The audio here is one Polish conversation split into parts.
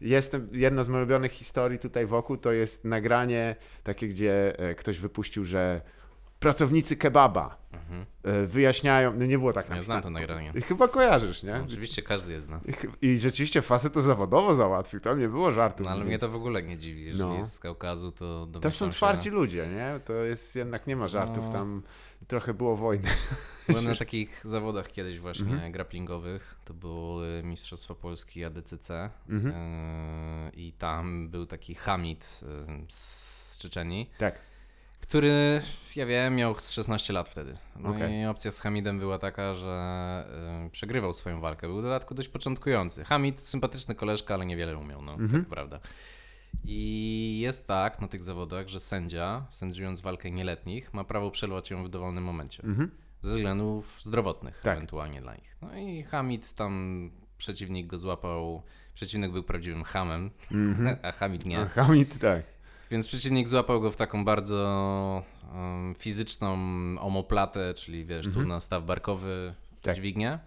Jestem, jedna z moich ulubionych historii tutaj wokół to jest nagranie takie, gdzie e, ktoś wypuścił, że pracownicy kebaba e, wyjaśniają, no nie było tak Ja napisane. znam to nagranie. Chyba kojarzysz, nie? Oczywiście każdy je zna. I rzeczywiście facet to zawodowo załatwił, tam nie było żartów. No, ale mnie to w ogóle nie dziwi. Jeżeli No. jest z Kaukazu, to To są się... twardzi ludzie, nie? To jest jednak, nie ma żartów, No. tam trochę było wojny. Byłem na takich zawodach kiedyś właśnie Mhm. grapplingowych. To były Mistrzostwa Polski ADCC Mhm. yy, i tam był taki Hamid yy, z Czeczenii, Tak. Który, ja wiem, miał z 16 lat wtedy. No Okej. i opcja z Hamidem była taka, że yy, przegrywał swoją walkę. Był w dodatku dość początkujący. Hamid, sympatyczny koleżka, ale niewiele umiał, no, Mhm. tak prawda. I jest tak na tych zawodach, że sędzia, sędziując walkę nieletnich, ma prawo przerwać ją w dowolnym momencie Mhm. ze względów zdrowotnych Tak. ewentualnie dla nich. No i Hamid tam, przeciwnik go złapał, przeciwnik był prawdziwym hamem, Mhm. a Hamid nie. A Hamid, tak. Więc przeciwnik złapał go w taką bardzo um, fizyczną omoplatę, czyli wiesz, tu na staw barkowy, Tak. dźwignię.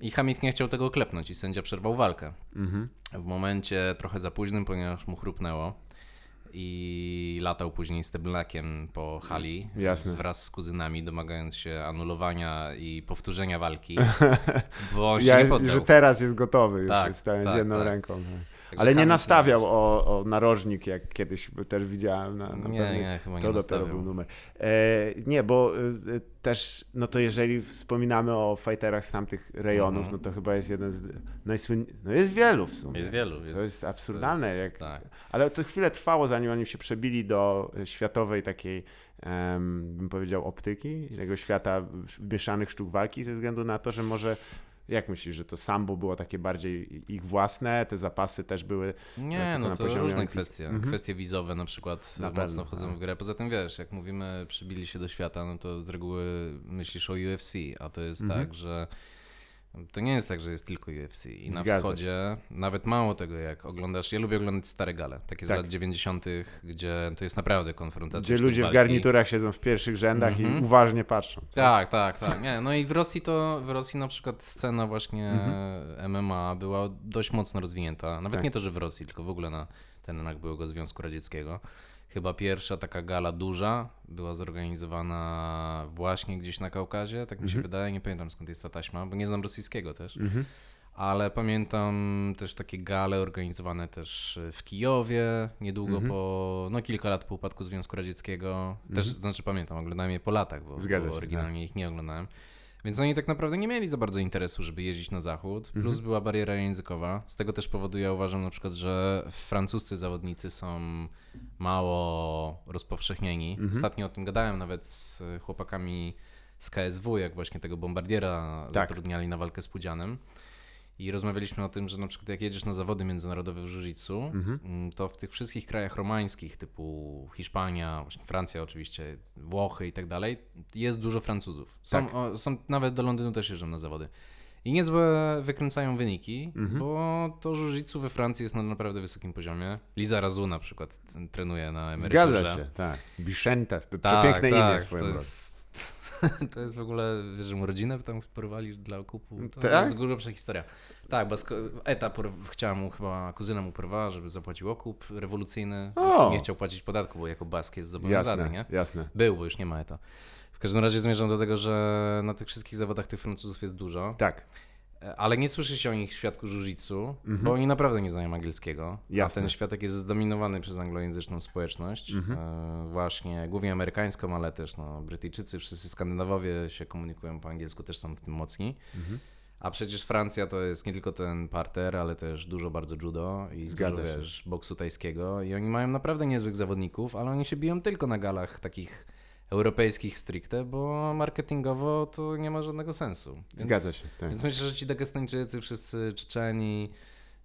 I Hamid nie chciał tego klepnąć i sędzia przerwał walkę. Mhm. W momencie trochę za późnym, ponieważ mu chrupnęło i latał później steblakiem po hali Jasne. wraz z kuzynami, domagając się anulowania i powtórzenia walki, bo on się Ja, nie poddał. że teraz jest gotowy już, Tak, jest stałem z tak, jedną tak. ręką. Ale nie nastawiał o, o narożnik, jak kiedyś też widziałem na, na Nie, nie, chyba nie To dopiero nastawiał. był numer. E, nie, bo e, też, no to jeżeli wspominamy o fighterach z tamtych rejonów, Mhm. no to chyba jest jeden z najsłynniejszych, no jest wielu w sumie. Jest wielu. To jest absurdalne, to jest- jak- Tak. Ale to chwilę trwało, zanim oni się przebili do e, światowej takiej, bym powiedział, optyki, tego świata mieszanych sztuk walki, ze względu na to, że może, jak myślisz, że to sambo było takie bardziej ich własne, te zapasy też były Nie, tylko no to różne kwestie. Mhm. Kwestie wizowe na przykład Na mocno pewno, wchodzą tak. w grę. Poza tym wiesz, jak mówimy, przybili się do świata, no to z reguły myślisz o UFC, a to jest Mhm. tak, że to nie jest tak, że jest tylko UFC. I na Zgadza się. wschodzie, nawet mało tego, jak oglądasz, ja lubię oglądać stare gale, takie z Tak. lat 90., gdzie to jest naprawdę konfrontacja Gdzie ludzie w walki. garniturach siedzą w pierwszych rzędach i Mhm. uważnie patrzą. co? Tak, tak, tak. Nie, no i w Rosji to, w Rosji na przykład scena właśnie. MMA była dość mocno rozwinięta. Nawet Tak. nie to, że w Rosji, tylko w ogóle na terenach byłego Związku Radzieckiego. Chyba pierwsza taka gala duża była zorganizowana właśnie gdzieś na Kaukazie, tak mi się wydaje. Nie pamiętam skąd jest ta taśma, bo nie znam rosyjskiego też. Mhm. Ale pamiętam też takie gale organizowane też w Kijowie, niedługo Mhm. po, no kilka lat po upadku Związku Radzieckiego. Też, znaczy pamiętam, oglądałem je po latach, bo, bo oryginalnie ich nie oglądałem. Więc oni tak naprawdę nie mieli za bardzo interesu, żeby jeździć na zachód. Plus Mhm. była bariera językowa. Z tego też powodu ja uważam na przykład, że francuscy zawodnicy są mało rozpowszechnieni. Mhm. Ostatnio o tym gadałem nawet z chłopakami z KSW, jak właśnie tego bombardiera Tak. zatrudniali na walkę z Pudzianem. I rozmawialiśmy o tym, że na przykład jak jedziesz na zawody międzynarodowe w jiu Mhm. to w tych wszystkich krajach romańskich, typu Hiszpania, Francja oczywiście, Włochy i tak dalej, jest dużo Francuzów. Są, Tak. o, są nawet do Londynu też jeżdżą na zawody. I niezłe wykręcają wyniki, Mhm. bo to jiu we Francji jest na naprawdę wysokim poziomie. Liza Razu na przykład trenuje na emeryturze. Zgadza się, tak. Bichente, Tak, przepiękne imię tak, swoją to jest, to jest w ogóle, wiesz, że mu rodzinę tam porwali dla okupu. To Tak? jest grubsza historia. Tak, bo Eta por- chciała mu chyba, kuzyna mu porwała, żeby zapłacił okup rewolucyjny. O! Nie chciał płacić podatku, bo jako bask jest zobowiązany, Jasne, nie? jasne. Był, bo już nie ma Eta. W każdym razie zmierzam do tego, że na tych wszystkich zawodach tych Francuzów jest dużo, Tak, ale nie słyszy się o nich w świadku jiu Mhm. bo oni naprawdę nie znają angielskiego. Jasne. A ten światek jest zdominowany przez anglojęzyczną społeczność, Mhm. e, właśnie głównie amerykańską, ale też no, Brytyjczycy, wszyscy Skandynawowie się komunikują po angielsku, też są w tym mocni. Mhm. A przecież Francja to jest nie tylko ten parter, ale też dużo bardzo judo i Zgadza dużo wiesz, boksu tajskiego i oni mają naprawdę niezłych zawodników, ale oni się biją tylko na galach takich europejskich stricte, bo marketingowo to nie ma żadnego sensu. Więc, zgadza się. Tak. Więc myślę, że ci Dagestańczycy, wszyscy Czeczeni,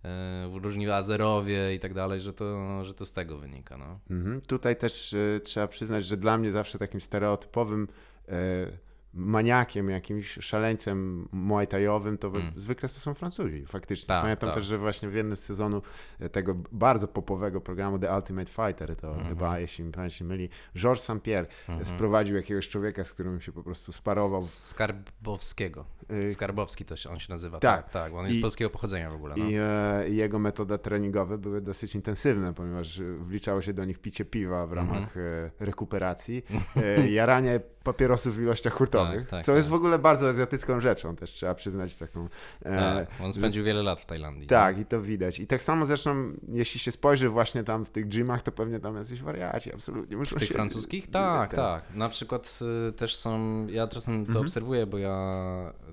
e, różni Azerowie i tak dalej, że to, że to z tego wynika. No. Mhm. Tutaj też e, trzeba przyznać, że dla mnie zawsze takim stereotypowym e, maniakiem, jakimś szaleńcem muay thaiowym, to Mm. zwykle to są Francuzi, faktycznie. Tak, Pamiętam tak. też, że właśnie w jednym z sezonu tego bardzo popowego programu The Ultimate Fighter, to Mhm. chyba, jeśli mi pamięć nie myli, Georges St-Pierre Mhm. sprowadził jakiegoś człowieka, z którym się po prostu sparował. Skarbowskiego. Y, Skarbowski to się, on się nazywa. tak. Tak, tak. On jest I- polskiego pochodzenia w ogóle. No. I e, jego metoda treningowe były dosyć intensywne, ponieważ e, wliczało się do nich picie piwa w ramach e, rekuperacji, e, jaranie papierosów w ilościach hurtowych, Tak, tak, co jest tak. w ogóle bardzo azjatycką rzeczą, też trzeba przyznać taką. E, tak. On spędził wiele lat w Tajlandii. tak, i to widać. I tak samo zresztą, jeśli się spojrzy właśnie tam w tych gymach, to pewnie tam jacyś wariaci, absolutnie. Muszą W tych się... francuskich? Tak, tak. Na przykład y, też są, ja czasem to Mhm. obserwuję, bo ja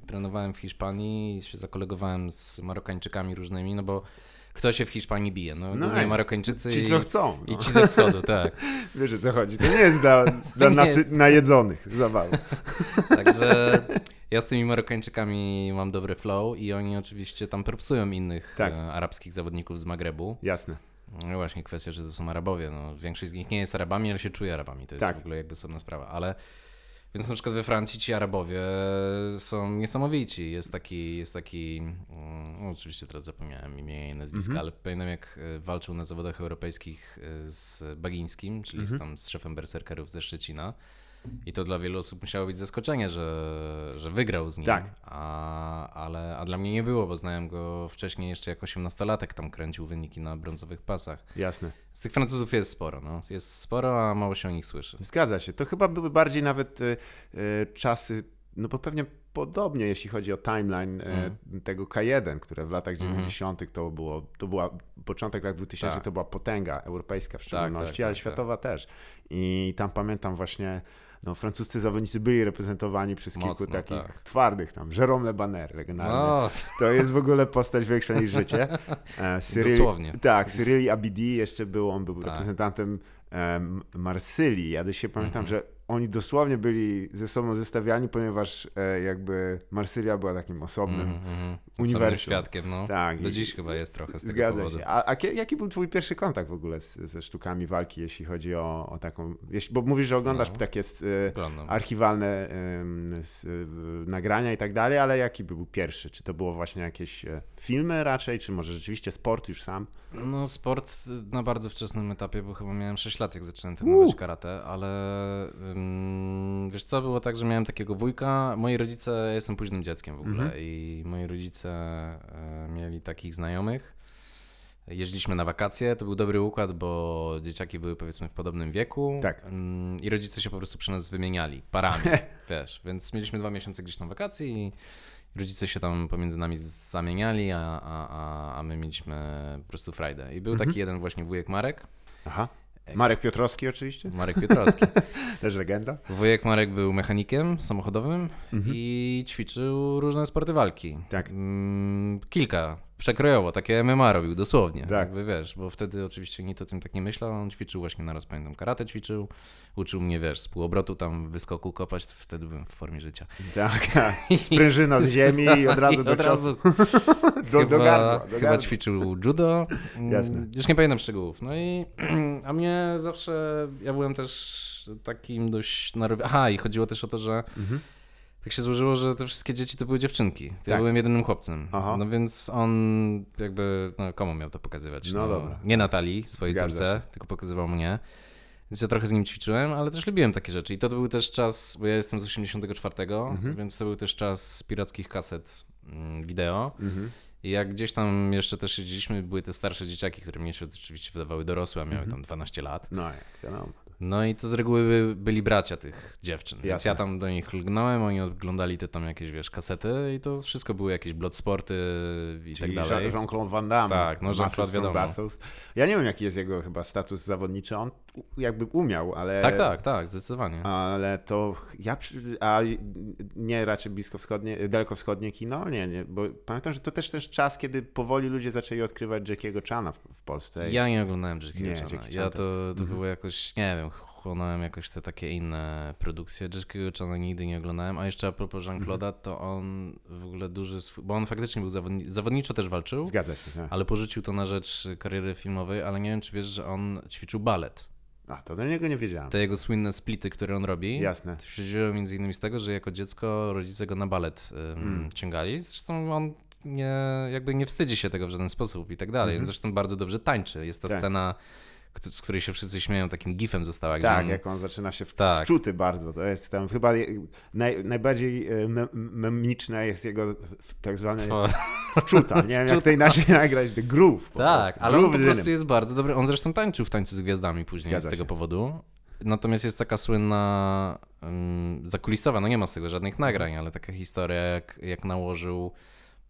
trenowałem w Hiszpanii i się zakolegowałem z Marokańczykami różnymi, no bo kto się w Hiszpanii bije? No, No głównie ej, Marokańczycy Ci, i, co chcą. i No. ci ze wschodu, tak. Wiesz, o co chodzi. To nie jest dla, dla nasy... najedzonych zabawą. Także ja z tymi Marokańczykami mam dobry flow i oni oczywiście tam propsują innych Tak. e, arabskich zawodników z Magrebu. Jasne. No właśnie kwestia, że to są Arabowie. No, większość z nich nie jest Arabami, ale się czuje Arabami. To jest Tak. w ogóle jakby osobna sprawa. Ale więc na przykład we Francji ci Arabowie są niesamowici. Jest taki, jest taki mm, no, oczywiście teraz zapomniałem imienia i nazwiska, Mhm. ale pamiętam jak e, walczył na zawodach europejskich e, z Bagińskim, czyli Mhm. z, tam z szefem berserkerów ze Szczecina. I to dla wielu osób musiało być zaskoczenie, że, że wygrał z nim. Tak. A, ale, a dla mnie nie było, bo znałem go wcześniej jeszcze jako 18-latek, tam kręcił wyniki na brązowych pasach. Jasne. Z tych Francuzów jest sporo, no. Jest sporo, a mało się o nich słyszy. Zgadza się. To chyba były bardziej nawet e, e, czasy, no bo pewnie podobnie, jeśli chodzi o timeline Mhm. tego K1, które w latach Mhm. 90. to było, to była, początek lat 2000 Tak. to była potęga europejska w szczególności, tak, ale tak. światowa też. I tam pamiętam właśnie, no francuscy zawodnicy byli reprezentowani przez kilku Mocno, takich tak. twardych tam, Jérôme Le Banner, legendarny. No, To jest w ogóle postać większa niż życie. E, Cyril, Dosłownie. Tak, Cyril Abidi jeszcze był, on był Tak. reprezentantem em, Marsylii. Ja do dzisiaj pamiętam, Mhm. że oni dosłownie byli ze sobą zestawiani, ponieważ e, jakby Marsylia była takim osobnym. mm, mm, uniwersum. świadkiem, no. Tak, Do i- dziś chyba jest trochę z tego Zgadza powodu. się. A, a jaki był twój pierwszy kontakt w ogóle z, ze sztukami walki, jeśli chodzi o, o taką... Jeśli, bo mówisz, że oglądasz No. takie e, archiwalne e, nagrania i tak dalej, ale jaki był pierwszy? Czy to było właśnie jakieś e, filmy raczej, czy może rzeczywiście sport już sam? No sport na bardzo wczesnym etapie, bo chyba miałem 6 lat, jak zacząłem trenować karate, ale wiesz co, było tak, że miałem takiego wujka, moi rodzice, ja jestem późnym dzieckiem w ogóle Mhm. i moi rodzice e, mieli takich znajomych, Jeździliśmy na wakacje, to był dobry układ, bo dzieciaki były powiedzmy w podobnym wieku Tak. i rodzice się po prostu przy nas wymieniali parami, wiesz, więc mieliśmy dwa miesiące gdzieś tam wakacji i rodzice się tam pomiędzy nami zamieniali, a, a, a, a my mieliśmy po prostu frajdę. I był Mhm. taki jeden właśnie wujek Marek, Aha. Marek Piotrowski oczywiście, Marek Piotrowski. też legenda. Wujek Marek był mechanikiem samochodowym Mhm. i ćwiczył różne sporty walki. Tak. Mm, kilka, przekrojowo, takie MMA robił, dosłownie. Tak. Jakby wiesz, bo wtedy oczywiście nikt o tym tak nie myślał, on ćwiczył właśnie naraz, pamiętam, karate ćwiczył, uczył mnie, wiesz, z półobrotu tam wyskoku kopać, wtedy byłem w formie życia. Tak, tak. Sprężyna z ziemi i od razu do od razu Do, chyba, do gardła. Do chyba ćwiczył judo. Mm, Jasne. Już nie pamiętam szczegółów. No i a mnie zawsze, ja byłem też takim dość narowi... Aha, i chodziło też o to, że Mhm. Tak się złożyło, że te wszystkie dzieci to były dziewczynki. To Ja Tak. byłem jedynym chłopcem. Aha. No więc on jakby, no komu miał to pokazywać? No dobra. Nie Natalii, swojej Zgadza córce, tylko pokazywał mnie. Więc ja trochę z nim ćwiczyłem, ale też lubiłem takie rzeczy. I to był też czas, bo ja jestem z 84, Mhm. więc to był też czas pirackich kaset mm, wideo. Mhm. I jak gdzieś tam jeszcze też siedzieliśmy, były te starsze dzieciaki, które mnie się oczywiście wydawały dorosłe, a miały Mhm. tam 12 lat. No, jak wiadomo. No i to z reguły by, byli bracia tych dziewczyn. Więc Jasne. ja tam do nich lgnąłem, oni oglądali te tam jakieś, wiesz, kasety i to wszystko były jakieś bloodsporty i Czyli tak dalej. Jean- Jean-Claude Van Damme. Tak, no Jean-Claude wiadomo. Brussels. Ja nie wiem, jaki jest jego chyba status zawodniczy. On jakby umiał, ale... Tak, tak, tak, zdecydowanie. Ale to ja, a nie raczej bliskowschodnie, dalekowschodnie kino, nie, nie, bo pamiętam, że to też też czas, kiedy powoli ludzie zaczęli odkrywać Jackiego Chana w, w Polsce. Ja nie oglądałem Jackie Nie, Chana. Jackie Ja to, to- to Mhm. było jakoś, nie wiem, chłonąłem jakoś te takie inne produkcje. Jackiego Chana nigdy nie oglądałem, a jeszcze a propos Jean-Claude'a, to on w ogóle duży swój, bo on faktycznie był zawodni- zawodniczo też walczył, Zgadza się, tak. ale porzucił to na rzecz kariery filmowej, ale nie wiem, czy wiesz, że on ćwiczył balet. A, to do niego nie wiedziałem. Te jego słynne splity, które on robi, Jasne. to się wzięło między innymi z tego, że jako dziecko rodzice go na balet ym, Mm. ciągali. Zresztą on nie, jakby nie wstydzi się tego w żaden sposób i tak dalej. Mhm. Zresztą bardzo dobrze tańczy. Jest ta Tak. scena, z której się wszyscy śmieją, takim gifem została. Tak, on, jak on zaczyna się w, Tak. wczuty bardzo. To jest tam chyba naj, najbardziej e, mem, memiczne jest jego tak zwane Twa- wczuta. Nie wiem, jak to inaczej nagrać. The groove. po Tak, ale on Groove po is in prostu jest bardzo dobry. On zresztą tańczył w Tańcu z Gwiazdami później Zgadza z tego się. powodu. Natomiast jest taka słynna um, zakulisowa, no nie ma z tego żadnych nagrań, ale taka historia, jak, jak nałożył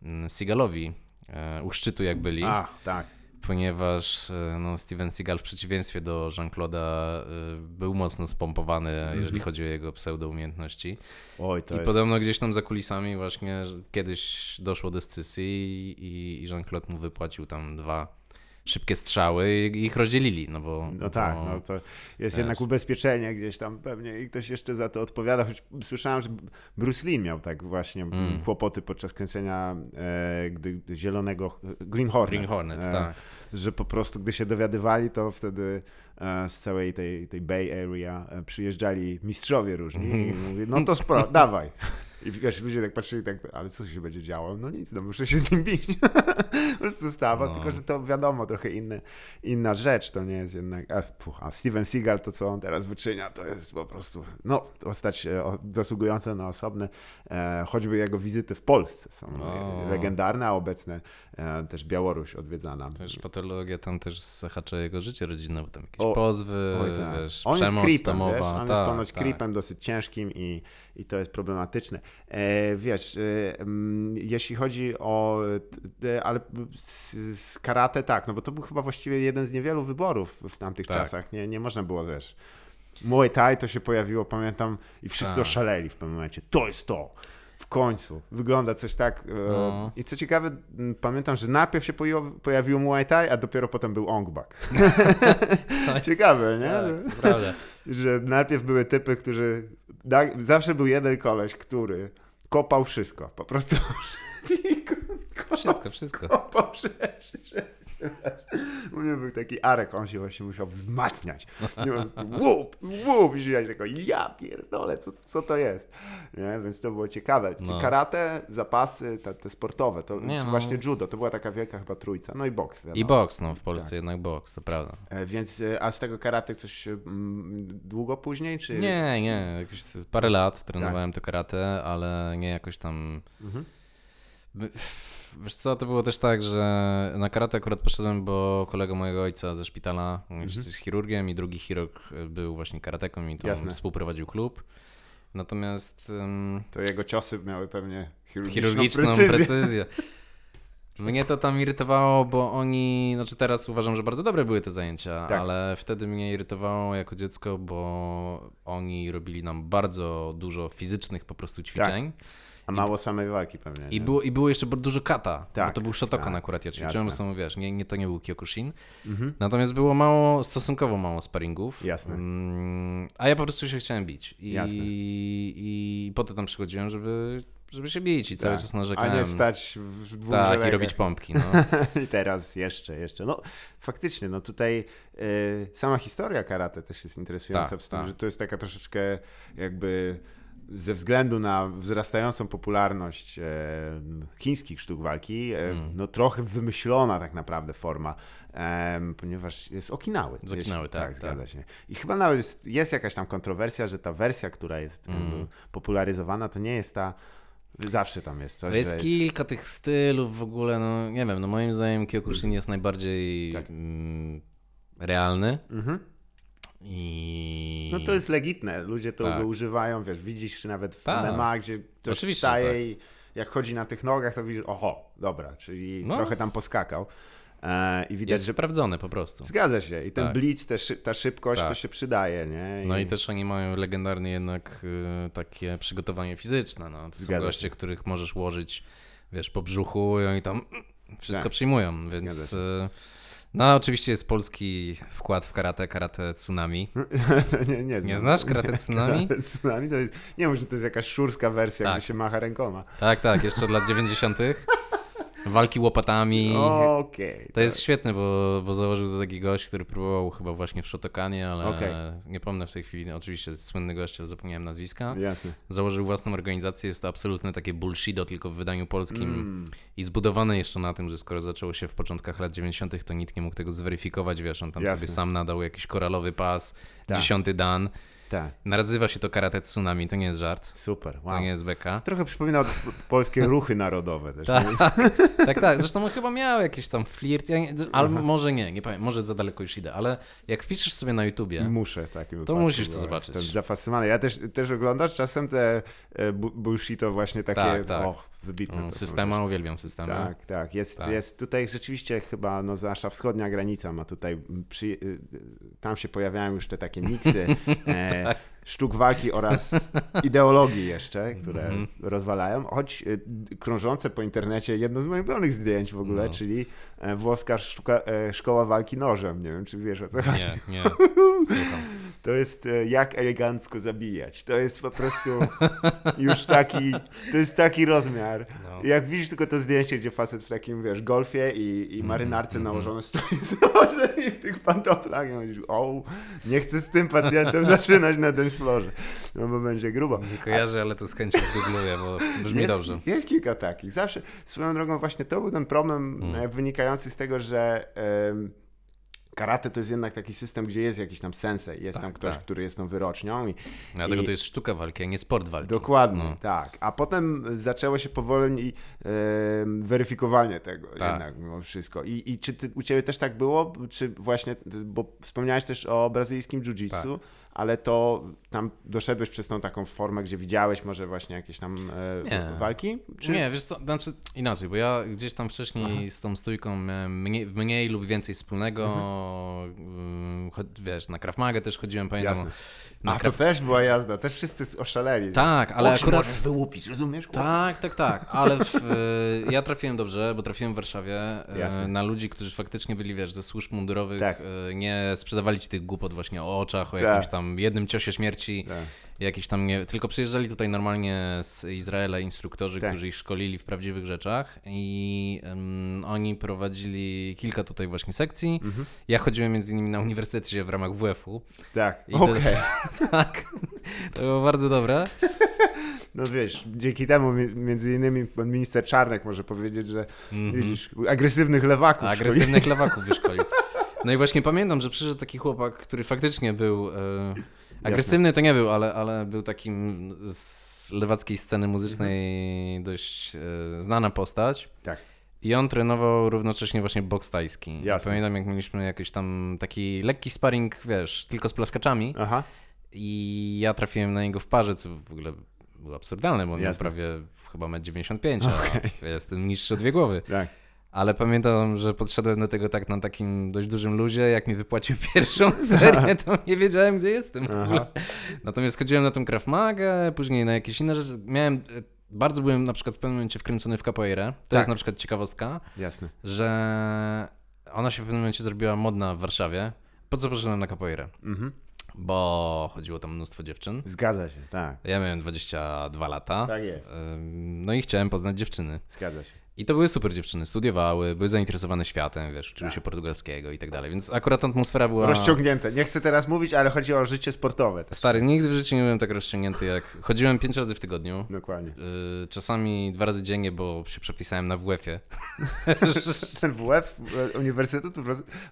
um, Seagalowi e, u szczytu jak byli, Ach, tak. Ponieważ e, no, Steven Seagal w przeciwieństwie do Jean-Claude'a e, był mocno spompowany, jeżeli chodzi o jego pseudoumiejętności. Oj, to I jest... podobno gdzieś tam za kulisami właśnie kiedyś doszło do scysji i, i Jean-Claude mu wypłacił tam dwa szybkie strzały i ich rozdzielili, no bo... No tak, bo, no to jest wiesz. jednak ubezpieczenie gdzieś tam pewnie i ktoś jeszcze za to odpowiada, choć słyszałem, że Bruce Lee miał tak właśnie Mm. kłopoty podczas kręcenia e, gdy zielonego Green Hornet. Green Hornet, e, tak. Że po prostu gdy się dowiadywali, to wtedy e, z całej tej, tej Bay Area e, przyjeżdżali mistrzowie różni i mówi, no to spro, dawaj. I wiesz, ludzie tak patrzyli, tak, ale co się będzie działo? No nic, no muszę się z nim bić. po prostu stawa, No. tylko że to wiadomo, trochę inny, inna rzecz, to nie jest jednak... A, puch, a Steven Seagal, to co on teraz wyczynia, to jest po prostu, no, postać e, zasługująca na osobne, e, choćby jego wizyty w Polsce są O. legendarne, a obecne e, też Białoruś odwiedzana. Też patologia tam też zahacza jego życie rodzinne, bo tam jakieś O, pozwy, Oj, tak. wiesz, on jest przemoc creepem, domowa. wiesz? On tak, jest ponoć tak. creepem dosyć ciężkim i, i to jest problematyczne. E, wiesz, e, mm, jeśli chodzi o ale z, karate tak, no bo to był chyba właściwie jeden z niewielu wyborów w tamtych Tak. czasach. Nie, nie można było, wiesz. Muay Thai to się pojawiło, pamiętam, i wszyscy Tak. oszaleli w pewnym momencie. To jest to! W końcu. Wygląda coś tak. e, No. I co ciekawe, pamiętam, że najpierw się pojawiło Muay Thai, a dopiero potem był Ong Bak. Ciekawe, nie? Tak, to prawda. że najpierw były typy, którzy. Da, zawsze był jeden koleś, który kopał wszystko. Po prostu. Wszystko, wszystko. kopał rzeczy. U mnie był taki Arek, on się właśnie musiał wzmacniać. Nie prostu łup, łup, i ja tylko, ja pierdolę, co, co to jest? Nie? Więc to było ciekawe. No. Karate, zapasy, te, te sportowe, to Nie, no. właśnie judo, to była taka wielka chyba trójca. No i boks. Wiadomo. I boks, no w Polsce Tak. jednak boks, to prawda. E, Więc, e, a z tego karate coś mm, długo później, czy? Nie, nie, jakieś parę lat trenowałem to karate, ale nie jakoś tam... Mhm. Wiesz co, to było też tak, że na karate akurat poszedłem, bo kolega mojego ojca ze szpitala, Mhm. jest chirurgiem i drugi chirurg był właśnie karateką i tam Jasne. współprowadził klub. Natomiast ym, To jego ciosy miały pewnie chirurgiczną, chirurgiczną precyzję. precyzję. Mnie to tam irytowało, bo oni, znaczy teraz uważam, że bardzo dobre były te zajęcia, Tak. ale wtedy mnie irytowało jako dziecko, bo oni robili nam bardzo dużo fizycznych po prostu ćwiczeń. A mało samej walki pewnie. I nie? było, I było jeszcze dużo kata, Tak, bo to był Shotokan tak, akurat, ja ćwiczyłem, są, wiesz, nie, nie, to nie był Kyokushin. Mhm. Natomiast było mało, stosunkowo mało sparingów. Jasne. Mm, a ja po prostu się chciałem bić. I, Jasne. i po to tam przychodziłem, żeby, żeby się bić i cały Tak. czas narzekałem. A nie stać w dwóch Tak, i robić pompki, no. I teraz jeszcze, jeszcze. No faktycznie, no tutaj y, sama historia karate też jest interesująca Tak, w tym, tak. że to jest taka troszeczkę jakby ze względu na wzrastającą popularność e, chińskich sztuk walki, e, Mm. no trochę wymyślona tak naprawdę forma, ponieważ jest Okinały. Z Okinawy, tak, tak. tak. zgadza się. I chyba nawet jest, jest jakaś tam kontrowersja, że ta wersja, która jest Mm. popularyzowana, to nie jest ta, zawsze tam jest coś, Jest że kilka tych stylów w ogóle, no nie wiem, no moim zdaniem Kyokushin jest najbardziej Tak. mm, realny Mhm. I... No to jest legitne, ludzie to Tak. używają, wiesz, widzisz czy nawet w Tak. MMA, gdzie ktoś Oczywiście, wstaje tak. i jak chodzi na tych nogach, to widzisz, oho, dobra, czyli No. trochę tam poskakał e, i widać, jest że sprawdzony po prostu. zgadza się i ten Tak. blitz, te szy, ta szybkość, to Tak. się przydaje, nie? No i też oni mają legendarnie jednak y, takie przygotowanie fizyczne. No. To są Zgadza goście, się. których możesz łożyć, wiesz, po brzuchu i oni tam wszystko Tak. przyjmują, więc... Y, No oczywiście jest polski wkład w karate, karate tsunami. Nie, nie, znam. Nie znasz Karate Tsunami? Karate Tsunami to jest, nie wiem, że to jest jakaś szurska wersja, Tak. gdzie się macha rękoma. Tak, tak, jeszcze od lat 90. walki łopatami. Okej. To jest świetne, bo, bo założył to taki gość, który próbował chyba właśnie w Shotokanie, ale Okej. nie pomnę w tej chwili, oczywiście słynny gość, ale zapomniałem nazwiska. Jasne. Założył własną organizację, jest to absolutne takie bullshido, tylko w wydaniu polskim Mm. i zbudowane jeszcze na tym, że skoro zaczęło się w początkach lat 90., to nikt nie mógł tego zweryfikować, wiesz, on tam Jasne. sobie sam nadał jakiś koralowy pas, Tak. dziesiąty dan. Tak, Nazywa się to karate tsunami, to nie jest żart, super. to Wow. nie jest beka. Trochę przypomina polskie ruchy narodowe też. Tak. tak, tak. Zresztą on chyba miał jakiś tam flirt, ja nie, ale może nie, nie pamiętam, może za daleko już idę, ale jak wpiszesz sobie na YouTubie, Muszę takim To musisz to zobaczyć. Jestem zafascynowany. Ja też, też oglądasz czasem te e, bu- bullshito właśnie takie, Tak, tak. Wybitne. mm, systema, uwielbiam systemy. Tak, tak. Jest, Tak. jest tutaj rzeczywiście chyba no, nasza wschodnia granica ma tutaj, przy, y, y, tam się pojawiają już te takie miksy e, Tak. Sztuk walki oraz ideologii jeszcze, które Mhm. rozwalają, choć y, krążące po internecie jedno z moich ulubionych zdjęć w ogóle, No. czyli e, włoska sztuka, e, szkoła walki nożem. Nie wiem, czy wiesz o co chodzi. Nie, nie. Słucham. To jest e, jak elegancko zabijać. To jest po prostu już taki, to jest taki rozmiar. No. Jak widzisz tylko to zdjęcie, gdzie facet w takim, wiesz, golfie i, Mhm, i marynarce nałożone stoi z nożem i w tych pantoflach i mówisz, o, nie chcę z tym pacjentem zaczynać na dance floorze, no bo będzie grubo. Nie kojarzę, ale to z chęcią zgoogluję, bo brzmi jest, dobrze. Jest kilka takich. Zawsze, swoją drogą, właśnie to był ten problem Mm. e, wynikający z tego, że em, karate to jest jednak taki system, gdzie jest jakiś tam sensei, jest tam ktoś, tak. który jest tą wyrocznią i Dlatego i- to jest sztuka walki, a nie sport walki. Dokładnie, No. tak. A potem zaczęło się powoli em, weryfikowanie tego Tak. jednak mimo wszystko. I, I czy ty, u Ciebie też tak było? Czy właśnie, bo wspomniałeś też o brazylijskim jiu-jitsu, Tak. ale to tam doszedłeś przez tą taką formę, gdzie widziałeś może właśnie jakieś tam e, walki? Czy... Nie, wiesz co, znaczy inaczej, bo ja gdzieś tam wcześniej z tą stójką miałem mniej, mniej lub więcej wspólnego, mm, cho- wiesz, na Krav też chodziłem, pamiętam. Jasne. A to też była jazda, też wszyscy oszaleli. Tak, ale Oczy akurat... możesz wyłupić, rozumiesz? Tak, tak, tak, ale w, y, ja trafiłem dobrze, bo trafiłem w Warszawie y, Jasne. na ludzi, którzy faktycznie byli, wiesz, ze służb mundurowych, Tak. y, nie sprzedawali ci tych głupot właśnie o oczach, o Tak. jakimś tam jednym ciosie śmierci, Tak. jakiś tam nie, tylko przyjeżdżali tutaj normalnie z Izraela instruktorzy, Tak. którzy ich szkolili w prawdziwych rzeczach i em, oni prowadzili kilka tutaj właśnie sekcji. Mhm. Ja chodziłem między innymi na uniwersytecie w ramach WF-u. Tak, okej. tak, to było bardzo dobre. No wiesz, dzięki temu mi- między innymi pan minister Czarnek może powiedzieć, że widzisz, agresywnych lewaków szkoli. Agresywnych lewaków wyszkolił. No i właśnie pamiętam, że przyszedł taki chłopak, który faktycznie był. E, agresywny to nie był, ale, ale był takim z lewackiej sceny muzycznej dość e, znana postać. Tak. I on trenował równocześnie właśnie boks tajski. Jasne. Pamiętam, jak mieliśmy jakiś tam taki lekki sparring, wiesz, tylko z plaskaczami. Aha, I ja trafiłem na niego w parze, co w ogóle było absurdalne, bo on miał Jasne. prawie chyba 1,95 m, a ja jestem niższy o dwie głowy. tak. Ale pamiętam, że podszedłem do tego tak na takim dość dużym luzie. Jak mi wypłacił pierwszą serię, to nie wiedziałem, gdzie jestem. w ogóle. Natomiast chodziłem na tą Krav Magę, później na jakieś inne rzeczy. Miałem, bardzo byłem na przykład w pewnym momencie wkręcony w capoeirę. To Tak. jest na przykład ciekawostka, Jasne. że ona się w pewnym momencie zrobiła modna w Warszawie. Po co poszedłem na capoeirę? Mhm. Bo chodziło tam mnóstwo dziewczyn. Zgadza się, tak. Ja miałem 22 lata. Tak jest. No i chciałem poznać dziewczyny. Zgadza się. I to były super dziewczyny, studiowały, były zainteresowane światem, wiesz, uczyły się portugalskiego i tak dalej, więc akurat atmosfera była... Rozciągnięte. Nie chcę teraz mówić, ale chodzi o życie sportowe. Też. Stary, nigdy w życiu nie byłem tak rozciągnięty jak... Chodziłem pięć razy w tygodniu, Dokładnie. yy, czasami dwa razy dziennie, bo się przepisałem na WF-ie. Ten WF Uniwersytetu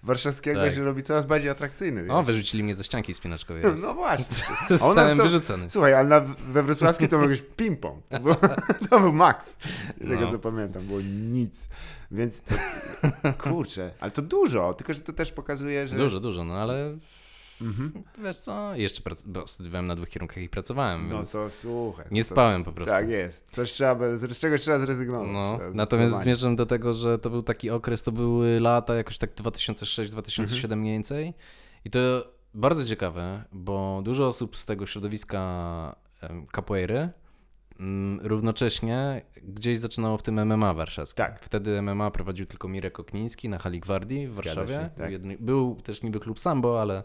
Warszawskiego Tak. się robi coraz bardziej atrakcyjny. O, wyrzucili mnie ze ścianki spinaczkowej raz. No właśnie. Zostałem to- wyrzucony. Słuchaj, ale na, we Wrocławskim to był jakiś ping-pong. To, było, to był maks. Tego No. co pamiętam, było nic. Więc kurczę, ale to dużo, tylko że to też pokazuje, że... Dużo, dużo, no ale Mhm. wiesz co, jeszcze prac... bo studiowałem na dwóch kierunkach i pracowałem, No więc to słuchaj. nie to, spałem po prostu. Tak jest. Coś trzeba, z czego trzeba zrezygnować. No, Trzeba natomiast zmierzam do tego, że to był taki okres, to były lata jakoś tak 2006-2007 Mhm. mniej więcej. I to bardzo ciekawe, bo dużo osób z tego środowiska capoeiry równocześnie gdzieś zaczynało w tym MMA warszawskim. Tak. Wtedy MMA prowadził tylko Mirek Okniński na hali Gwardii w Warszawie. się, tak. Był też niby klub sambo, ale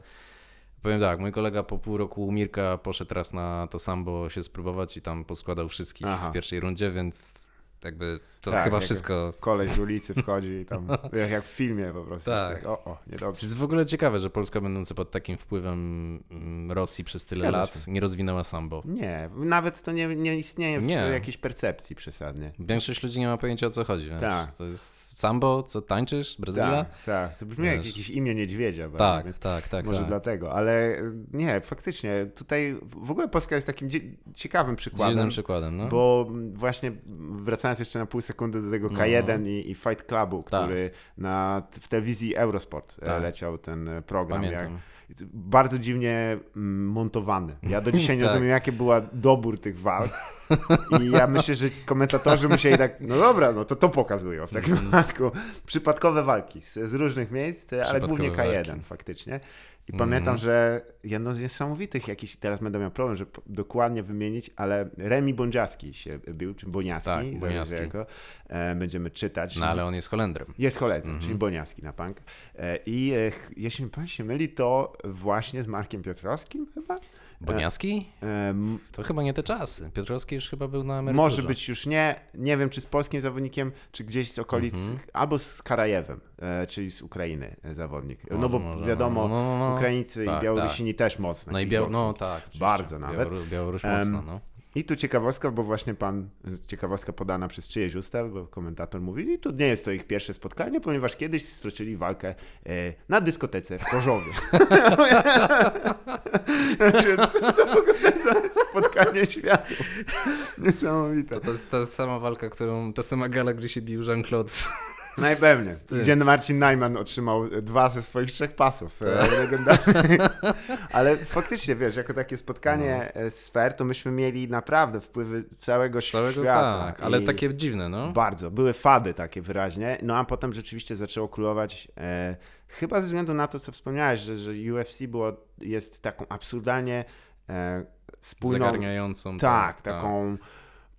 powiem tak, mój kolega po pół roku Mirka poszedł raz na to sambo się spróbować i tam poskładał wszystkich Aha. w pierwszej rundzie, więc jakby to Tak, chyba wszystko... Koleś z ulicy wchodzi i tam, jak, jak w filmie po prostu. Tak. jest O, o, To niedobrze. jest w ogóle ciekawe, że Polska będąca pod takim wpływem mm, Rosji przez tyle Zgadza lat się. nie rozwinęła sambo. Nie, nawet to nie, nie istnieje w Nie. jakiejś percepcji przesadnie. Większość ludzi nie ma pojęcia o co chodzi. Tak. To jest sambo, co tańczysz, Brazylia? Tak, tak. To brzmi jak Wiesz. jakieś imię niedźwiedzia. Tak, bardzo, tak, tak, tak. Może tak. dlatego, ale nie, faktycznie tutaj w ogóle Polska jest takim ciekawym przykładem. Dziwnym przykładem, no. Bo właśnie wracając jeszcze na pół sekundy do tego No. K1 i, i Fight Clubu, Tak. który na, w telewizji Eurosport e, Tak. leciał ten program. Jak, Pamiętam. Bardzo dziwnie mm, montowany. Ja do dzisiaj nie Tak. rozumiem, jaki był dobór tych walk. I ja myślę, że komentatorzy musieli tak, no dobra, no to to pokazują w takim wypadku. Przypadkowe walki z, z różnych miejsc, ale głównie K1 Przypadkowe walki. faktycznie. I Mhm. pamiętam, że jedno z niesamowitych jakiś, teraz będę miał problem, żeby dokładnie wymienić, ale Remi Bądziaski się bił, czy Boniaski, Tak, Boniaski. jako, e, będziemy czytać. No ale on jest Holendrem. Jest Holendrem, Mhm. czyli Boniaski na punk. E, I e, jeśli pan się myli, to właśnie z Markiem Piotrowskim chyba? Boniaski? To chyba nie te czasy. Piotrowski już chyba był na emeryturze. może być już nie, nie wiem czy z polskim zawodnikiem, czy gdzieś z okolic, Mhm. albo z Karajewem, e, czyli z Ukrainy e, zawodnik. no Może, bo może, wiadomo, no, no, no. Ukraińcy Tak, i Białorusini też mocno. No i Biał... No tak. Bardzo nawet. Białoru... Białoruś mocno, no. I tu ciekawostka, bo właśnie pan, ciekawostka podana przez czyjeś usta, bo komentator mówi, i tu nie jest to ich pierwsze spotkanie, ponieważ kiedyś stoczyli walkę e, na dyskotece w Korzowie. Więc to za spotkanie światów. Niesamowite. To, jest ta sama walka, którą, ta sama gala, gdzie się bił Jean-Claude. Najpewniej. Gdzie Marcin Najman otrzymał dwa ze swoich trzech pasów e, Tak. Ale faktycznie, wiesz, jako takie spotkanie No. e, sfer, to myśmy mieli naprawdę wpływy całego, całego świata. tak, ale takie dziwne, no. Bardzo. Były fady takie wyraźnie. No a potem rzeczywiście zaczęło królować. E, chyba ze względu na to, co wspomniałeś, że, że UFC było, jest taką absurdalnie e, spójną. Zagarniającą. Tak, taką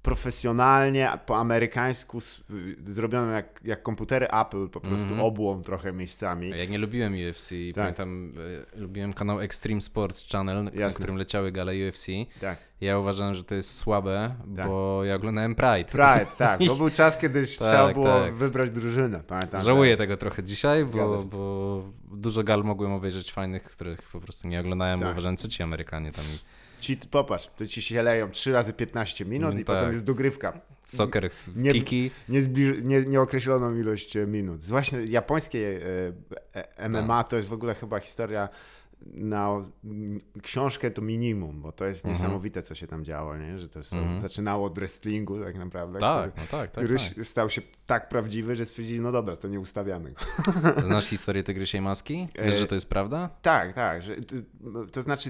profesjonalnie, po amerykańsku s- zrobioną jak, jak komputery Apple, po prostu Mhm. obłom trochę miejscami. Ja nie lubiłem UFC. Tak. Pamiętam, e, lubiłem kanał Extreme Sports Channel, na którym leciały gale UFC. Tak. Ja uważałem, że to jest słabe, Tak. bo ja oglądałem Pride. Pride, tak. To był czas, kiedy trzeba było tak. wybrać drużynę. Pamiętam, że- Żałuję tego trochę dzisiaj, bo, bo dużo gal mogłem obejrzeć fajnych, których po prostu nie oglądałem, bo Tak. uważałem, co ci Amerykanie tam. Ci, popatrz, to ci się leją 3 razy 15 minut Mm, i potem tak. jest dogrywka. Soccer, Nie- kiki. Niezbliż, nie, nieokreśloną ilość e, minut. Właśnie japońskie e, e, MMA Tak. to jest w ogóle chyba historia na książkę to minimum, bo to jest Mhm. niesamowite, co się tam działo, nie? że to są, Mhm. zaczynało od wrestlingu tak naprawdę, Tak, który, no tak, tak, który tak. stał się tak prawdziwy, że stwierdzili, no dobra, to nie ustawiamy go. Znasz historię Tygrysiej Maski? Wiesz, że to jest prawda? Tak, tak. Że, to, to znaczy,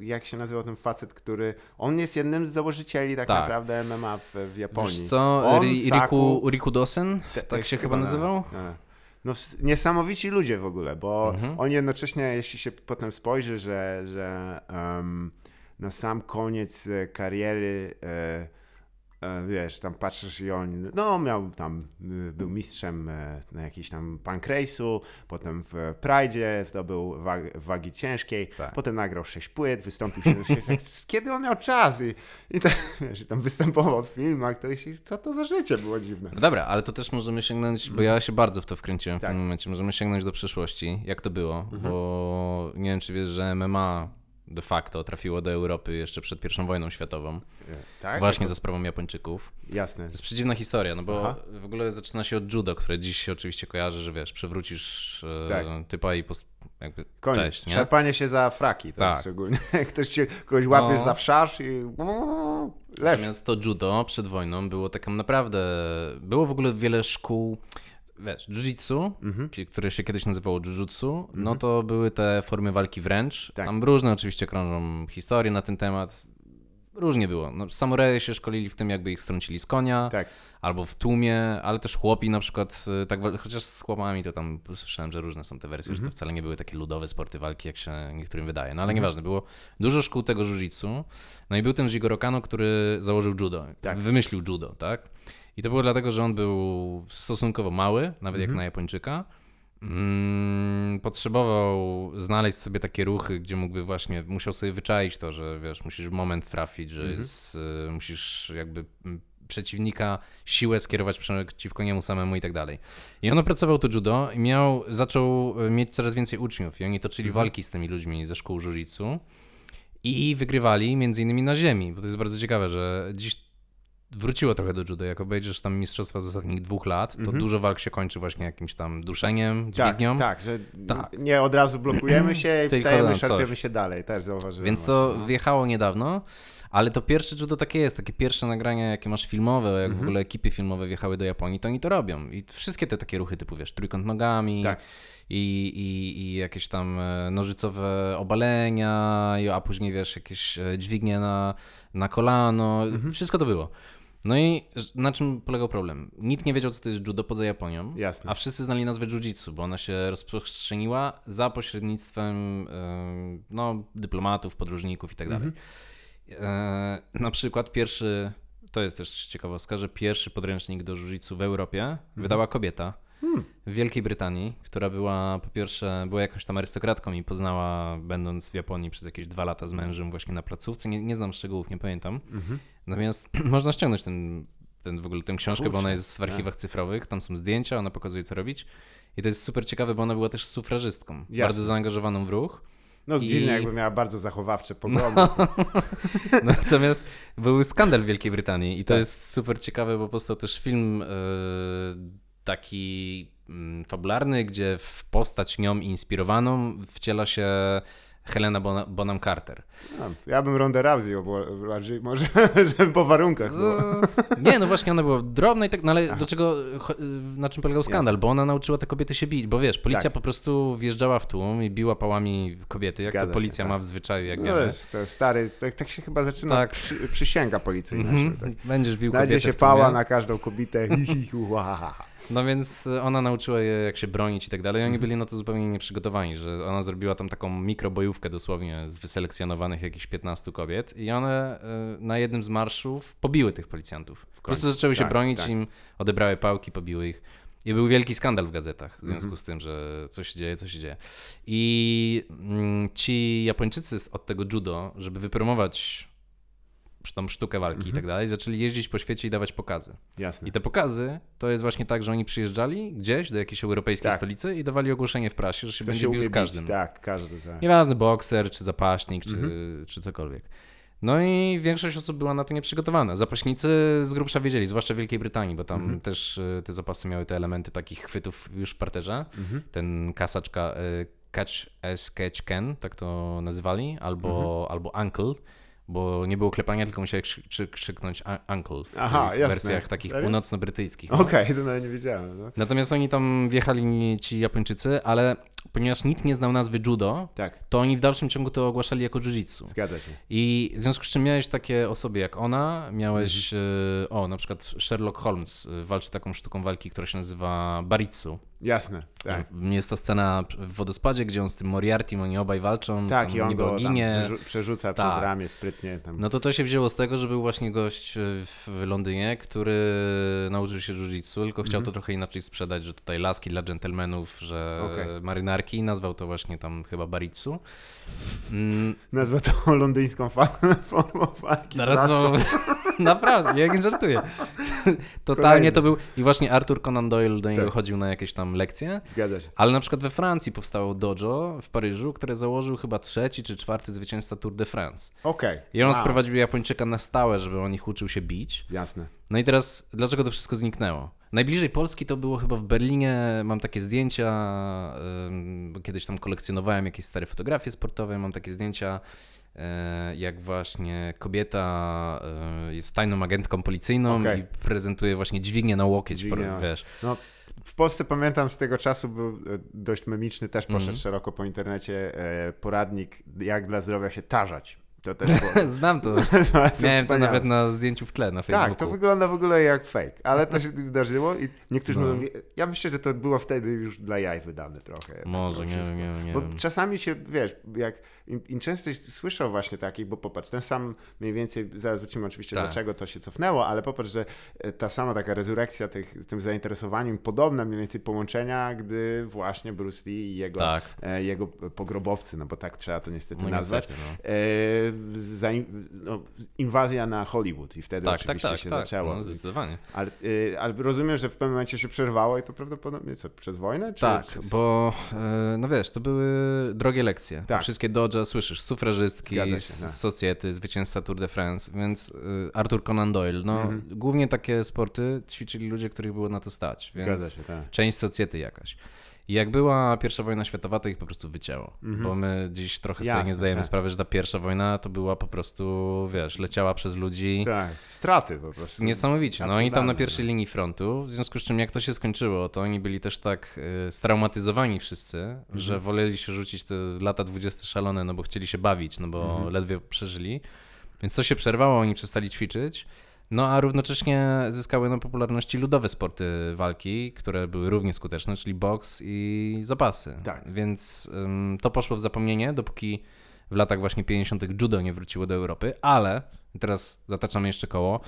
e, jak się nazywał ten facet, który. On jest jednym z założycieli tak, Tak. naprawdę MMA w, w Japonii. Wiesz co, On, Ri, Saku- Riku, Riku Dosen? Tak się chyba nazywał? tak. No, niesamowici ludzie w ogóle, bo Mhm. oni jednocześnie, jeśli się potem spojrzy, że, że em, na sam koniec kariery, e, wiesz, tam patrzysz i on, no miał tam, y, był mistrzem e, na jakiś tam punk race'u, potem w Pride'zie zdobył wagi, wagi ciężkiej, Tak. potem nagrał sześć płyt, wystąpił się, tak, kiedy on miał czas i, i tak, wiesz, i tam występował w filmach, to się, co to za życie było dziwne. No dobra, ale to też możemy sięgnąć, bo ja się bardzo w to wkręciłem w Tak. tym momencie. Możemy sięgnąć do przyszłości, jak to było, Mhm. bo nie wiem, czy wiesz, że MMA de facto trafiło do Europy jeszcze przed pierwszą wojną światową. Tak? Właśnie za sprawą Japończyków. Jasne. To jest przedziwna historia, no bo Aha. w ogóle zaczyna się od judo, które dziś się oczywiście kojarzy, że wiesz, przewrócisz e, Tak. typa i pos- jakby Koniec. cześć, nie? Szarpanie się za fraki, Tak. szczególnie. Ktoś cię, kogoś łapiesz No. za wszarz i leż. Natomiast to judo przed wojną było taką naprawdę. Było w ogóle wiele szkół. Wiesz, jiu-jitsu, Mhm. które się kiedyś nazywało jiu-jitsu, no to były te formy walki wręcz. Tak. Tam różne oczywiście krążą historie na ten temat. Różnie było. No, samuraje się szkolili w tym, jakby ich strącili z konia, Tak. albo w tłumie, ale też chłopi na przykład, y, tak, chociaż z chłopami to tam słyszałem, że różne są te wersje, Mhm. że to wcale nie były takie ludowe sporty walki, jak się niektórym wydaje. No ale nieważne, było dużo szkół tego jiu-jitsu. No i był ten Jigoro Kano, który założył judo, Tak. wymyślił judo, tak? I to było dlatego, że on był stosunkowo mały, nawet Mhm. jak na Japończyka. Mm, potrzebował znaleźć sobie takie ruchy, gdzie mógłby właśnie, musiał sobie wyczaić to, że wiesz, musisz moment trafić, że Mhm. jest, y, musisz jakby mm, przeciwnika siłę skierować przeciwko niemu samemu i tak dalej. I on opracował to judo i miał, zaczął e, mieć coraz więcej uczniów i oni toczyli Mhm. walki z tymi ludźmi ze szkół jiu-jitsu i wygrywali między innymi na ziemi, bo to jest bardzo ciekawe, że dziś wróciło trochę do judo. Jak obejrzysz tam mistrzostwa z ostatnich dwóch lat, to Mhm. dużo walk się kończy właśnie jakimś tam duszeniem, Tak, dźwignią. tak, że Tak. nie od razu blokujemy się i Tylko wstajemy, coś. szarpiemy się dalej. Też zauważyłem. Więc to właśnie, no. wjechało niedawno, ale to pierwsze judo takie jest, takie pierwsze nagrania, jakie masz filmowe, jak Mhm. w ogóle ekipy filmowe wjechały do Japonii, to oni to robią. I wszystkie te takie ruchy typu, wiesz, trójkąt nogami Tak. i, i, i jakieś tam e, nożycowe obalenia, a później, wiesz, jakieś e, dźwignie na, na kolano, Mhm. wszystko to było. No i na czym polegał problem? Nikt nie wiedział, co to jest judo poza Japonią, Jasne. a wszyscy znali nazwę jiu-jitsu, bo ona się rozprzestrzeniła za pośrednictwem e, no, dyplomatów, podróżników i tak dalej. E, Na przykład pierwszy, to jest też ciekawostka, że pierwszy podręcznik do jiu-jitsu w Europie wydała kobieta w Wielkiej Brytanii, która była po pierwsze, była jakąś tam arystokratką i poznała, będąc w Japonii przez jakieś dwa lata z mężem właśnie na placówce. Nie, nie znam szczegółów, nie pamiętam. Mhm. Natomiast można ściągnąć ten, ten w ogóle tę książkę, bo Kurczę, ona jest w archiwach cyfrowych, tam są zdjęcia, ona pokazuje co robić. I to jest super ciekawe, bo ona była też sufrażystką, Jasne. bardzo zaangażowaną w ruch. No I- jakby miała bardzo zachowawcze poglądy. Natomiast był skandal w Wielkiej Brytanii i to Tak. jest super ciekawe, bo powstał też film e, taki mm, fabularny, gdzie w postać nią inspirowaną wciela się Helena Bonham Carter. No, ja bym Ronda Rousey bardziej może, żeby po warunkach było. Nie, no właśnie ona była drobna i tak, no ale do czego, na czym polegał skandal? Bo ona nauczyła te kobiety się bić, bo wiesz, policja Tak. po prostu wjeżdżała w tłum i biła pałami kobiety, jak Zgadza to się, policja tak. ma w zwyczaju, jak No wiemy. to stary, tak, tak się chyba zaczyna Tak. przy, przysięga policyjna. Mhm. Tak. Będziesz bił Znajdzie kobietę się pała na każdą kobietę. No więc e, ona nauczyła je, jak się bronić i tak dalej. Mhm. Oni byli na to zupełnie nieprzygotowani, że ona zrobiła tam taką mikrobojówkę dosłownie z wyselekcjonowanych jakichś 15 kobiet i one e, na jednym z marszów pobiły tych policjantów. Po prostu zaczęły się Tak, bronić, tak. im odebrały pałki, pobiły ich. I był wielki skandal w gazetach w związku Mhm. z tym, że coś się dzieje, coś się dzieje. I mm, ci Japończycy od tego judo, żeby wypromować tą sztukę walki Mhm. i tak dalej, zaczęli jeździć po świecie i dawać pokazy. Jasne. I te pokazy to jest właśnie tak, że oni przyjeżdżali gdzieś do jakiejś europejskiej Tak. stolicy i dawali ogłoszenie w prasie, że się To będzie się bił z bić, każdym. Tak, każdy, tak. Nieważny bokser, czy zapaśnik, czy, Mhm. czy cokolwiek. No i większość osób była na to nieprzygotowana. Zapaśnicy z grubsza wiedzieli, zwłaszcza w Wielkiej Brytanii, bo tam Mhm. też y, te zapasy miały te elementy takich chwytów już w parterze. Mhm. Ten kasaczka y, catch as catch can, tak to nazywali, albo, Mhm. albo uncle, bo nie było klepania, tylko musiałeś krzy- krzy- krzyknąć un- uncle w Aha, wersjach takich północno-brytyjskich. no. Okej, to nawet nie wiedziałem. No. Natomiast oni tam wjechali ci Japończycy, ale ponieważ nikt nie znał nazwy judo, Tak, to oni w dalszym ciągu to ogłaszali jako jiu-jitsu. zgadza się. I w związku z czym miałeś takie osoby jak ona, miałeś, Mhm. e, o na przykład Sherlock Holmes e, walczy taką sztuką walki, która się nazywa Baritsu. Jasne, tak. Jest to scena w wodospadzie, gdzie on z tym Moriartym, oni obaj walczą, Tak, tam i on go ginie. przerzuca Tak. przez ramię sprytnie. Tam. No to to się wzięło z tego, że był właśnie gość e, w Londynie, który nauczył się jiu-jitsu, tylko chciał Mhm. to trochę inaczej sprzedać, że tutaj laski dla dżentelmenów, że Okej. marynarki, nazwał to właśnie tam chyba Baritsu. Mm, Nazwę to londyńską formą walki. z Zaraz laską. no, naprawdę, ja nie żartuję. Totalnie to był. I właśnie Arthur Conan Doyle do niego Tak. chodził na jakieś tam lekcje. Zgadza się. Ale na przykład we Francji powstało dojo w Paryżu, które założył chyba trzeci czy czwarty zwycięzca Tour de France. Okej. I on Wow. sprowadził Japończyka na stałe, żeby on ich uczył się bić. Jasne. No i teraz, dlaczego to wszystko zniknęło? Najbliżej Polski to było chyba w Berlinie. Mam takie zdjęcia, bo kiedyś tam kolekcjonowałem jakieś stare fotografie sportowe. Mam takie zdjęcia, e, jak właśnie kobieta e, jest tajną agentką policyjną Okej. i prezentuje właśnie dźwignię na łokieć, wiesz. No, w Polsce pamiętam z tego czasu był e, dość memiczny, też poszedł Mhm. szeroko po internecie poradnik, jak dla zdrowia się tarzać. To też było. Znam to. jest Miałem to nawet na zdjęciu w tle na Facebooku. Tak, to wygląda w ogóle jak fake, ale to się zdarzyło i niektórzy No. mówią, ja myślę, że to było wtedy już dla jaj wydane trochę. tak Może, to nie nie nie Bo czasami się, wiesz, jak im, im częściej słyszał właśnie takich, bo popatrz, ten sam mniej więcej, zaraz wrócimy oczywiście Tak. dlaczego to się cofnęło, ale popatrz, że e, ta sama taka rezurekcja tych, z tym zainteresowaniem, podobne mniej więcej połączenia, gdy właśnie Bruce Lee i jego, Tak. e, jego pogrobowcy, no bo tak trzeba to niestety No nazwać, niestety, no. e, za, no, inwazja na Hollywood i wtedy Tak, tak, oczywiście tak, się tak, zaczęło. no, zdecydowanie. Ale, y, ale rozumiem, że w pewnym momencie się przerwało i to prawdopodobnie co, przez wojnę? Czy, Tak, czy... bo e, no wiesz, to były drogie lekcje. Te Tak. Dodge, słyszysz, sufrażystki się, z, z Society, zwycięzca Tour de France, więc e, Arthur Conan Doyle, no Mhm. głównie takie sporty ćwiczyli ludzie, których było na to stać, więc się, tak. część Society jakaś. I jak była pierwsza wojna światowa, to ich po prostu wycięło. Bo my dziś trochę sobie Jasne, nie zdajemy tak. sprawy, że ta pierwsza wojna to była po prostu, wiesz, leciała przez ludzi. Tak, straty po prostu. Niesamowicie. No oni tam na pierwszej linii frontu, w związku z czym jak to się skończyło, to oni byli też tak y, straumatyzowani wszyscy, Mhm. że woleli się rzucić te lata 20 szalone, no bo chcieli się bawić, no bo Mhm. ledwie przeżyli. Więc to się przerwało, oni przestali ćwiczyć. No a równocześnie zyskały na popularności ludowe sporty walki, które były równie skuteczne, czyli boks i zapasy. Tak. Więc ym, to poszło w zapomnienie, dopóki w latach właśnie 50. judo nie wróciło do Europy, ale teraz zataczamy jeszcze koło.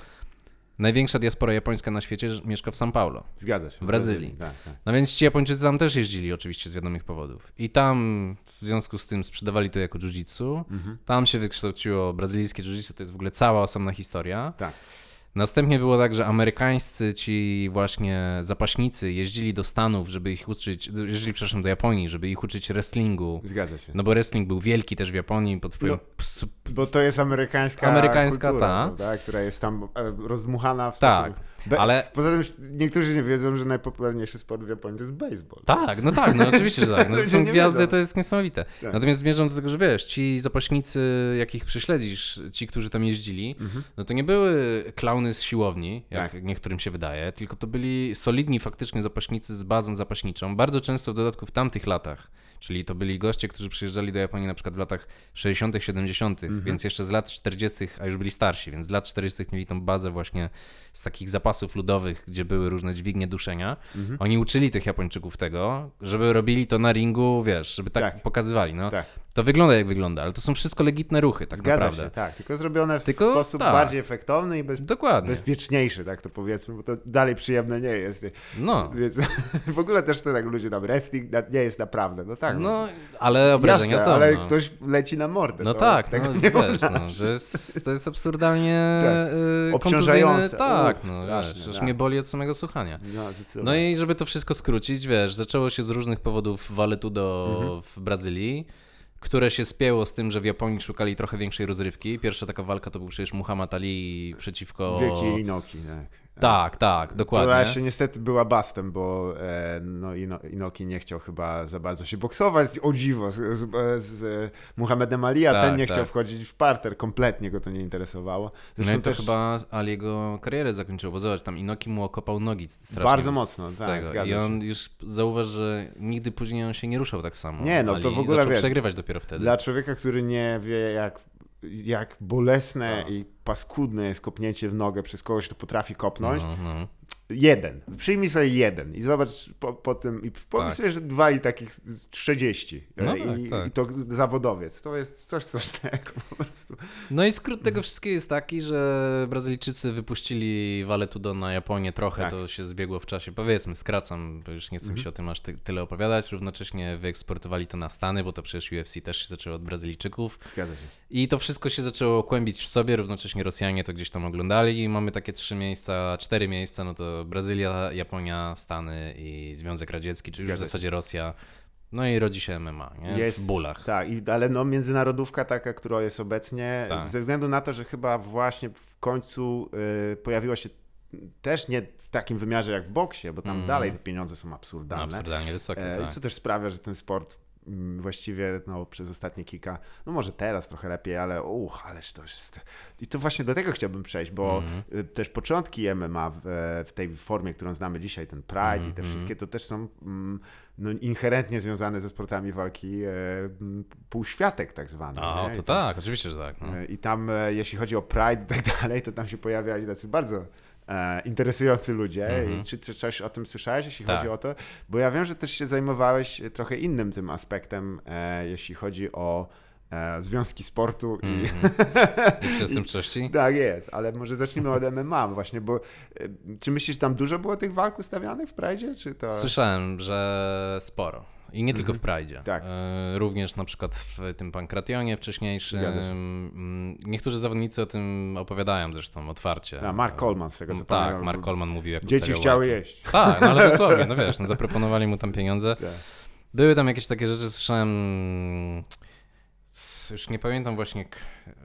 Największa diaspora japońska na świecie mieszka w São Paulo. Zgadza się. W Brazylii. Tak, tak. No więc ci Japończycy tam też jeździli oczywiście z wiadomych powodów. I tam w związku z tym sprzedawali to jako jiu-jitsu. Mhm. Tam się wykształciło brazylijskie jiu-jitsu, to jest w ogóle cała osobna historia. Tak. Następnie było tak, że amerykańscy ci właśnie zapaśnicy jeździli do Stanów, żeby ich uczyć, jeździli przepraszam do Japonii, żeby ich uczyć wrestlingu. Zgadza się. No bo wrestling był wielki też w Japonii pod wpływem No, Bo to jest amerykańska, Amerykańska, kultura, ta. prawda, która jest tam e, rozdmuchana w Tak, sposób... Be- ale- Poza tym niektórzy nie wiedzą, że najpopularniejszy sport w Japonii to jest baseball. Tak, no tak, no oczywiście, że tak. No, są gwiazdy, wiedzą. to jest niesamowite. Tak. Natomiast zmierzam do tego, że wiesz, ci zapaśnicy, jakich prześledzisz, ci, którzy tam jeździli, Mhm. no to nie były klauny z siłowni, jak Tak. niektórym się wydaje, tylko to byli solidni faktycznie zapaśnicy z bazą zapaśniczą, bardzo często w dodatku w tamtych latach. Czyli to byli goście, którzy przyjeżdżali do Japonii na przykład w latach 60., 70., Mhm. więc jeszcze z lat 40., a już byli starsi, więc z lat 40. mieli tą bazę właśnie z takich zapasów ludowych, gdzie były różne dźwignie duszenia. Mhm. Oni uczyli tych Japończyków tego, żeby robili to na ringu, wiesz, żeby tak, Tak. pokazywali. No, Tak. To wygląda jak wygląda, ale to są wszystko legitne ruchy, tak Zgadza naprawdę. się, tak. Tylko zrobione w Tylko sposób tak. bardziej efektowny i bez... Dokładnie. bezpieczniejszy, tak to powiedzmy, bo to dalej przyjemne nie jest. No. Więc w ogóle też to tak ludzie tam wrestling nie jest naprawdę, no tak. No, ale obrażenia Jasne, są. ale no. ktoś leci na mordę. No to tak, no, nie wiesz, no, wyobrażasz. że jest, to jest absurdalnie Tak. y, Obciążające. Tak, Uff, no straszne, wiesz, tak. mnie boli od samego słuchania. No, No i żeby to wszystko skrócić, wiesz, zaczęło się z różnych powodów waletudo Mhm. w Brazylii, które się spięło z tym, że w Japonii szukali trochę większej rozrywki. Pierwsza taka walka to był przecież Muhammad Ali przeciwko... Wielki Inoki, tak. Tak, tak, Która dokładnie. jeszcze niestety była bastem, bo e, no, Ino, Inoki nie chciał chyba za bardzo się boksować, o dziwo, z, z, z Muhammedem Ali, a Tak, ten nie tak. chciał wchodzić w parter, kompletnie go to nie interesowało. No Zresztą i to też- chyba Aliego karierę zakończyło, bo zobacz, tam Inoki mu okopał nogi strasznie Bardzo mocno, z tak, tego. I on się. już zauważ, że nigdy później on się nie ruszał tak samo. Nie, no to Ali w ogóle, zaczął wiesz, przegrywać dopiero wtedy. Dla człowieka, który nie wie, jak, jak bolesne Tak. i paskudne jest kopnięcie w nogę przez kogoś, kto potrafi kopnąć, No, no. Jeden. Przyjmij sobie jeden i zobacz po, po tym, i pomyśl Tak. sobie, że dwa i takich z 30. No I, tak, tak. I to zawodowiec. To jest coś strasznego po prostu. no i skrót tego wszystkiego jest taki, że Brazylijczycy wypuścili Valetudo na Japonię trochę, Tak. to się zbiegło w czasie. Powiedzmy, skracam, bo już nie chcę mi się o tym aż ty, tyle opowiadać. Równocześnie wyeksportowali to na Stany, bo to przecież UFC też się zaczęło od Brazylijczyków. Zgadza się. I to wszystko się zaczęło kłębić w sobie, równocześnie Rosjanie to gdzieś tam oglądali i mamy takie trzy miejsca, cztery miejsca, no to Brazylia, Japonia, Stany i Związek Radziecki, czyli już w zasadzie Rosja. No i rodzi się MMA, nie? w bólach. Tak, ale no międzynarodówka taka, która jest obecnie, Tak. ze względu na to, że chyba właśnie w końcu y, pojawiła się też nie w takim wymiarze jak w boksie, bo tam Mhm. dalej te pieniądze są absurdalne. absurdalnie wysokie, E, tak. Co też sprawia, że ten sport mm, właściwie no, przez ostatnie kilka, no może teraz trochę lepiej, ale uch, ależ to jest... I to właśnie do tego chciałbym przejść, bo Mhm. y, też początki MMA w, e, w tej formie, którą znamy dzisiaj, ten Pride i te Mhm. wszystkie, to też są mm, no, inherentnie związane ze sportami walki e, półświatek tak zwane. A, nie? to I tak, oczywiście, że tak. No. E, I tam, e, jeśli chodzi o Pride i tak dalej, to tam się pojawiali tacy bardzo e, interesujący ludzie. Mhm. Czy, czy coś o tym słyszałeś, jeśli Tak. chodzi o to? Bo ja wiem, że też się zajmowałeś trochę innym tym aspektem, e, jeśli chodzi o e, związki sportu i... Mhm. I przestępczości? Tak jest, ale może zacznijmy od MMA właśnie, bo e, czy myślisz, że tam dużo było tych walk ustawianych w Pride, czy to... Słyszałem, że sporo. I nie tylko w Prajdzie. Tak. E, również na przykład w tym Pankrationie wcześniejszym. Mm, Niektórzy zawodnicy o tym opowiadają zresztą otwarcie. A Mark Coleman z tego co No, tak, pamiętam, Mark Coleman mówił jak Dzieci chciały jeść. Tak, no ale dosłownie, no wiesz, no zaproponowali mu tam pieniądze. Tak. Były tam jakieś takie rzeczy, słyszałem. mm, Już nie pamiętam właśnie,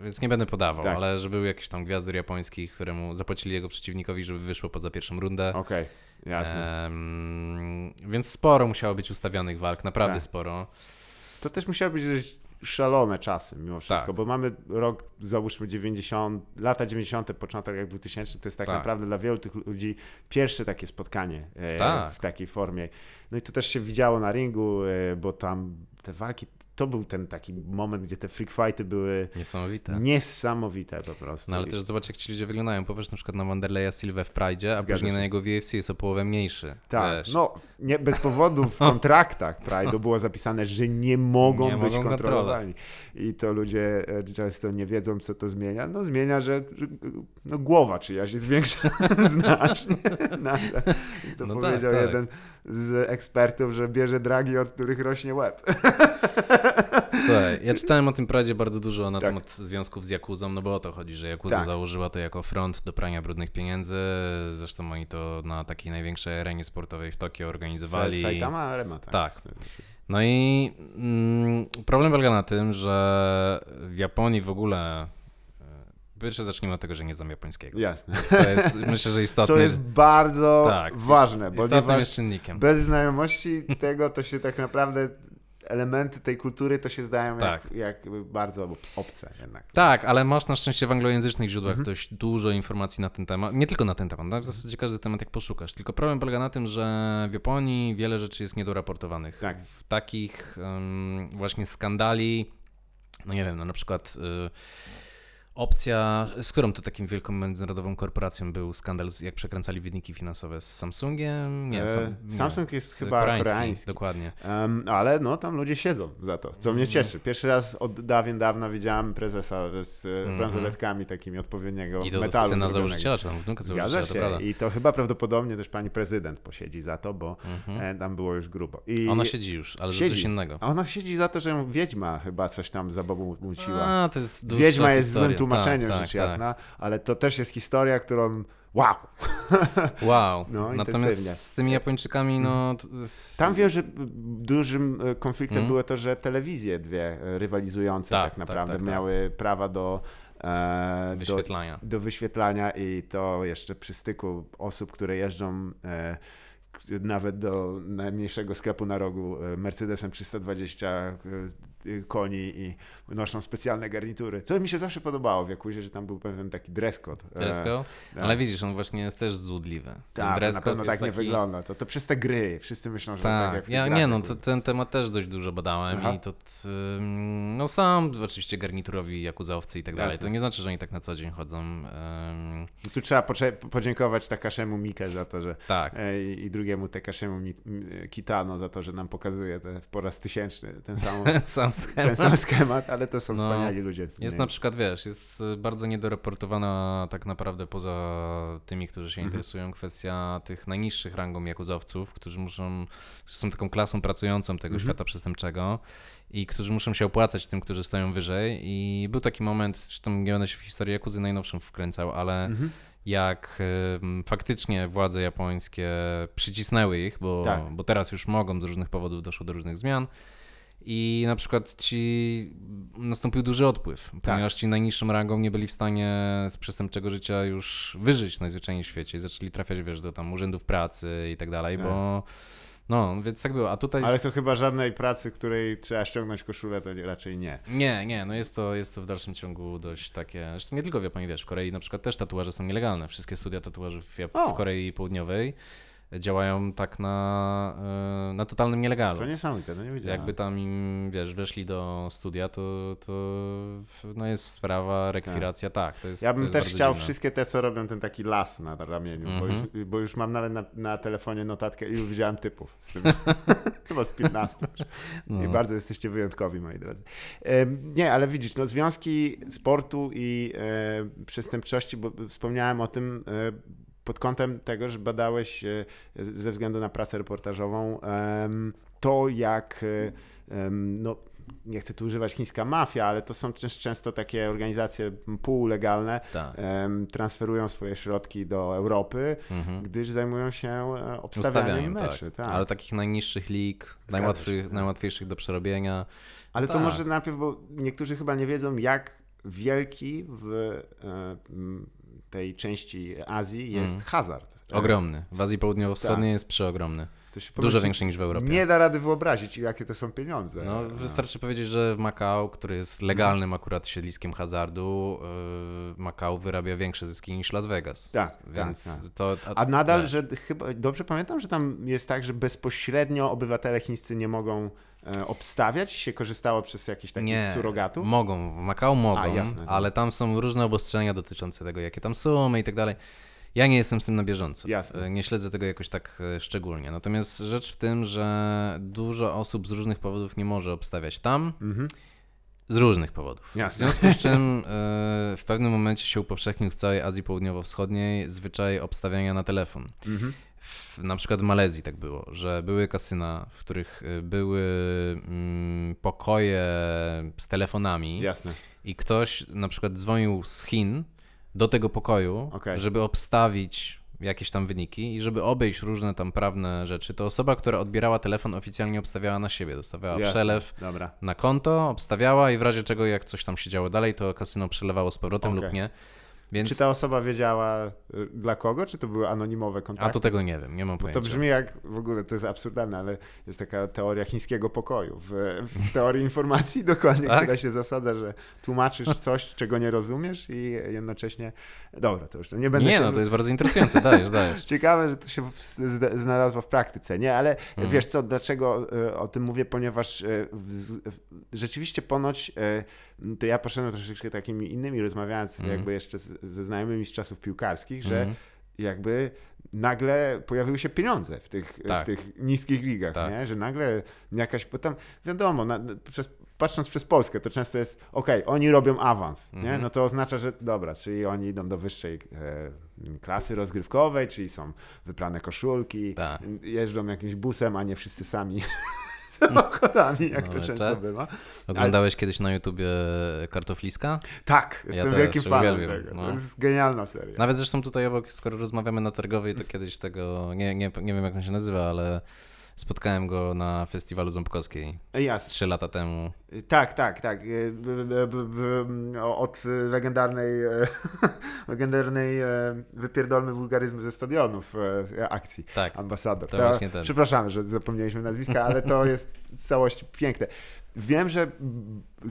więc nie będę podawał, Tak. ale że były jakieś tam gwiazdy japońskich, któremu zapłacili jego przeciwnikowi, żeby wyszło poza pierwszą rundę. Okej, jasne. Więc sporo musiało być ustawianych walk, naprawdę Tak. sporo. To też musiały być szalone czasy mimo wszystko, Tak. bo mamy rok, załóżmy 90, lata 90, początek jak 2000, to jest tak, Tak. naprawdę dla wielu tych ludzi pierwsze takie spotkanie e, Tak. w takiej formie. No i to też się widziało na ringu, e, bo tam te walki, to był ten taki moment, gdzie te freak fighty były Niesamowite. niesamowite po prostu. No ale też zobacz, jak ci ludzie wyglądają. Popatrz na przykład na Wanderleya Silva w Pride'zie, a Zgadza później się. na jego UFC jest o połowę mniejszy. Tak, wiesz. no nie, bez powodu w kontraktach Pride było zapisane, że nie mogą Nie być mogą kontrolowani. I to ludzie e, często nie wiedzą, co to zmienia. No zmienia, że, że no, głowa czyjaś jest większa znacznie. I To No tak, powiedział tak. jeden z ekspertów, że bierze dragi, od których rośnie łeb. Słuchaj, ja czytałem o tym Pradzie bardzo dużo na Tak. temat związków z Jakuzą, no bo o to chodzi, że Jakuza Tak. założyła to jako front do prania brudnych pieniędzy. Zresztą oni to na takiej największej arenie sportowej w Tokio organizowali. Saitama Arema, tak. Tak. No i mm, problem polega na tym, że w Japonii w ogóle. Pierwsze zacznijmy od tego, że nie znam japońskiego. Jasne. To jest, myślę, że istotne. Co jest bardzo tak, ważne, bo istotnym jest czynnikiem. Bez znajomości tego to się tak naprawdę elementy tej kultury to się zdają Tak. jak, jak bardzo obce jednak. Tak, ale masz na szczęście w anglojęzycznych źródłach Mhm. dość dużo informacji na ten temat. Nie tylko na ten temat, no w zasadzie każdy temat jak poszukasz. Tylko problem polega na tym, że w Japonii wiele rzeczy jest niedoraportowanych. Tak. W takich em, właśnie skandali, no nie wiem, no na przykład y, opcja, z którą to takim wielką międzynarodową korporacją był skandal, jak przekręcali wyniki finansowe z Samsungiem? Nie, E, sam, nie. Samsung jest chyba koreański, koreański. Dokładnie. Em, ale no tam ludzie siedzą za to, co mnie cieszy. Pierwszy raz od dawien dawna widziałem prezesa z mm bransoletkami takimi odpowiedniego I to metalu. syna założyciela, czy tam wnuka założyciela, to prawda. I to chyba prawdopodobnie też pani prezydent posiedzi za to, bo Mhm. e, tam było już grubo. I Ona siedzi już, ale za siedzi. coś innego. A ona siedzi za to, że ją wiedźma chyba coś tam za bobą muciła. A, to jest Wiedźma jest historia. złym tłumaczeniem, tak, rzecz tak, jasna, ale to też jest historia, którą wow. Tak. Wow. No, Natomiast z tymi Japończykami, no. t- Tam wiem, że dużym e, konfliktem Mhm. było to, że telewizje dwie e, rywalizujące Tak, tak, tak, naprawdę tak, tak. miały prawa do, e, do, wyświetlania. do wyświetlania i to jeszcze przy styku osób, które jeżdżą e, nawet do najmniejszego sklepu na rogu Mercedesem 320 e, e, koni i noszą specjalne garnitury. Co mi się zawsze podobało w Jakuzie, że tam był pewien taki dress code. E, Dress code? tak. Ale widzisz, on właśnie jest też zudliwy. Ten Tak, dress na pewno tak nie taki- wygląda. To, to przez te gry. Wszyscy myślą, że tak, Tak, jak w tych ja, nie no, to, ten temat też dość dużo badałem Aha. i to, no sam oczywiście garniturowi, jakuzowcy i tak dalej, Jasne. to nie znaczy, że oni tak na co dzień chodzą. ym, Tu trzeba podziękować Takaszemu Mikę za to, że tak, e, i drugiemu Takaszemu Kitano za to, że nam pokazuje te, po raz tysięczny ten sam, sam ten schemat. sam schemat, ale to są No, wspaniali ludzie. Jest Nie. na przykład, wiesz, jest y, bardzo niedoraportowana tak naprawdę poza tymi, którzy się Mhm. interesują, kwestia tych najniższych rangą jakuzowców, którzy muszą, którzy są taką klasą pracującą tego Mhm. świata przestępczego i którzy muszą się opłacać tym, którzy stoją wyżej i był taki moment, zresztą nie będę się w historii jakuzy najnowszym wkręcał, ale Mhm. jak ym, faktycznie władze japońskie przycisnęły ich, bo, Tak. bo teraz już mogą, z różnych powodów doszło do różnych zmian. I na przykład ci nastąpił duży odpływ, Tak. ponieważ ci najniższą rangą nie byli w stanie z przestępczego życia już wyżyć najzwyczajniej w świecie i zaczęli trafiać, wiesz, do tam urzędów pracy i tak dalej, Tak. bo no, więc tak było. A tutaj Ale z- to chyba żadnej pracy, której trzeba ściągnąć koszulę, to raczej nie. Nie, nie, no jest to, jest to w dalszym ciągu dość takie. Zresztą nie tylko w Japonii, wiesz, w Korei na przykład też tatuaże są nielegalne. Wszystkie studia tatuaży w, w Korei Południowej działają tak na, y, na totalnym nielegalu. To niesamowite, to nie wiedziałem. Jakby tam im, wiesz, weszli do studia, to, to no jest sprawa, rekwiracja, tak. to jest, Ja bym jest też chciał dziwne. wszystkie te, co robią ten taki las na ramieniu, bo, Mhm. już, bo już mam nawet na, na telefonie notatkę i już widziałem typów z tym. Chyba z 15. No. I bardzo jesteście wyjątkowi, moi drodzy. Nie, ale widzisz, no, związki sportu i e, przestępczości, bo wspomniałem o tym e, pod kątem tego, że badałeś e, ze względu na pracę reportażową to, jak e, no, nie chcę tu używać chińska mafia, ale to są też często takie organizacje półlegalne, Tak. transferują swoje środki do Europy, Mhm. gdyż zajmują się e, obstawianiem meczy. tak. Tak. Ale takich najniższych lig, tak. najłatwiejszych do przerobienia. Ale to Tak. może najpierw, bo niektórzy chyba nie wiedzą, jak wielki w tej części Azji jest Mm. hazard. Ogromny. W Azji Południowo-Wschodniej Tak. jest przeogromny. Dużo większy niż w Europie. Nie da rady wyobrazić, jakie to są pieniądze. No, wystarczy powiedzieć, że w Makao, który jest legalnym akurat siedliskiem hazardu, yy, Makao wyrabia większe zyski niż Las Vegas. Tak, Więc tak, tak. to. A nadal, tak. że chyba, dobrze pamiętam, że tam jest tak, że bezpośrednio obywatele chińscy nie mogą obstawiać, się korzystało przez jakichś takich Nie, surogatów. mogą, w Makao mogą, A, jasne. ale tam są różne obostrzenia dotyczące tego, jakie tam sumy i tak dalej. Ja nie jestem z tym na bieżąco. Jasne. E, Nie śledzę tego jakoś tak e, szczególnie. Natomiast rzecz w tym, że dużo osób z różnych powodów nie może obstawiać tam. Mhm. Z różnych powodów. Jasne. W związku z czym e, w pewnym momencie się upowszechnił w całej Azji Południowo-Wschodniej zwyczaj obstawiania na telefon. Mhm. W, na przykład w Malezji tak było, że były kasyna, w których y, były mm, pokoje z telefonami Jasne. i ktoś na przykład dzwonił z Chin do tego pokoju, Okej. żeby obstawić jakieś tam wyniki i żeby obejść różne tam prawne rzeczy, to osoba, która odbierała telefon oficjalnie obstawiała na siebie, dostawała Jasne. przelew Dobra. na konto, obstawiała i w razie czego jak coś tam się działo dalej, to kasyno przelewało z powrotem Okej. lub nie. Więc... Czy ta osoba wiedziała y, dla kogo, czy to były anonimowe A kontakty? to tego nie wiem, nie mam Bo pojęcia. to brzmi jak, w ogóle to jest absurdalne, ale jest taka teoria chińskiego pokoju. W, w teorii informacji dokładnie, Tak? która się zasadza, że tłumczysz coś, czego nie rozumiesz i jednocześnie... Dobra, to już nie będę Nie, się... no to jest bardzo interesujące, dajesz, dajesz. Ciekawe, że to się w- znalazło w praktyce, nie? Ale Mhm. wiesz co, dlaczego y, o tym mówię? Ponieważ y, w, rzeczywiście ponoć to ja poszedłem troszeczkę takimi innymi, rozmawiając Mhm. jakby jeszcze ze znajomymi z czasów piłkarskich, że Mhm. jakby nagle pojawiły się pieniądze w tych, Tak. w tych niskich ligach, Tak. nie? że nagle jakaś, bo tam wiadomo, na, przez, patrząc przez Polskę, to często jest, okej, oni robią awans, nie? Mhm. no to oznacza, że dobra, czyli oni idą do wyższej e, klasy rozgrywkowej, czyli są wyprane koszulki, Tak. jeżdżą jakimś busem, a nie wszyscy sami samochodami, jak No, to ale często tak. bywa. Oglądałeś kiedyś na YouTubie Kartofliska? Tak, jestem wielkim fanem uwielbiam, tego. no. To jest genialna seria. Nawet zresztą tutaj obok, skoro rozmawiamy na targowej, to kiedyś tego, nie, nie, nie wiem jak on się nazywa, ale spotkałem go na festiwalu Ząbkowskiej jasne. trzy lata temu. Tak, tak, tak. B- b- Od legendarnej, e, legendarnej e, wypierdolmy wulgaryzmy ze stadionów e, akcji. Tak. Ambasador. To właśnie ten. Przepraszamy, że zapomnieliśmy nazwiska, ale to jest w całości piękne. Wiem, że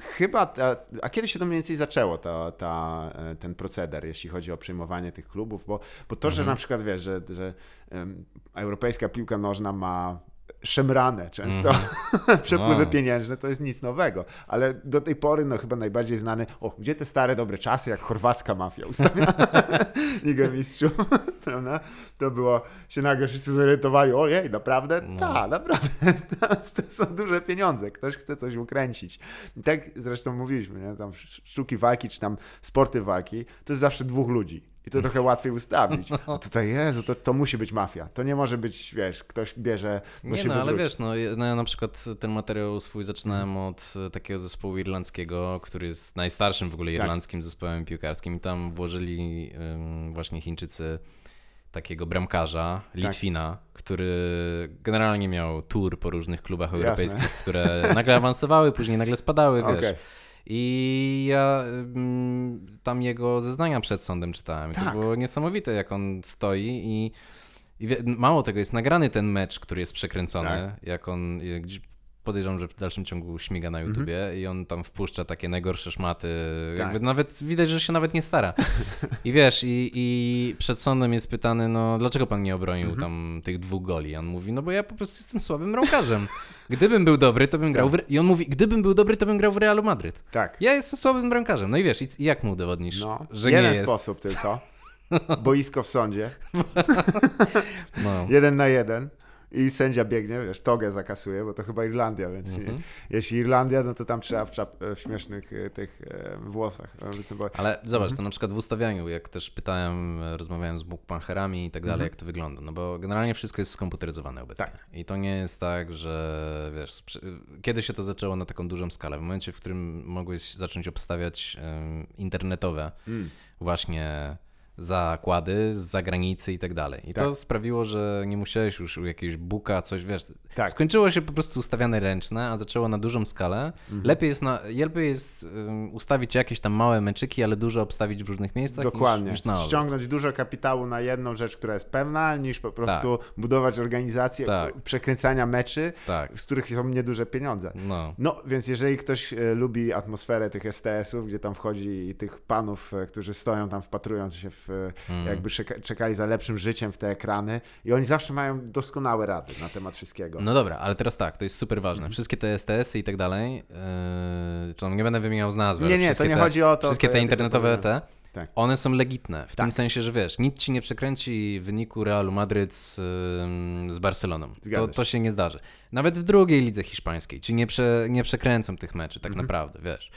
chyba, ta, a kiedy się to mniej więcej zaczęło, ta, ta, ten proceder, jeśli chodzi o przyjmowanie tych klubów, bo, bo to, że Mhm. na przykład wiesz, że, że em, europejska piłka nożna ma szemrane często Mhm. przepływy No. pieniężne, to jest nic nowego, ale do tej pory no chyba najbardziej znany, o, gdzie te stare dobre czasy, jak chorwacka mafia ustawia Ligę Mistrzów, prawda? To było, się nagle wszyscy zorientowali, ojej, naprawdę? No. Tak, naprawdę, to są duże pieniądze, ktoś chce coś ukręcić. I tak zresztą mówiliśmy, nie? tam sz- sztuki walki, czy tam sporty walki, to jest zawsze dwóch ludzi. I to trochę łatwiej ustawić. A tutaj, Jezu, to, to musi być mafia. To nie może być, wiesz, ktoś bierze, bo Nie no, ale wiesz, no, ja- no ja na przykład ten materiał swój zaczynałem od takiego zespołu irlandzkiego, który jest najstarszym w ogóle Tak. irlandzkim zespołem piłkarskim. Tam włożyli ym, właśnie Chińczycy takiego bramkarza, Tak. Litwina, który generalnie miał tour po różnych klubach Jasne. europejskich, które nagle awansowały, później nagle spadały, wiesz. Okej. I ja ym, tam jego zeznania przed sądem czytałem. Tak. To było niesamowite, jak on stoi i, i mało tego, jest nagrany ten mecz, który jest przekręcony, Tak. jak on gdzieś podejrzewam, że w dalszym ciągu śmiga na Mhm. YouTubie i on tam wpuszcza takie najgorsze szmaty. Tak. Jakby nawet widać, że się nawet nie stara. I wiesz, i, i przed sądem jest pytany, no dlaczego pan nie obronił Mhm. tam tych dwóch goli? On mówi, no bo ja po prostu jestem słabym bramkarzem. Gdybym był dobry, to bym grał w... Re- I on mówi, gdybym był dobry, to bym grał w Realu Madryt. Tak. Ja jestem słabym bramkarzem. No i wiesz, i, i jak mu udowodnisz, No, że jeden nie jest? sposób tylko. Boisko w sądzie. No. Jeden na jeden. I sędzia biegnie, wiesz, togę zakasuje, bo to chyba Irlandia, więc Mhm. jeśli Irlandia, no to tam trzeba w, czap, w śmiesznych e, tych e, włosach. e, występować. Ale zobacz, Mhm. to na przykład w ustawianiu, jak też pytałem, e, rozmawiałem z bookmacherami i tak dalej, Mhm. jak to wygląda, no bo generalnie wszystko jest skomputeryzowane obecnie. Tak. I to nie jest tak, że wiesz, kiedy się to zaczęło na taką dużą skalę? W momencie, w którym mogłeś zacząć obstawiać internetowe Mm. właśnie zakłady z zagranicy i tak dalej. I to Tak. sprawiło, że nie musiałeś już u jakiegoś buka coś, wiesz, Tak. skończyło się po prostu ustawiane ręczne, a zaczęło na dużą skalę. Mhm. Lepiej jest, na, lepiej jest um, ustawić jakieś tam małe meczyki, ale dużo obstawić w różnych miejscach Dokładnie. niż, niż. Ściągnąć dużo kapitału na jedną rzecz, która jest pewna, niż po prostu budować organizację Tak. przekręcania meczy, Tak, z których są nieduże pieniądze. no. No, więc jeżeli ktoś e, lubi atmosferę tych STS-ów, gdzie tam wchodzi i tych panów, e, którzy stoją tam wpatrując się w, e, Mm. jakby czeka, czekali za lepszym życiem w te ekrany i oni zawsze mają doskonałe rady na temat wszystkiego. No dobra, ale teraz tak, to jest super ważne. Mhm. Wszystkie te STS-y i tak dalej, yy, nie będę wymieniał z nazwy, nie, nie, to wszystkie nie te, chodzi o to. Wszystkie te internetowe te, Tak. one są legitne. W Tak. tym sensie, że wiesz, nic ci nie przekręci wyniku Realu Madryt z, z Barceloną. To, się. to się nie zdarzy. Nawet w drugiej lidze hiszpańskiej ci nie, prze, nie przekręcą tych meczy, tak Mhm. naprawdę, wiesz.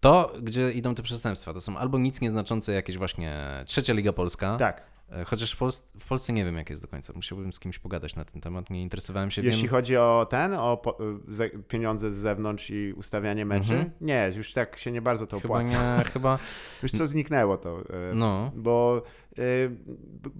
To, gdzie idą te przestępstwa, to są albo nic nieznaczące jakieś właśnie trzecia Liga Polska, Tak. e, chociaż w, Pols- w Polsce nie wiem, jak jest do końca. Musiałbym z kimś pogadać na ten temat, nie interesowałem się Jeśli wiem, chodzi o ten, o ze, pieniądze z zewnątrz i ustawianie meczy, Mhm. nie, już tak się nie bardzo to Chyba opłaca. nie, chyba, Już co zniknęło to. e, no, Bo y,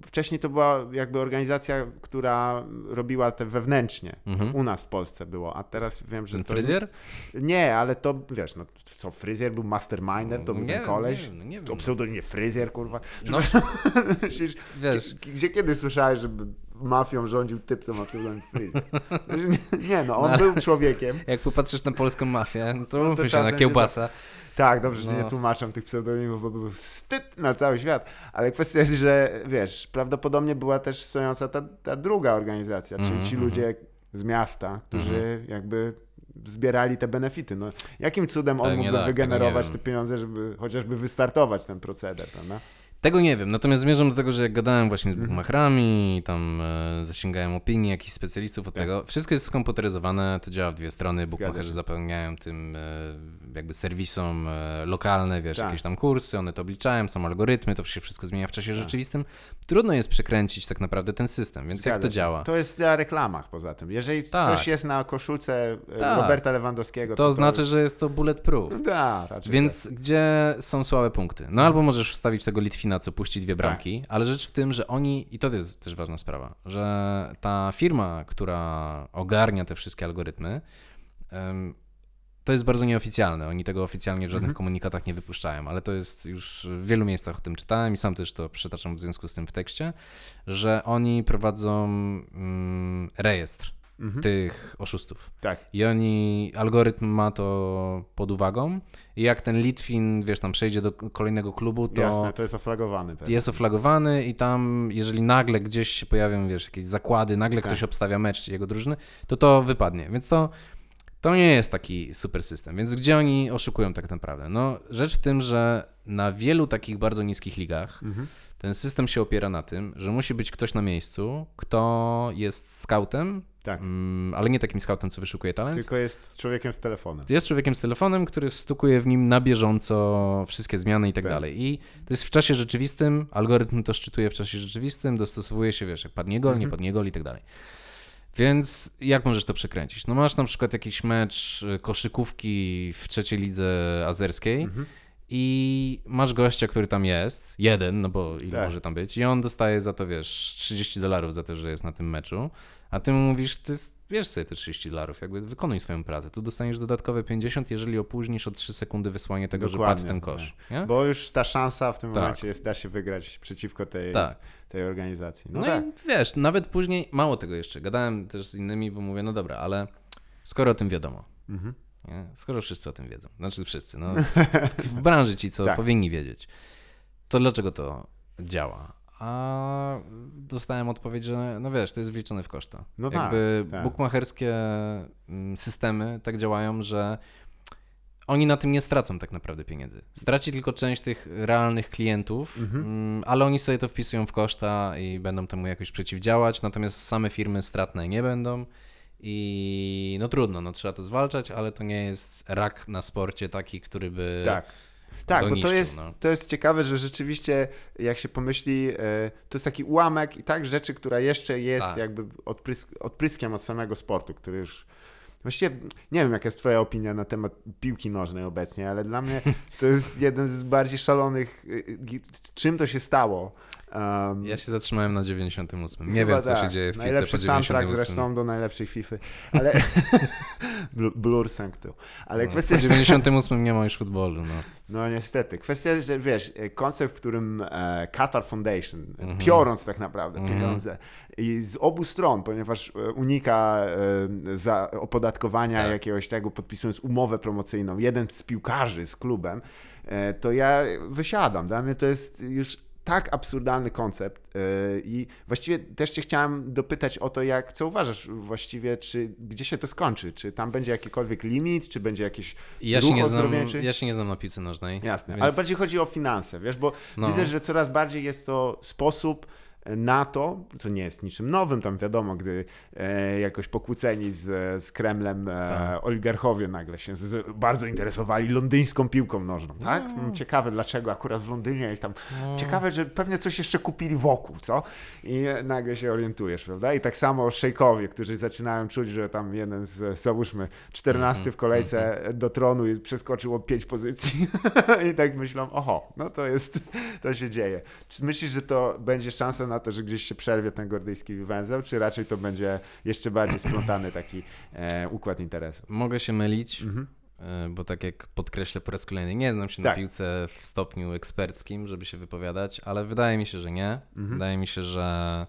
wcześniej to była jakby organizacja, która robiła te wewnętrznie. Mhm. U nas w Polsce było, a teraz wiem, że ten to... fryzjer? Nie, ale to wiesz, no co, fryzjer był mastermindem, to był nie, ten koleś. Nie, no nie To pseudonimie fryzjer, kurwa. No, wiesz, Gdzie kiedy słyszałeś, żeby mafią rządził typ, co ma pseudonim Freezer? Nie no, on No, był człowiekiem. jak popatrzysz na polską mafię, to, No to na kiełbasa. Tak, dobrze, że No. nie tłumaczę tych pseudonimów, bo był wstyd na cały świat. Ale kwestia jest, że wiesz, prawdopodobnie była też stojąca ta, ta druga organizacja, czyli Mhm, ci mhm. ludzie z miasta, którzy jakby zbierali te benefity. No, jakim cudem on Pewnie mógłby tak, wygenerować te pieniądze, żeby chociażby wystartować ten proceder, prawda? Tego nie wiem, natomiast zmierzam do tego, że jak gadałem właśnie z Mhm. bookmacherami, tam e, zasięgałem opinii jakichś specjalistów od Tak. tego, wszystko jest skomputeryzowane, to działa w dwie strony, bookmacherzy zapełniają tym e, jakby serwisom e, lokalne, wiesz, Tak. jakieś tam kursy, one to obliczają, są algorytmy, to się wszystko zmienia w czasie Tak. rzeczywistym. Trudno jest przekręcić tak naprawdę ten system, więc jak Zgadza to się. działa? To jest na reklamach poza tym. Jeżeli Tak. coś jest na koszulce e, Tak. Roberta Lewandowskiego, To to, znaczy, jest... że jest to bulletproof. Da, raczej Więc gdzie są słabe punkty? No albo możesz wstawić tego Litwina, co puści dwie Tak. bramki, ale rzecz w tym, że oni, i to jest też ważna sprawa, że ta firma, która ogarnia te wszystkie algorytmy, to jest bardzo nieoficjalne. Oni tego oficjalnie w żadnych Mhm. komunikatach nie wypuszczają, ale to jest już w wielu miejscach o tym czytałem i sam też to przytaczam w związku z tym w tekście, że oni prowadzą mm, rejestr tak. Mhm. tych oszustów. Tak. I oni, algorytm ma to pod uwagą i jak ten Litwin, wiesz, tam przejdzie do kolejnego klubu, to Jasne, to jest oflagowany. pewnie. jest oflagowany i tam, jeżeli nagle gdzieś się pojawią, wiesz, jakieś zakłady, nagle Tak. ktoś obstawia mecz jego drużyny, to to wypadnie. Więc to, to nie jest taki super system. Więc gdzie oni oszukują tak naprawdę? No, rzecz w tym, że na wielu takich bardzo niskich ligach Mhm. ten system się opiera na tym, że musi być ktoś na miejscu, kto jest scoutem, Tak. mm, ale nie takim scoutem, co wyszukuje talent, Tylko jest człowiekiem z telefonem. jest człowiekiem z telefonem, który wstukuje w nim na bieżąco wszystkie zmiany i tak Tak. dalej. I to jest w czasie rzeczywistym, algorytm to szczytuje w czasie rzeczywistym, dostosowuje się, wiesz, jak padnie gol, nie Mhm. padnie gol i tak dalej. Więc jak możesz to przekręcić? No masz na przykład jakiś mecz y, koszykówki w trzeciej lidze azerskiej Mhm. I masz gościa, który tam jest, jeden, no bo ile Tak. może tam być, i on dostaje za to, wiesz, 30 dolarów za to, że jest na tym meczu, a ty mu mówisz, ty wiesz sobie te 30 dolarów, jakby wykonuj swoją pracę. Tu dostaniesz dodatkowe 50, jeżeli opóźnisz o 3 sekundy wysłanie tego, że Dokładnie, padł ten kosz. Nie? Bo już ta szansa w tym Tak. momencie jest, da się wygrać przeciwko tej, Tak. tej organizacji. No, No, tak. i wiesz, nawet później, mało tego jeszcze, gadałem też z innymi, bo mówię, no dobra, ale skoro o tym wiadomo, Mhm. Nie? skoro wszyscy o tym wiedzą, znaczy wszyscy, no w, branży ci, co Tak. powinni wiedzieć, to dlaczego to działa? A dostałem odpowiedź, że no wiesz, to jest wliczone w koszta. No tak, Jakby tak. bukmacherskie mm, systemy tak działają, że oni na tym nie stracą tak naprawdę pieniędzy. Straci tylko część tych realnych klientów, mm, ale oni sobie to wpisują w koszta i będą temu jakoś przeciwdziałać, natomiast same firmy stratne nie będą. I no trudno, no trzeba to zwalczać, ale to nie jest rak na sporcie taki, który by. Tak. Tak, bo to jest, no. to jest ciekawe, że rzeczywiście, jak się pomyśli, e, to jest taki ułamek i tak rzeczy, która jeszcze jest Tak. jakby odprysk, odpryskiem od samego sportu, który już. Właściwie nie wiem, jaka jest Twoja opinia na temat piłki nożnej obecnie, ale dla mnie to jest jeden z bardziej szalonych. y, y, Czym to się stało? Um, Ja się zatrzymałem na 98. Nie wiem, co się tak. dzieje w piłce Najlepszy po soundtrack 98. zresztą do najlepszej FIFA. Ale. Bl- Blur Sanctum. Ale No, kwestia po jest 98 nie ma już futbolu. No. No niestety. Kwestia że wiesz, e, koncept, w którym e, Qatar Foundation, Mhm. piorąc tak naprawdę Mhm. pieniądze i z obu stron, ponieważ e, unika e, za opodatkowania Tak. jakiegoś tego, podpisując umowę promocyjną, jeden z piłkarzy z klubem, e, to ja wysiadam. Dla mnie to jest już tak absurdalny koncept e, i właściwie też cię chciałem dopytać o to, jak, co uważasz właściwie, czy gdzie się to skończy? Czy tam będzie jakikolwiek limit, czy będzie jakieś Ja, się ruch nie znam, ja się nie znam na piłce nożnej. Jasne, więc- ale bardziej chodzi o finanse, wiesz, bo No. widzę, że coraz bardziej jest to sposób na to, co nie jest niczym nowym, tam wiadomo, gdy e, jakoś pokłóceni z, z Kremlem e, Tak. oligarchowie nagle się z, bardzo interesowali londyńską piłką nożną, tak? No. Mm, Ciekawe dlaczego akurat w Londynie i tam, No. ciekawe, że pewnie coś jeszcze kupili wokół, co? I nagle się orientujesz, prawda? I tak samo szejkowie, którzy zaczynają czuć, że tam jeden z, załóżmy, 14 Mhm, w kolejce do tronu i przeskoczył o 5 pozycji i tak myślą, oho, no to jest, to się dzieje. Czy myślisz, że to będzie szansa na to, że gdzieś się przerwie ten gordyjski węzeł, czy raczej to będzie jeszcze bardziej splątany taki e, układ interesów? Mogę się mylić, Mhm. e, bo tak jak podkreślę po raz kolejny, nie znam się Tak. na piłce w stopniu eksperckim, żeby się wypowiadać, ale wydaje mi się, że nie. Mhm. Wydaje mi się, że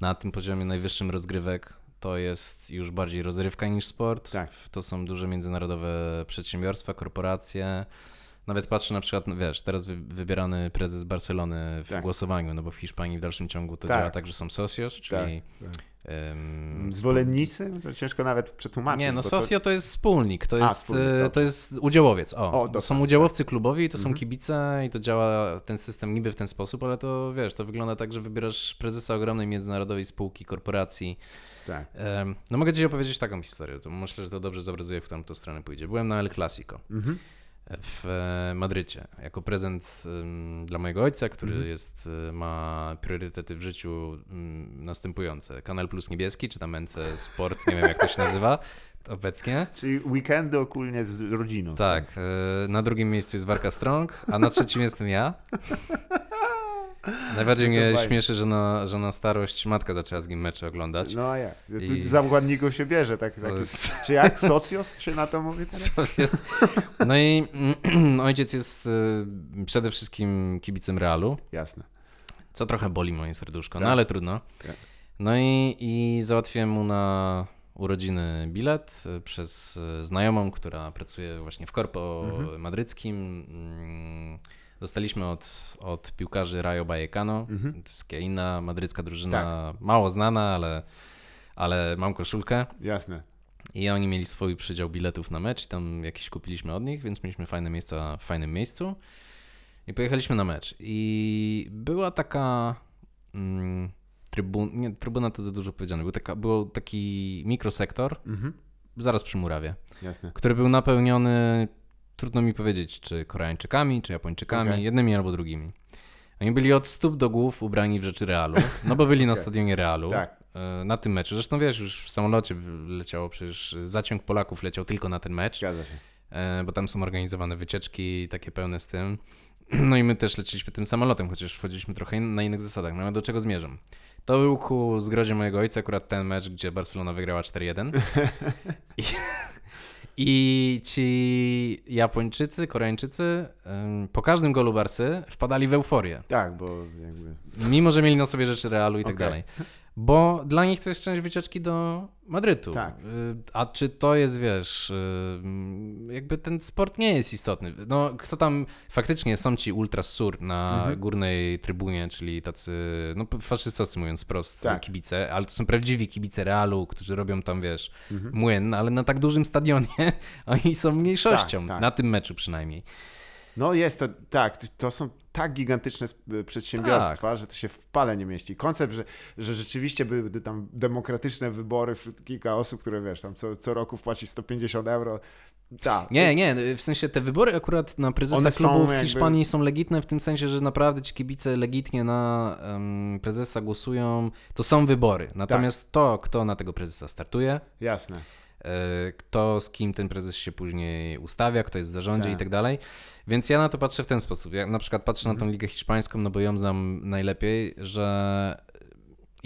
na tym poziomie najwyższym rozgrywek to jest już bardziej rozrywka niż sport. Tak. To są duże międzynarodowe przedsiębiorstwa, korporacje. Nawet patrzę na przykład, no wiesz, teraz wy, wybierany prezes Barcelony w Tak. głosowaniu, no bo w Hiszpanii w dalszym ciągu to Tak. działa tak, że są socios, czyli tak. em, Zwolennicy? To ciężko nawet przetłumaczyć. nie, no bo to- Sofio to jest wspólnik, to A, jest, wspólnik, e, to jest udziałowiec. O, O, to są udziałowcy klubowi i to są Mhm. kibice i to działa ten system niby w ten sposób, ale to wiesz, to wygląda tak, że wybierasz prezesa ogromnej międzynarodowej spółki, korporacji. Tak. Em, No mogę ci opowiedzieć taką historię, to myślę, że to dobrze zobrazuje, w którą to stronę pójdzie. Byłem na El Clasico Mhm. W e, Madrycie jako prezent dla mojego ojca, który Mhm. jest, e, ma priorytety w życiu mm, następujące. Kanal Plus Niebieski, czy tam NC Sport, nie wiem jak to się nazywa obecnie. Czyli weekendy ogólnie z rodziną. Tak, e, na drugim miejscu jest Warka Strong, a na trzecim jestem ja. Najbardziej No mnie fajnie. śmieszy, że na, że na starość matka zaczęła z nim mecze oglądać. No a jak? Tu I- zakładników się bierze. Tak, taki, jest- Czy jak? Socjos się na to mówi teraz? No i ojciec jest e, przede wszystkim kibicem Realu, Jasne. co trochę boli moje serduszko, no Tak. ale trudno. Tak. No i, i załatwiłem mu na urodziny bilet e, przez e, znajomą, która pracuje właśnie w korpo Mhm. madryckim. Dostaliśmy od, od piłkarzy Rayo Vallecano, Mhm. to jest inna madrycka drużyna, mało znana, ale, ale mam koszulkę. Jasne. I oni mieli swój przydział biletów na mecz i tam jakiś kupiliśmy od nich, więc mieliśmy fajne miejsca w fajnym miejscu. I pojechaliśmy na mecz. I była taka mm, trybun, nie, trybuna to za dużo powiedziane, był, taka, był taki mikrosektor Mhm. zaraz przy murawie, Jasne. który był napełniony, trudno mi powiedzieć, czy Koreańczykami, czy Japończykami, Okej. jednymi albo drugimi. Oni byli od stóp do głów ubrani w rzeczy Realu, no bo byli na Okej. stadionie Realu Tak. e, na tym meczu. Zresztą wiesz, już w samolocie leciało przecież zaciąg Polaków leciał tylko na ten mecz, Zgadza się. e, bo tam są organizowane wycieczki takie pełne z tym. No i my też leciliśmy tym samolotem, chociaż wchodziliśmy trochę na innych zasadach. No ale do czego zmierzam? To był ku zgrozie mojego ojca akurat ten mecz, gdzie Barcelona wygrała 4-1. I, I ci Japończycy, Koreańczycy po każdym golu Barsy wpadali w euforię. Tak, bo jakby... Mimo, że mieli na sobie rzeczy Realu i tak Okej. dalej. Bo dla nich to jest część wycieczki do Madrytu. Tak. Y, A czy to jest, wiesz, y, jakby ten sport nie jest istotny. No, kto tam, faktycznie są ci ultra sur na Mhm. górnej trybunie, czyli tacy, no faszystowscy mówiąc wprost, Tak. kibice, ale to są prawdziwi kibice Realu, którzy robią tam, wiesz, Mhm. młyn, ale na tak dużym stadionie oni są mniejszością, Tak, tak. na tym meczu przynajmniej. No jest to, tak, to są tak gigantyczne przedsiębiorstwa, Tak. że to się w pale nie mieści. Koncept, że, że rzeczywiście były tam demokratyczne wybory wśród kilka osób, które wiesz, tam co, co roku wpłaci 150 euro. Tak. Nie, nie, w sensie te wybory akurat na prezesa One klubu w jakby- Hiszpanii są legitne w tym sensie, że naprawdę ci kibice legitnie na em, prezesa głosują. To są wybory. Natomiast to, kto na tego prezesa startuje, Jasne. E, kto z kim ten prezes się później ustawia, kto jest w zarządzie Tak. i tak dalej. Więc ja na to patrzę w ten sposób. Ja na przykład patrzę Mhm. na tą ligę hiszpańską, no bo ją znam najlepiej, że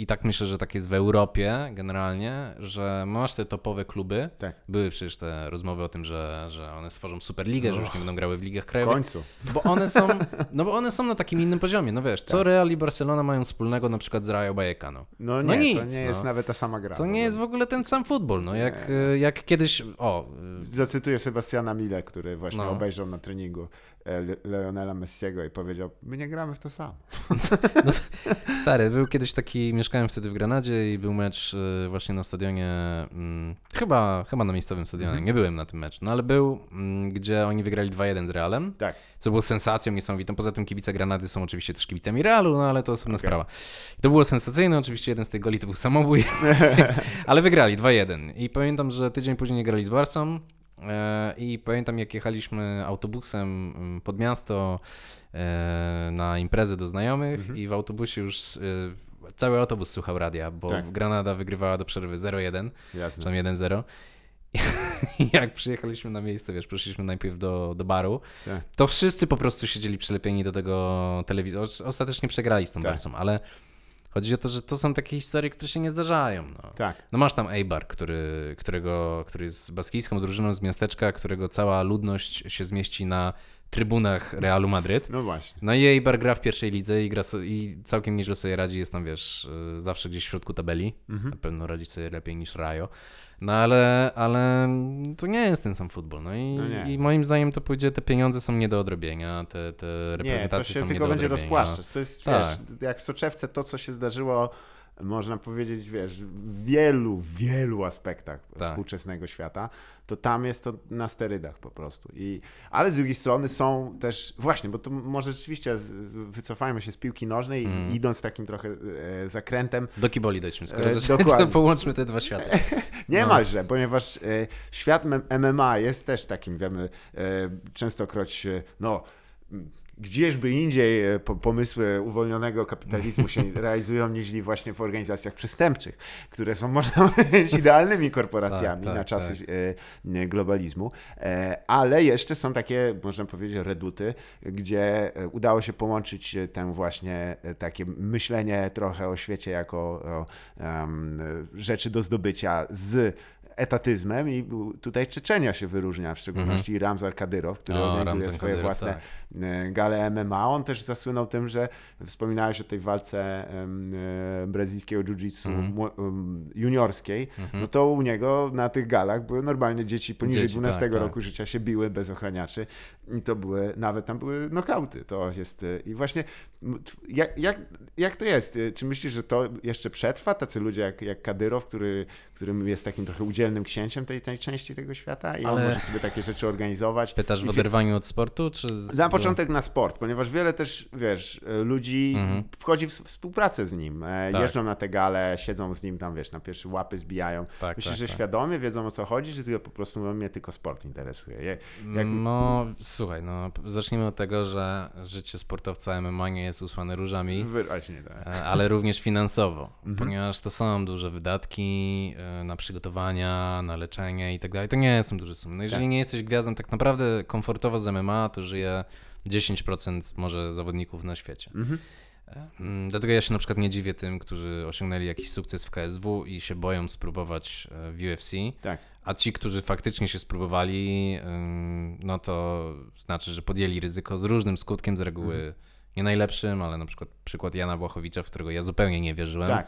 i tak myślę, że tak jest w Europie generalnie, że masz te topowe kluby. Tak. Były przecież te rozmowy o tym, że, że one stworzą Superligę, że już nie będą grały w ligach W krajowych. końcu. Bo one są, no bo one są na takim innym poziomie. No wiesz, co Tak. Real i Barcelona mają wspólnego na przykład z Rayo Vallecano? No No nie, to nic, nie no. jest nawet ta sama gra. To nie jest w ogóle ten sam futbol. No jak, Nie. e, jak kiedyś, o, Zacytuję Sebastiana Mille, który właśnie No. obejrzał na treningu Leonela Messiego i powiedział, my nie gramy w to samo. Stary, był kiedyś taki, mieszkałem wtedy w Granadzie i był mecz y, właśnie na stadionie, mm, chyba, chyba na miejscowym stadionie, Mhm. nie byłem na tym meczu, no ale był, mm, gdzie oni wygrali 2-1 z Realem, Tak. co było sensacją niesamowitą. Poza tym kibice Granady są oczywiście też kibicami Realu, no ale to osobna Okej. sprawa. I to było sensacyjne, oczywiście jeden z tych goli to był samobój, więc, ale wygrali 2-1 i pamiętam, że tydzień później nie grali z Barsą, E, I pamiętam, jak jechaliśmy autobusem mm, pod miasto e, na imprezę do znajomych Mhm. i w autobusie już e, cały autobus słuchał radia, bo Tak. Granada wygrywała do przerwy 0-1, czy tam 1-0. I jak przyjechaliśmy na miejsce, wiesz, poszliśmy najpierw do, do baru, Tak. to wszyscy po prostu siedzieli przylepieni do tego telewizora. Ostatecznie przegrali z tą Tak. Barsą, ale chodzi o to, że to są takie historie, które się nie zdarzają. No. Tak. No masz tam Eibar, który, którego, który jest baskijską drużyną z miasteczka, którego cała ludność się zmieści na trybunach Realu Madryt. No właśnie. No i Eibar gra w pierwszej lidze i, gra so, i całkiem nieźle sobie radzi, jest tam, wiesz, y, zawsze gdzieś w środku tabeli. Mhm. Na pewno radzi sobie lepiej niż Rajo. No ale, ale to nie jest ten sam futbol. No i, No nie. i moim zdaniem to pójdzie, te pieniądze są nie do odrobienia, te, te Nie, to reprezentacje się są nie tylko do będzie odrobienia. rozpłaszczać. To jest, Tak. wiesz, jak w soczewce to, co się zdarzyło, można powiedzieć, wiesz, w wielu, wielu aspektach Tak. współczesnego świata, to tam jest to na sterydach po prostu. I, ale z drugiej strony są też, właśnie, bo to może rzeczywiście z, wycofajmy się z piłki nożnej Mm. idąc takim trochę e, zakrętem, Do kiboli dojdźmy, skoro E, dokładnie. to połączmy te dwa światy. Niemalże, ponieważ e, świat MMA jest też takim, wiemy, e, częstokroć, e, no, gdzieżby indziej e, po, pomysły uwolnionego kapitalizmu się realizują, niż właśnie w organizacjach przestępczych, które są, można powiedzieć, idealnymi korporacjami Tak, tak, na czasy tak. e, globalizmu, e, ale jeszcze są takie, można powiedzieć, reduty, gdzie udało się połączyć tę właśnie takie myślenie trochę o świecie jako o, e, rzeczy do zdobycia z etatyzmem i tutaj Czeczenia się wyróżnia, w szczególności Ramzar Kadyrow, który. O, organizuje Ramzan swoje Kadyrow, własne tak. e, gale MMA. On też zasłynął tym, że wspominałeś o tej walce e, brazylijskiego jiu-jitsu mło- em, juniorskiej, no to u niego na tych galach były normalnie dzieci poniżej Dzieci, 12 tak, tak. roku życia się biły bez ochraniaczy i to były, nawet tam były nokauty. To jest e, i właśnie jak, jak, jak to jest? Czy myślisz, że to jeszcze przetrwa? Tacy ludzie jak, jak Kadyrow, który, którym jest takim trochę udzielnym księciem tej, tej części tego świata i on Ale- może sobie takie rzeczy organizować. Pytasz w oderwaniu od sportu, czy... na początek na sport, ponieważ wiele też, wiesz, ludzi Mhm. wchodzi w współpracę z nim. E, Tak. Jeżdżą na te gale, siedzą z nim tam, wiesz, na pierwsze łapy zbijają. Tak, Myślisz, tak, że tak. świadomie wiedzą o co chodzi, czy tylko po prostu mnie tylko sport interesuje? Je- Jak... No, słuchaj, no, zacznijmy od tego, że życie sportowca MMA nie jest usłane różami, Wyraźnie tak. e, ale również finansowo, Mhm. ponieważ to są duże wydatki e, na przygotowania, na leczenie i tak dalej. To nie są duże sumy. No jeżeli Tak. nie jesteś gwiazdą tak naprawdę komfortowo z MMA, to żyje 10% może zawodników na świecie. Mhm. Mm, Dlatego ja się na przykład nie dziwię tym, którzy osiągnęli jakiś sukces w KSW i się boją spróbować e, w UFC. Tak. A ci, którzy faktycznie się spróbowali, no to znaczy, że podjęli ryzyko z różnym skutkiem, z reguły Mhm. nie najlepszym, ale na przykład przykład Jana Błachowicza, w którego ja zupełnie nie wierzyłem. Tak.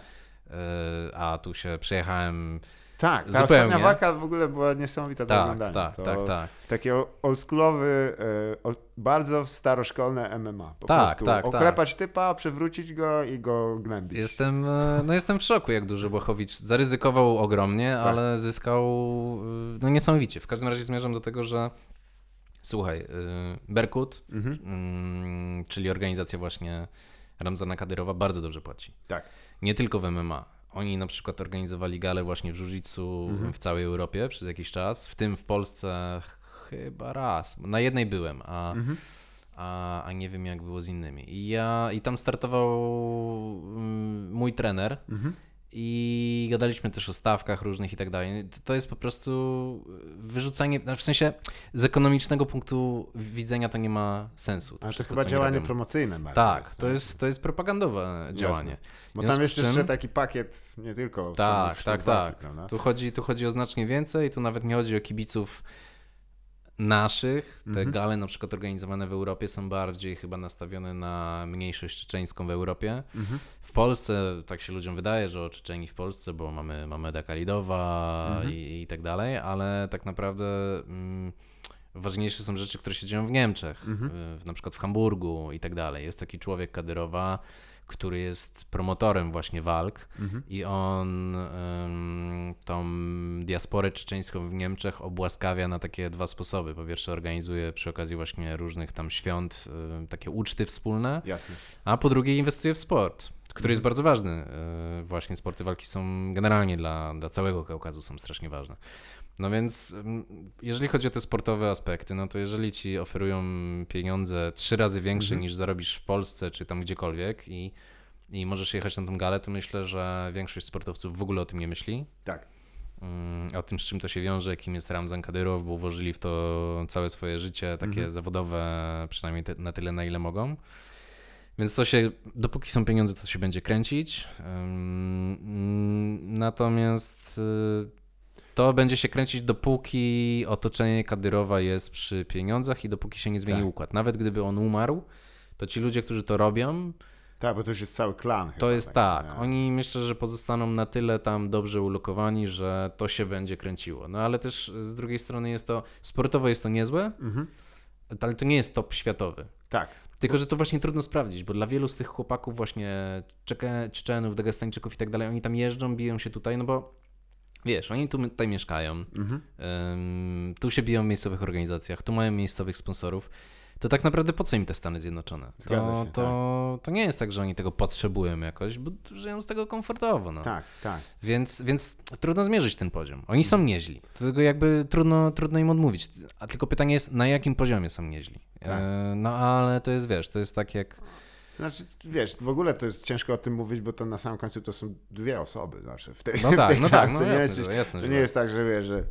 e, a tu się przyjechałem. Tak, ta Zupełnie. ostatnia walka w ogóle była niesamowita do Tak, oglądania. tak, to tak, tak. Takie oldschoolowy, e, bardzo staroszkolne MMA. Po Tak, prostu tak, tak. oklepać typa, przewrócić go i go gnębić. Jestem, e, no jestem w szoku, jak duży Błachowicz zaryzykował ogromnie, Tak. ale zyskał e, no niesamowicie. W każdym razie zmierzam do tego, że słuchaj, Berkut, Mhm. mm, czyli organizacja właśnie Ramzana Kadyrowa, bardzo dobrze płaci. Tak. Nie tylko w MMA. Oni na przykład organizowali galę właśnie w jiu-jitsu Mhm. w całej Europie przez jakiś czas, w tym w Polsce chyba raz. Na jednej byłem, a, Mhm. a, a nie wiem jak było z innymi. I ja i tam startował mm, mój trener Mhm. I gadaliśmy też o stawkach różnych i tak dalej. To- jest po prostu wyrzucanie, znaczy w sensie z ekonomicznego punktu widzenia to nie ma sensu. To Ale to jest chyba działanie promocyjne bardziej. Tak, to jest, to jest propagandowe działanie. Bo tam jest czym- jeszcze taki pakiet, nie tylko Tak, tak, tak. walki, prawda? Tu chodzi, tu chodzi o znacznie więcej, tu nawet nie chodzi o kibiców naszych. Te Mhm. gale na przykład organizowane w Europie są bardziej chyba nastawione na mniejszość czeczeńską w Europie. Mhm. W Polsce, tak się ludziom wydaje, że o Czeczeni w Polsce, bo mamy Mameda Kalidowa Mhm. i, i tak dalej, ale tak naprawdę mm, ważniejsze są rzeczy, które się dzieją w Niemczech, Mhm. w, na przykład w Hamburgu i tak dalej. Jest taki człowiek Kadyrowa, który jest promotorem właśnie walk Mhm. i on tą diasporę czeczeńską w Niemczech obłaskawia na takie dwa sposoby. Po pierwsze organizuje przy okazji właśnie różnych tam świąt takie uczty wspólne, Jasne. a po drugie inwestuje w sport, który jest Mhm. bardzo ważny. Yy, Właśnie sporty walki są generalnie dla, dla całego Kaukazu są strasznie ważne. No więc ym, jeżeli chodzi o te sportowe aspekty, no to jeżeli ci oferują pieniądze trzy razy większe Mhm. niż zarobisz w Polsce czy tam gdziekolwiek i, i możesz jechać na tą galę, to myślę, że większość sportowców w ogóle o tym nie myśli. Tak. Ym, O tym, z czym to się wiąże, kim jest Ramzan Kadyrow, bo włożyli w to całe swoje życie, takie Mhm. zawodowe, przynajmniej na tyle, na ile mogą. Więc to się, dopóki są pieniądze, to się będzie kręcić. Mm, Natomiast y, to będzie się kręcić, dopóki otoczenie Kadyrowa jest przy pieniądzach i dopóki się nie zmieni Tak. układ. Nawet gdyby on umarł, to ci ludzie, którzy to robią, Tak, bo to już jest cały klan. to chyba jest tak. nie? Oni myślę, że pozostaną na tyle tam dobrze ulokowani, że to się będzie kręciło. No ale też z drugiej strony jest to, sportowo jest to niezłe, Mhm. ale to nie jest top światowy. Tak. Tylko, że to właśnie trudno sprawdzić, bo dla wielu z tych chłopaków właśnie Czeczenów, Dagestańczyków i tak dalej, oni tam jeżdżą, biją się tutaj, no bo wiesz, oni tu tutaj mieszkają, Mhm. tu się biją w miejscowych organizacjach, tu mają miejscowych sponsorów. To tak naprawdę po co im te Stany Zjednoczone? Zgadza To, się, to, to nie jest tak, że oni tego potrzebują jakoś, bo żyją z tego komfortowo. No. Tak, tak. Więc, więc trudno zmierzyć ten poziom. Oni są nieźli. To Tego jakby trudno, trudno im odmówić. A tylko pytanie jest, na jakim poziomie są nieźli. Tak. E, no ale to jest, wiesz, to jest tak jak... To znaczy, wiesz, w ogóle to jest ciężko o tym mówić, bo to na samym końcu to są dwie osoby zawsze w tej, No tak, tej no tak, no nie jasne, że, jasne, to że nie tak. jest tak, że wiesz, że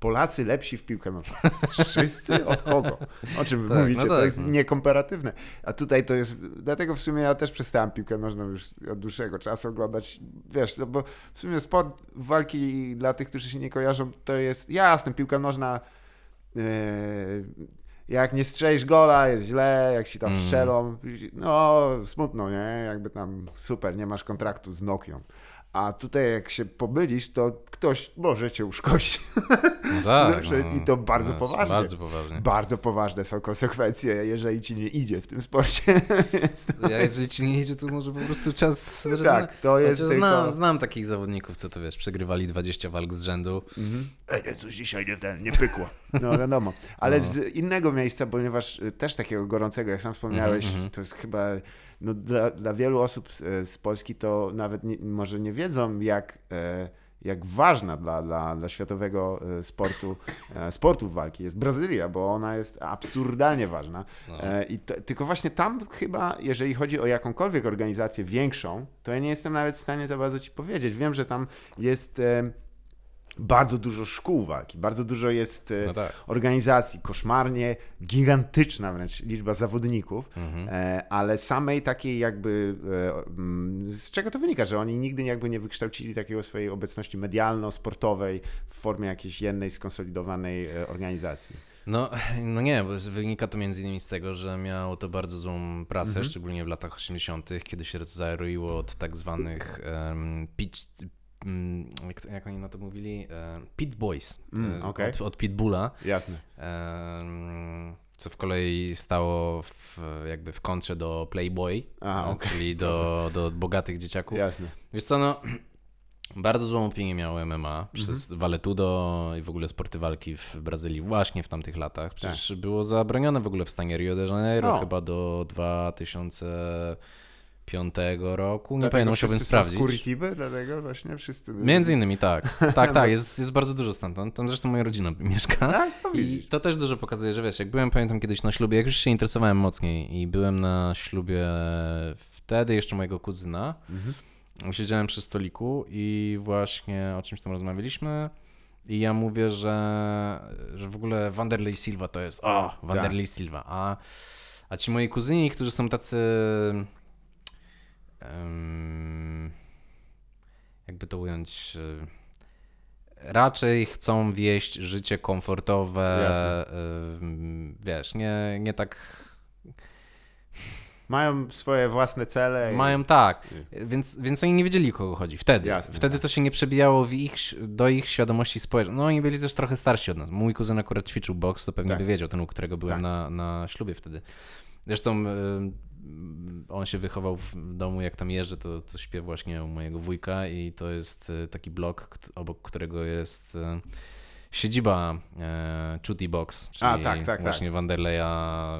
Polacy lepsi w piłkę nożną. Wszyscy? Od kogo? O czym wy Tak, mówicie? no to tak, jest no. niekomparatywne. A tutaj to jest, dlatego w sumie ja też przestałem piłkę nożną już od dłuższego czasu oglądać, wiesz, no bo w sumie sport walki dla tych, którzy się nie kojarzą, to jest jasne, piłka nożna yy, jak nie strzelisz gola, jest źle, jak ci tam Mm. strzelą, no smutno, nie? Jakby tam super, nie masz kontraktu z Nokią. A tutaj jak się pomylisz, to ktoś może cię uszkodzić. No tak, no, i to bardzo no, poważnie. Bardzo poważnie. Bardzo poważne są konsekwencje, jeżeli ci nie idzie w tym sporcie. Ja, jeżeli ci nie idzie, to może po prostu czas tak, to jest Chociaż tylko... znam, znam takich zawodników, co to wiesz, przegrywali 20 walk z rzędu. Mhm. E, coś dzisiaj nie, ten, nie pykło. No wiadomo. Ale No. z innego miejsca, ponieważ też takiego gorącego, jak sam wspomniałeś, Mhm, mhm. to jest chyba no, dla, dla wielu osób z, z Polski to nawet nie, może nie wiedzą, jak, e, jak ważna dla, dla, dla światowego e, sportu, e, sportów walki jest Brazylia, bo ona jest absurdalnie ważna. No. I to, tylko właśnie tam chyba, jeżeli chodzi o jakąkolwiek organizację większą, to ja nie jestem nawet w stanie za bardzo ci powiedzieć. Wiem, że tam jest bardzo dużo szkół walki, bardzo dużo jest e, No tak. organizacji, koszmarnie gigantyczna wręcz liczba zawodników, Mhm. e, ale samej takiej jakby, e, mm, z czego to wynika, że oni nigdy jakby nie wykształcili takiego swojej obecności medialno-sportowej w formie jakiejś jednej skonsolidowanej organizacji. No, no nie, bo wynika to między innymi z tego, że miało to bardzo złą prasę, Mhm. szczególnie w latach 80., kiedy się zaroiło od tak zwanych um, pitch, jak, to- jak oni na to mówili? E, Pit Boys. Mm, e, okej. od, od Pitbulla. Jasne. em, co w kolei stało w, jakby w kontrze do Playboy, Aha, e, okej. czyli do, do bogatych dzieciaków. Jasne. Wiesz co, no, bardzo złą opinię miało MMA przez Mhm. Valetudo i w ogóle sporty walki w Brazylii właśnie w tamtych latach. Przecież Tak. było zabronione w ogóle w stanie Rio de Janeiro O. chyba do 2005 roku. Nie Dlatego pamiętam, musiałbym sprawdzić. W Curitiba, dlatego właśnie wszyscy... Między innymi tak. Tak, tak, jest, jest bardzo dużo stamtąd. Tam zresztą moja rodzina mieszka. Tak, no I to też dużo pokazuje, że wiesz, jak byłem, pamiętam kiedyś na ślubie, jak już się interesowałem mocniej i byłem na ślubie wtedy jeszcze mojego kuzyna, Mhm. siedziałem przy stoliku i właśnie o czymś tam rozmawialiśmy i ja mówię, że, że w ogóle Wanderlei Silva to jest, o, Wanderlei Silva, a, a ci moi kuzyni, którzy są tacy jakby to ująć y, raczej chcą wieść życie komfortowe, Jasne. wiesz, nie, nie tak Mają swoje własne cele. i- mają tak, więc, więc oni nie wiedzieli o kogo chodzi wtedy. Jasne, wtedy tak. to się nie przebijało w ich, do ich świadomości społecznej. No oni byli też trochę starsi od nas. Mój kuzyn akurat ćwiczył boks, to pewnie Tak. by wiedział, ten u którego byłem Tak. na, na ślubie wtedy. Zresztą on się wychował w domu, jak tam jeżdżę, to, to śpię właśnie u mojego wujka i to jest y, taki blok, obok którego jest y, siedziba e, Chuty Box, czyli A, tak, tak, właśnie Wanderleya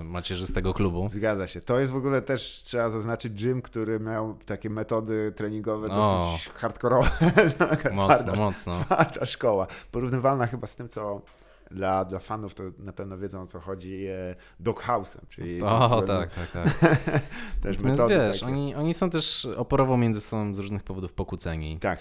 macierzystego klubu. Zgadza się. To jest w ogóle też, trzeba zaznaczyć, gym, który miał takie metody treningowe O. dosyć hardkorowe. Mocno, twarda, mocno. twarda szkoła. Porównywalna chyba z tym, co dla, dla fanów to na pewno wiedzą o co chodzi, e, Doghouse'em, czyli O, tak, tak, tak. też Natomiast wiesz, takie. oni, oni są też oporowo między sobą z różnych powodów pokłóceni. Tak,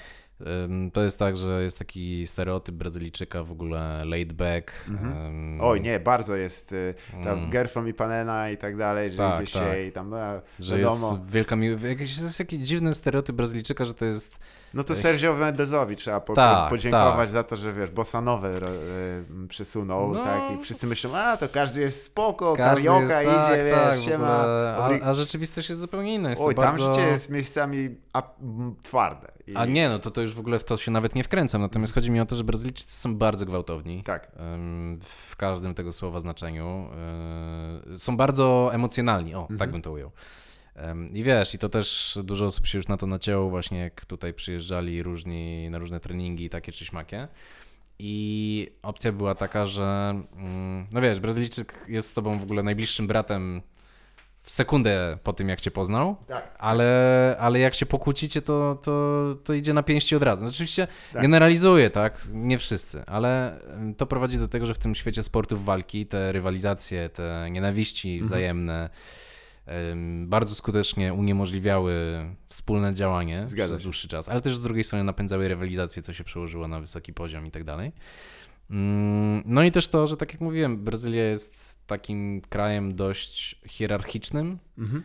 To jest tak, że jest taki stereotyp Brazylijczyka w ogóle laid back. ym, oj nie, bardzo jest e, tam Mm. Gerfom i Panena i tak dalej, że Tak, idzie się tak. i tam, no, Że wiadomo. jest wielka miłość. Jakiś, jest jakiś dziwny stereotyp Brazylijczyka, że to jest. No to Sergio Mendezowi trzeba po, Tak, podziękować tak. za to, że wiesz, bossa nowę ro- e, przysunął, No. tak, i wszyscy myślą, a to każdy jest spoko, Każdy karioka jest, idzie, tak, wiesz, tak, siema. a, a rzeczywistość jest zupełnie inna. Jest Oj, tam bardzo... życie jest miejscami a, m, twarde. I, A nie, no to, to już w ogóle w to się nawet nie wkręcam. Natomiast chodzi mi o to, że Brazylijczycy są bardzo gwałtowni. Tak, w każdym tego słowa znaczeniu. Yy, Są bardzo emocjonalni, o, Mhm. tak bym to ujął. I wiesz, i to też dużo osób się już na to nacięło, właśnie jak tutaj przyjeżdżali różni na różne treningi, takie czy śmakie. I opcja była taka, że mm, no wiesz, Brazylijczyk jest z tobą w ogóle najbliższym bratem w sekundę po tym, jak cię poznał, tak. ale, ale jak się pokłócicie, to, to, to idzie na pięści od razu. Oczywiście Tak. generalizuję, tak? Nie wszyscy, ale to prowadzi do tego, że w tym świecie sportów walki te rywalizacje, te nienawiści Mhm. wzajemne em, bardzo skutecznie uniemożliwiały wspólne działanie Zgadza przez dłuższy czas, ale też z drugiej strony napędzały rywalizację, co się przełożyło na wysoki poziom i tak dalej. Mm, No i też to, że tak jak mówiłem, Brazylia jest takim krajem dość hierarchicznym, Mhm.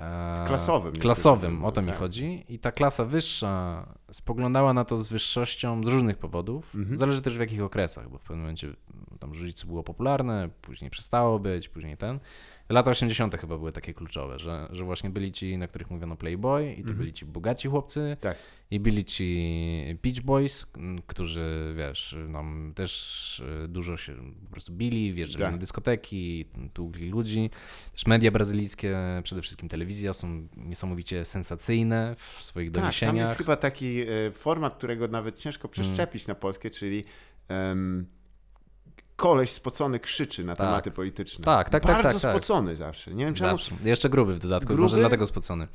E, Klasowym, Klasowym, o to mi tak. chodzi. I ta klasa wyższa spoglądała na to z wyższością z różnych powodów. Mhm. Zależy też w jakich okresach, bo w pewnym momencie tam jiu było popularne, później przestało być, później ten. Lata 80. chyba były takie kluczowe, że, że właśnie byli ci, na których mówiono Playboy, i to Mhm. byli ci bogaci chłopcy, Tak. i byli ci Beach Boys, którzy, wiesz, nam też y, dużo się po prostu bili, wjeżdżali Tak. na dyskoteki, tłukli ludzi. Też media brazylijskie, przede wszystkim telewizja, są niesamowicie sensacyjne w swoich Tak, tam doniesieniach. jest chyba taki e, format, którego nawet ciężko przeszczepić na polskie, czyli em, koleś spocony krzyczy na Tak. tematy polityczne. Tak, tak, tak, Bardzo tak, tak. spocony zawsze. Nie wiem czemu. Zawsze. Jeszcze gruby w dodatku, Gruby? może dlatego spocony.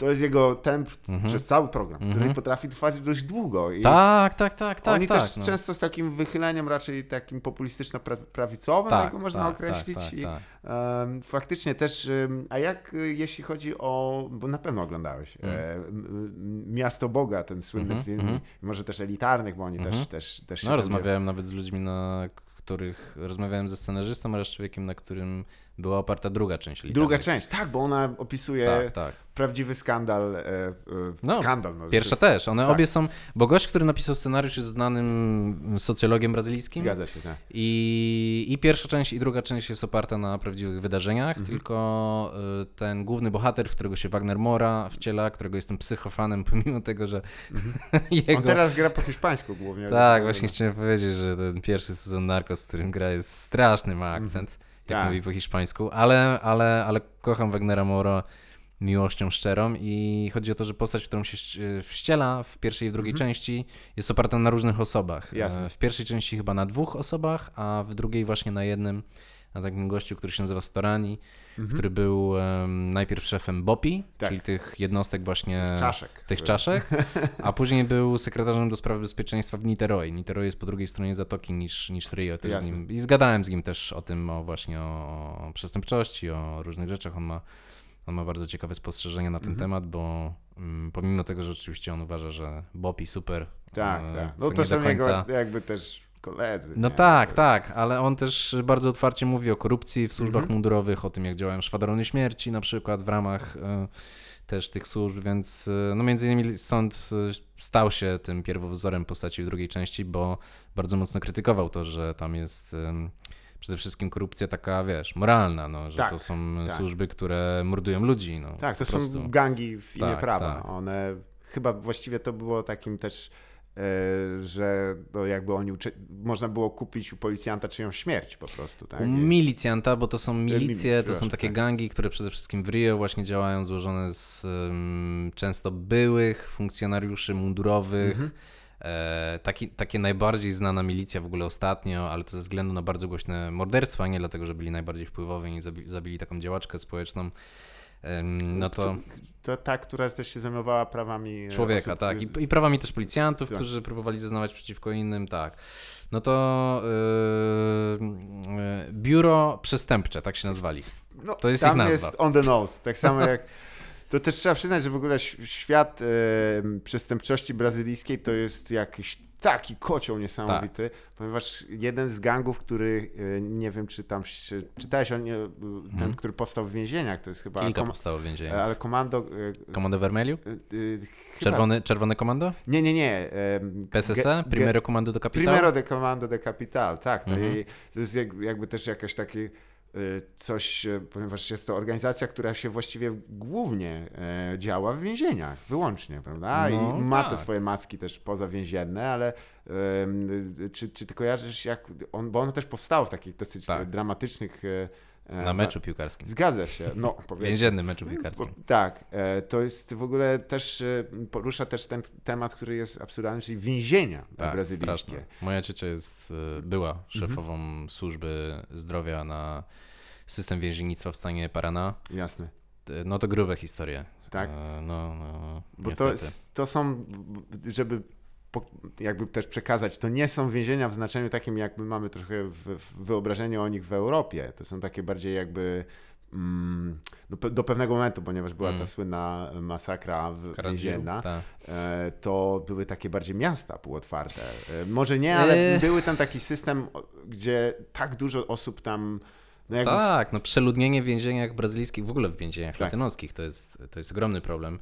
To jest jego temp Mhm. przez cały program, który Mhm. potrafi trwać dość długo. I Tak, tak, tak, tak, Oni tak. też no. często z takim wychyleniem raczej takim populistyczno-prawicowym, tak, go można tak, określić. Tak, tak, I, tak. em, faktycznie też, em, a jak y, jeśli chodzi o, bo na pewno oglądałeś, Mm. e, Miasto Boga, ten słynny Mhm, film, mhm. może też elitarnych, bo oni Mhm. też, też, też się No, rozmawiałem nawet z ludźmi, na których rozmawiałem ze scenarzystą oraz człowiekiem, na którym była oparta druga część. Druga Elitarnych. część, tak, bo ona opisuje Tak, tak. prawdziwy skandal. E, e, No, skandal no, Pierwsza to- też. One tak. obie są. Bo gość, który napisał scenariusz, jest znanym socjologiem brazylijskim. Zgadza się, tak. I, I pierwsza część, i druga część jest oparta na prawdziwych wydarzeniach, Mhm. tylko y, ten główny bohater, w którego się Wagner Mora wciela, którego jestem psychofanem, pomimo tego, że jego... Mhm. On teraz gra po hiszpańsku głównie. Tak, No, właśnie chciałem powiedzieć, że ten pierwszy sezon Narcos, w którym gra jest straszny, ma akcent, jak Tak. mówi po hiszpańsku, ale, ale, ale kocham Wagnera Mora miłością szczerą i chodzi o to, że postać, w którą się ści- wściela w pierwszej i w drugiej części jest oparta na różnych osobach. Mhm. Jasne. E, W pierwszej części chyba na dwóch osobach, a w drugiej właśnie na jednym, na takim gościu, który się nazywa Storani, który był em, najpierw szefem BOPI, Mhm. Tak. czyli tych jednostek właśnie Tych czaszek. tych czaszek, a później był sekretarzem do spraw bezpieczeństwa w Niteroi. Niteroi jest po drugiej stronie zatoki niż, niż Rio. Też z nim, I zgadałem z nim też o tym, o właśnie o, przestępczości, o różnych rzeczach. On ma, on ma bardzo ciekawe spostrzeżenia na ten Mhm. temat, bo mm, pomimo tego, że oczywiście on uważa, że Bopi super, Tak, e, tak. No to są końca... jego jakby też koledzy. No nie? tak, tak, ale on też bardzo otwarcie mówi o korupcji w służbach Mhm. mundurowych, o tym, jak działają szwadrony śmierci na przykład w ramach e, też tych służb, więc e, no między innymi stąd e, stał się tym pierwowzorem postaci w drugiej części, bo bardzo mocno krytykował to, że tam jest przede wszystkim korupcja taka, wiesz, moralna, no, że Tak, to są tak. służby, które mordują ludzi. No, Tak, to są gangi w imię Tak, prawa. tak. One chyba właściwie to było takim też, że no jakby oni uczy... można było kupić u policjanta czyjąś śmierć po prostu, tak? I- Milicjanta, bo to są milicje, milicji, to są takie tak. gangi, które przede wszystkim w Rio właśnie działają, złożone z um, często byłych funkcjonariuszy mundurowych. Mhm. E, taki, takie najbardziej znana milicja w ogóle ostatnio, ale to ze względu na bardzo głośne morderstwa, nie dlatego, że byli najbardziej wpływowi i zabili, zabili taką działaczkę społeczną. Em, no to To ta, która też się zajmowała prawami e, człowieka, osób, tak. I, I prawami też policjantów, Tak. którzy próbowali zeznawać przeciwko innym, tak. No to yy, biuro przestępcze, tak się nazwali. No, To jest ich nazwa. jest on the nose, tak samo jak... To też trzeba przyznać, że w ogóle świat e, przestępczości brazylijskiej to jest jakiś taki kocioł niesamowity, Tak. ponieważ jeden z gangów, który e, nie wiem, czy tam czytałeś o nie, e, ten, Mhm. który powstał w więzieniach, to jest chyba... Kilka powstało w więzieniu. ale komando... e, Komando e, e, chyba- Czerwone, czerwone komando? Nie, nie, nie. em, PSS? ge- Primero Comando do Capital? Primero de Comando de Capital, tak. To, Mhm. to jest jak, jakby też jakaś takie y, coś, y, ponieważ jest to organizacja, która się właściwie głównie e, działa w więzieniach, wyłącznie, prawda? No, I ma tak. te swoje macki też pozawięzienne, ale y, czy, czy ty kojarzysz, jak on, bo ono też powstało w takich dosyć Tak. e, dramatycznych... e, Na meczu piłkarskim. Zgadza się, no. Więziennym meczu piłkarskim. tak, e, to jest w ogóle też, e, porusza też ten temat, który jest absurdalny, czyli więzienia Tak, brazylijskie. straszne. Moja ciocia jest, była Mhm. szefową służby zdrowia na system więziennictwa w stanie Paraná. Jasne. No to grube historie. Tak? No, no Bo niestety. to, są, żeby jakby też przekazać, to nie są więzienia w znaczeniu takim, jakby mamy trochę w, w wyobrażeniu o nich w Europie. To są takie bardziej jakby mm, do, do pewnego momentu, ponieważ była ta Mm. słynna masakra więzienna, tak. e, to były takie bardziej miasta półotwarte. E, może nie, ale E. były tam taki system, gdzie tak dużo osób tam no w- Tak, no przeludnienie w więzieniach brazylijskich, w ogóle w więzieniach Tak. latynoskich to jest, to jest ogromny problem.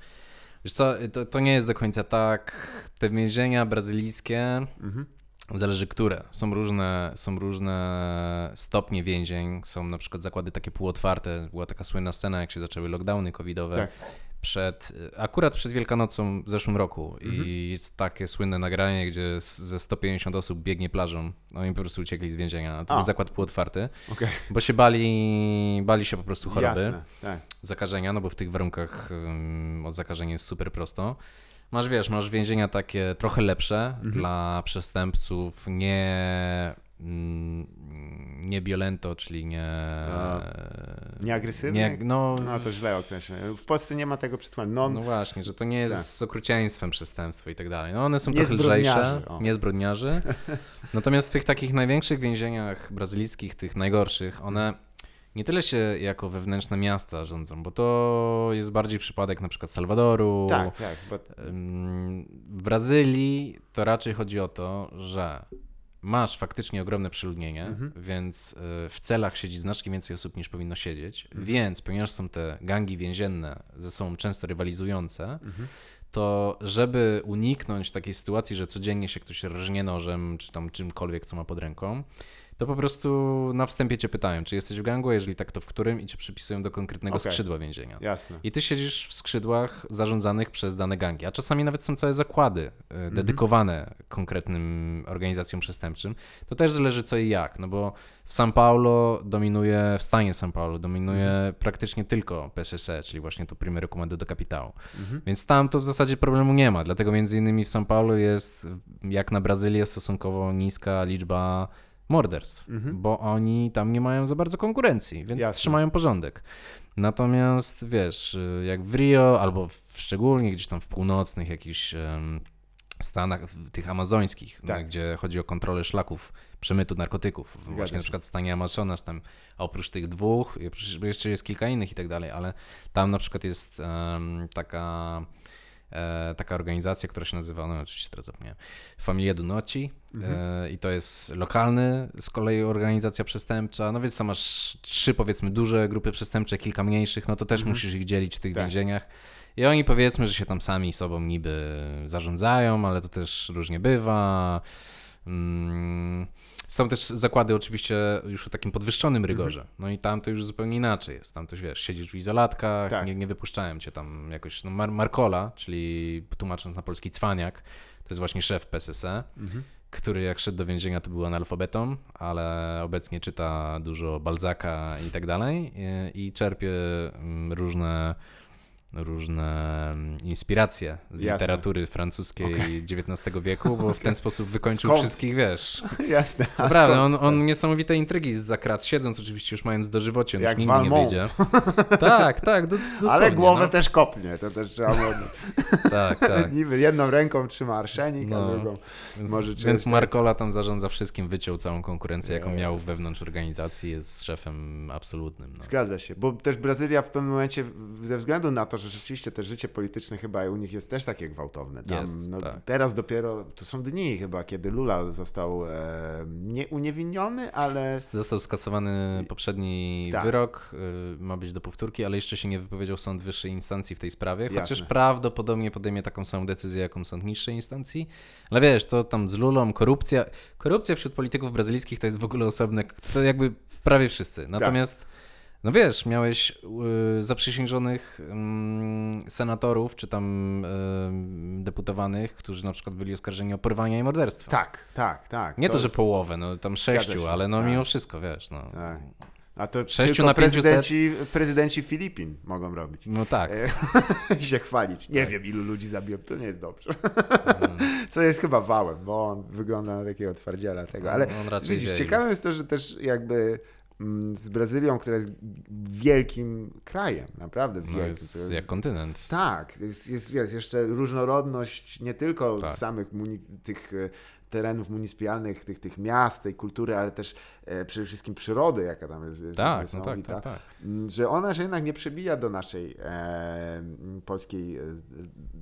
Wiesz co, to, to nie jest do końca tak. Te więzienia brazylijskie, Mhm. zależy które. Są różne, są różne stopnie więzień. Są na przykład zakłady takie półotwarte. Była taka słynna scena, jak się zaczęły lockdowny covidowe. Tak. Przed, akurat przed Wielkanocą w zeszłym roku Mhm. i jest takie słynne nagranie, gdzie ze 150 osób biegnie plażą. Oni po prostu uciekli z więzienia. To A. był zakład półotwarty. Okej. Bo się bali, bali się po prostu choroby, Jasne, tak. zakażenia, no bo w tych warunkach um, o zakażenie jest super prosto. Masz, wiesz, masz więzienia takie trochę lepsze Mhm. dla przestępców, nie, nie violento, czyli nie... Nieagresywny? nie no, No to źle określę. W Polsce nie ma tego przytłumadzenia. No, no właśnie, że to nie jest Tak. z okrucieństwem przestępstwo i tak dalej. No one są Nie trochę lżejsze, o. nie zbrodniarzy. Natomiast w tych takich największych więzieniach brazylijskich, tych najgorszych, one nie tyle się jako wewnętrzne miasta rządzą, bo to jest bardziej przypadek na przykład Salwadoru. tak, tak. Ym, W Brazylii to raczej chodzi o to, że masz faktycznie ogromne przeludnienie, Mhm. więc y, w celach siedzi znacznie więcej osób niż powinno siedzieć, Mhm. więc ponieważ są te gangi więzienne ze sobą często rywalizujące, Mhm. to żeby uniknąć takiej sytuacji, że codziennie się ktoś rżnie nożem, czy tam czymkolwiek, co ma pod ręką, to po prostu na wstępie cię pytają, czy jesteś w gangu, a jeżeli tak, to w którym i cię przypisują do konkretnego Okej. skrzydła więzienia. Jasne. I ty siedzisz w skrzydłach zarządzanych przez dane gangi, a czasami nawet są całe zakłady Mhm. dedykowane konkretnym organizacjom przestępczym. To też zależy co i jak, no bo w São Paulo dominuje, w stanie São Paulo dominuje Mhm. praktycznie tylko PSC, czyli właśnie to Primeiro Comando do Kapitału. Mhm. Więc tam to w zasadzie problemu nie ma, dlatego między innymi w São Paulo jest, jak na Brazylię, stosunkowo niska liczba morderstw, Mhm. bo oni tam nie mają za bardzo konkurencji, więc Jasne. trzymają porządek. Natomiast wiesz, y, jak w Rio, albo w, szczególnie gdzieś tam w północnych jakichś em, stanach, tych amazońskich, Tak. no, gdzie chodzi o kontrolę szlaków przemytu narkotyków, właśnie się. na przykład w stanie Amazonas, tam oprócz tych dwóch, jeszcze jest kilka innych i tak dalej, ale tam na przykład jest em, taka e, taka organizacja, która się nazywa, no oczywiście teraz zapomniałem, Familia do Noci e, i to jest lokalny z kolei organizacja przestępcza, no więc tam masz trzy powiedzmy duże grupy przestępcze, kilka mniejszych, no to też musisz ich dzielić w tych Tak. więzieniach. I oni powiedzmy, że się tam sami sobą niby zarządzają, ale to też różnie bywa. Mm, Są też zakłady oczywiście już o takim podwyższonym rygorze. No i tam to już zupełnie inaczej jest. Tam to wiesz, siedzisz w izolatkach, Tak. nie, nie wypuszczałem cię tam jakoś. No Mar Markola, czyli tłumacząc na polski cwaniak, to jest właśnie szef PSSE, Mhm. który jak szedł do więzienia to był analfabetą, ale obecnie czyta dużo Balzaka i tak dalej i, i czerpie mm, różne różne mm, inspiracje z Jasne. literatury francuskiej XIX wieku, bo w ten sposób wykończył Skąd? wszystkich, wiesz. Jasne. A Naprawdę, on, on niesamowite intrygi z zakrat, siedząc oczywiście już mając dożywocie, on już Jak nigdy nie Valmont. wyjdzie. tak, tak, do, dosłownie. Ale głowę no. też kopnie, to też trzeba. Tak, tak. Niby jedną ręką trzyma arszenik, No. a drugą. Więc, Może więc Markola tam zarządza wszystkim, wyciął całą konkurencję, jaką Nie. miał wewnątrz organizacji, jest szefem absolutnym. No. Zgadza się, bo też Brazylia w pewnym momencie, ze względu na to, że rzeczywiście te życie polityczne chyba u nich jest też takie gwałtowne. Tam, Jest, no, tak. Teraz dopiero, to są dni chyba, kiedy Lula został e, nie uniewinniony, ale Został skasowany poprzedni Tak. wyrok, y, ma być do powtórki, ale jeszcze się nie wypowiedział sąd wyższej instancji w tej sprawie, chociaż Jasne. prawdopodobnie podejmie taką samą decyzję, jaką sąd niższej instancji. Ale wiesz, to tam z Lulą, korupcja. Korupcja wśród polityków brazylijskich to jest w ogóle osobne, to jakby prawie wszyscy. Natomiast, no wiesz, miałeś y, zaprzysiężonych ym, senatorów, czy tam ym, deputowanych, którzy na przykład byli oskarżeni o porwania i morderstwa. tak, tak, tak. Nie to, że jest- połowę, no tam sześciu, się, ale no tak. mimo wszystko, wiesz, no. Tak. A to Sześciu tylko na 500? prezydenci, prezydenci Filipin mogą robić. No tak. E, się chwalić. Nie wiem, ilu ludzi zabiłem, to nie jest dobrze. Mm. Co jest chyba wałem, bo on wygląda na takiego twardziela tego. Ale On raczej widzisz, ciekawe jest to, że też jakby z Brazylią, która jest wielkim krajem, naprawdę No wielkim. jest to jest- jak kontynent. tak, jest, jest, jest jeszcze różnorodność nie tylko Tak. samych tych e, terenów municypalnych, tych, tych miast, tej kultury, ale też przede wszystkim przyrody, jaka tam jest, jest Tak, no tak, tak, tak. Mm, że ona się jednak nie przebija do naszej e, polskiej, e,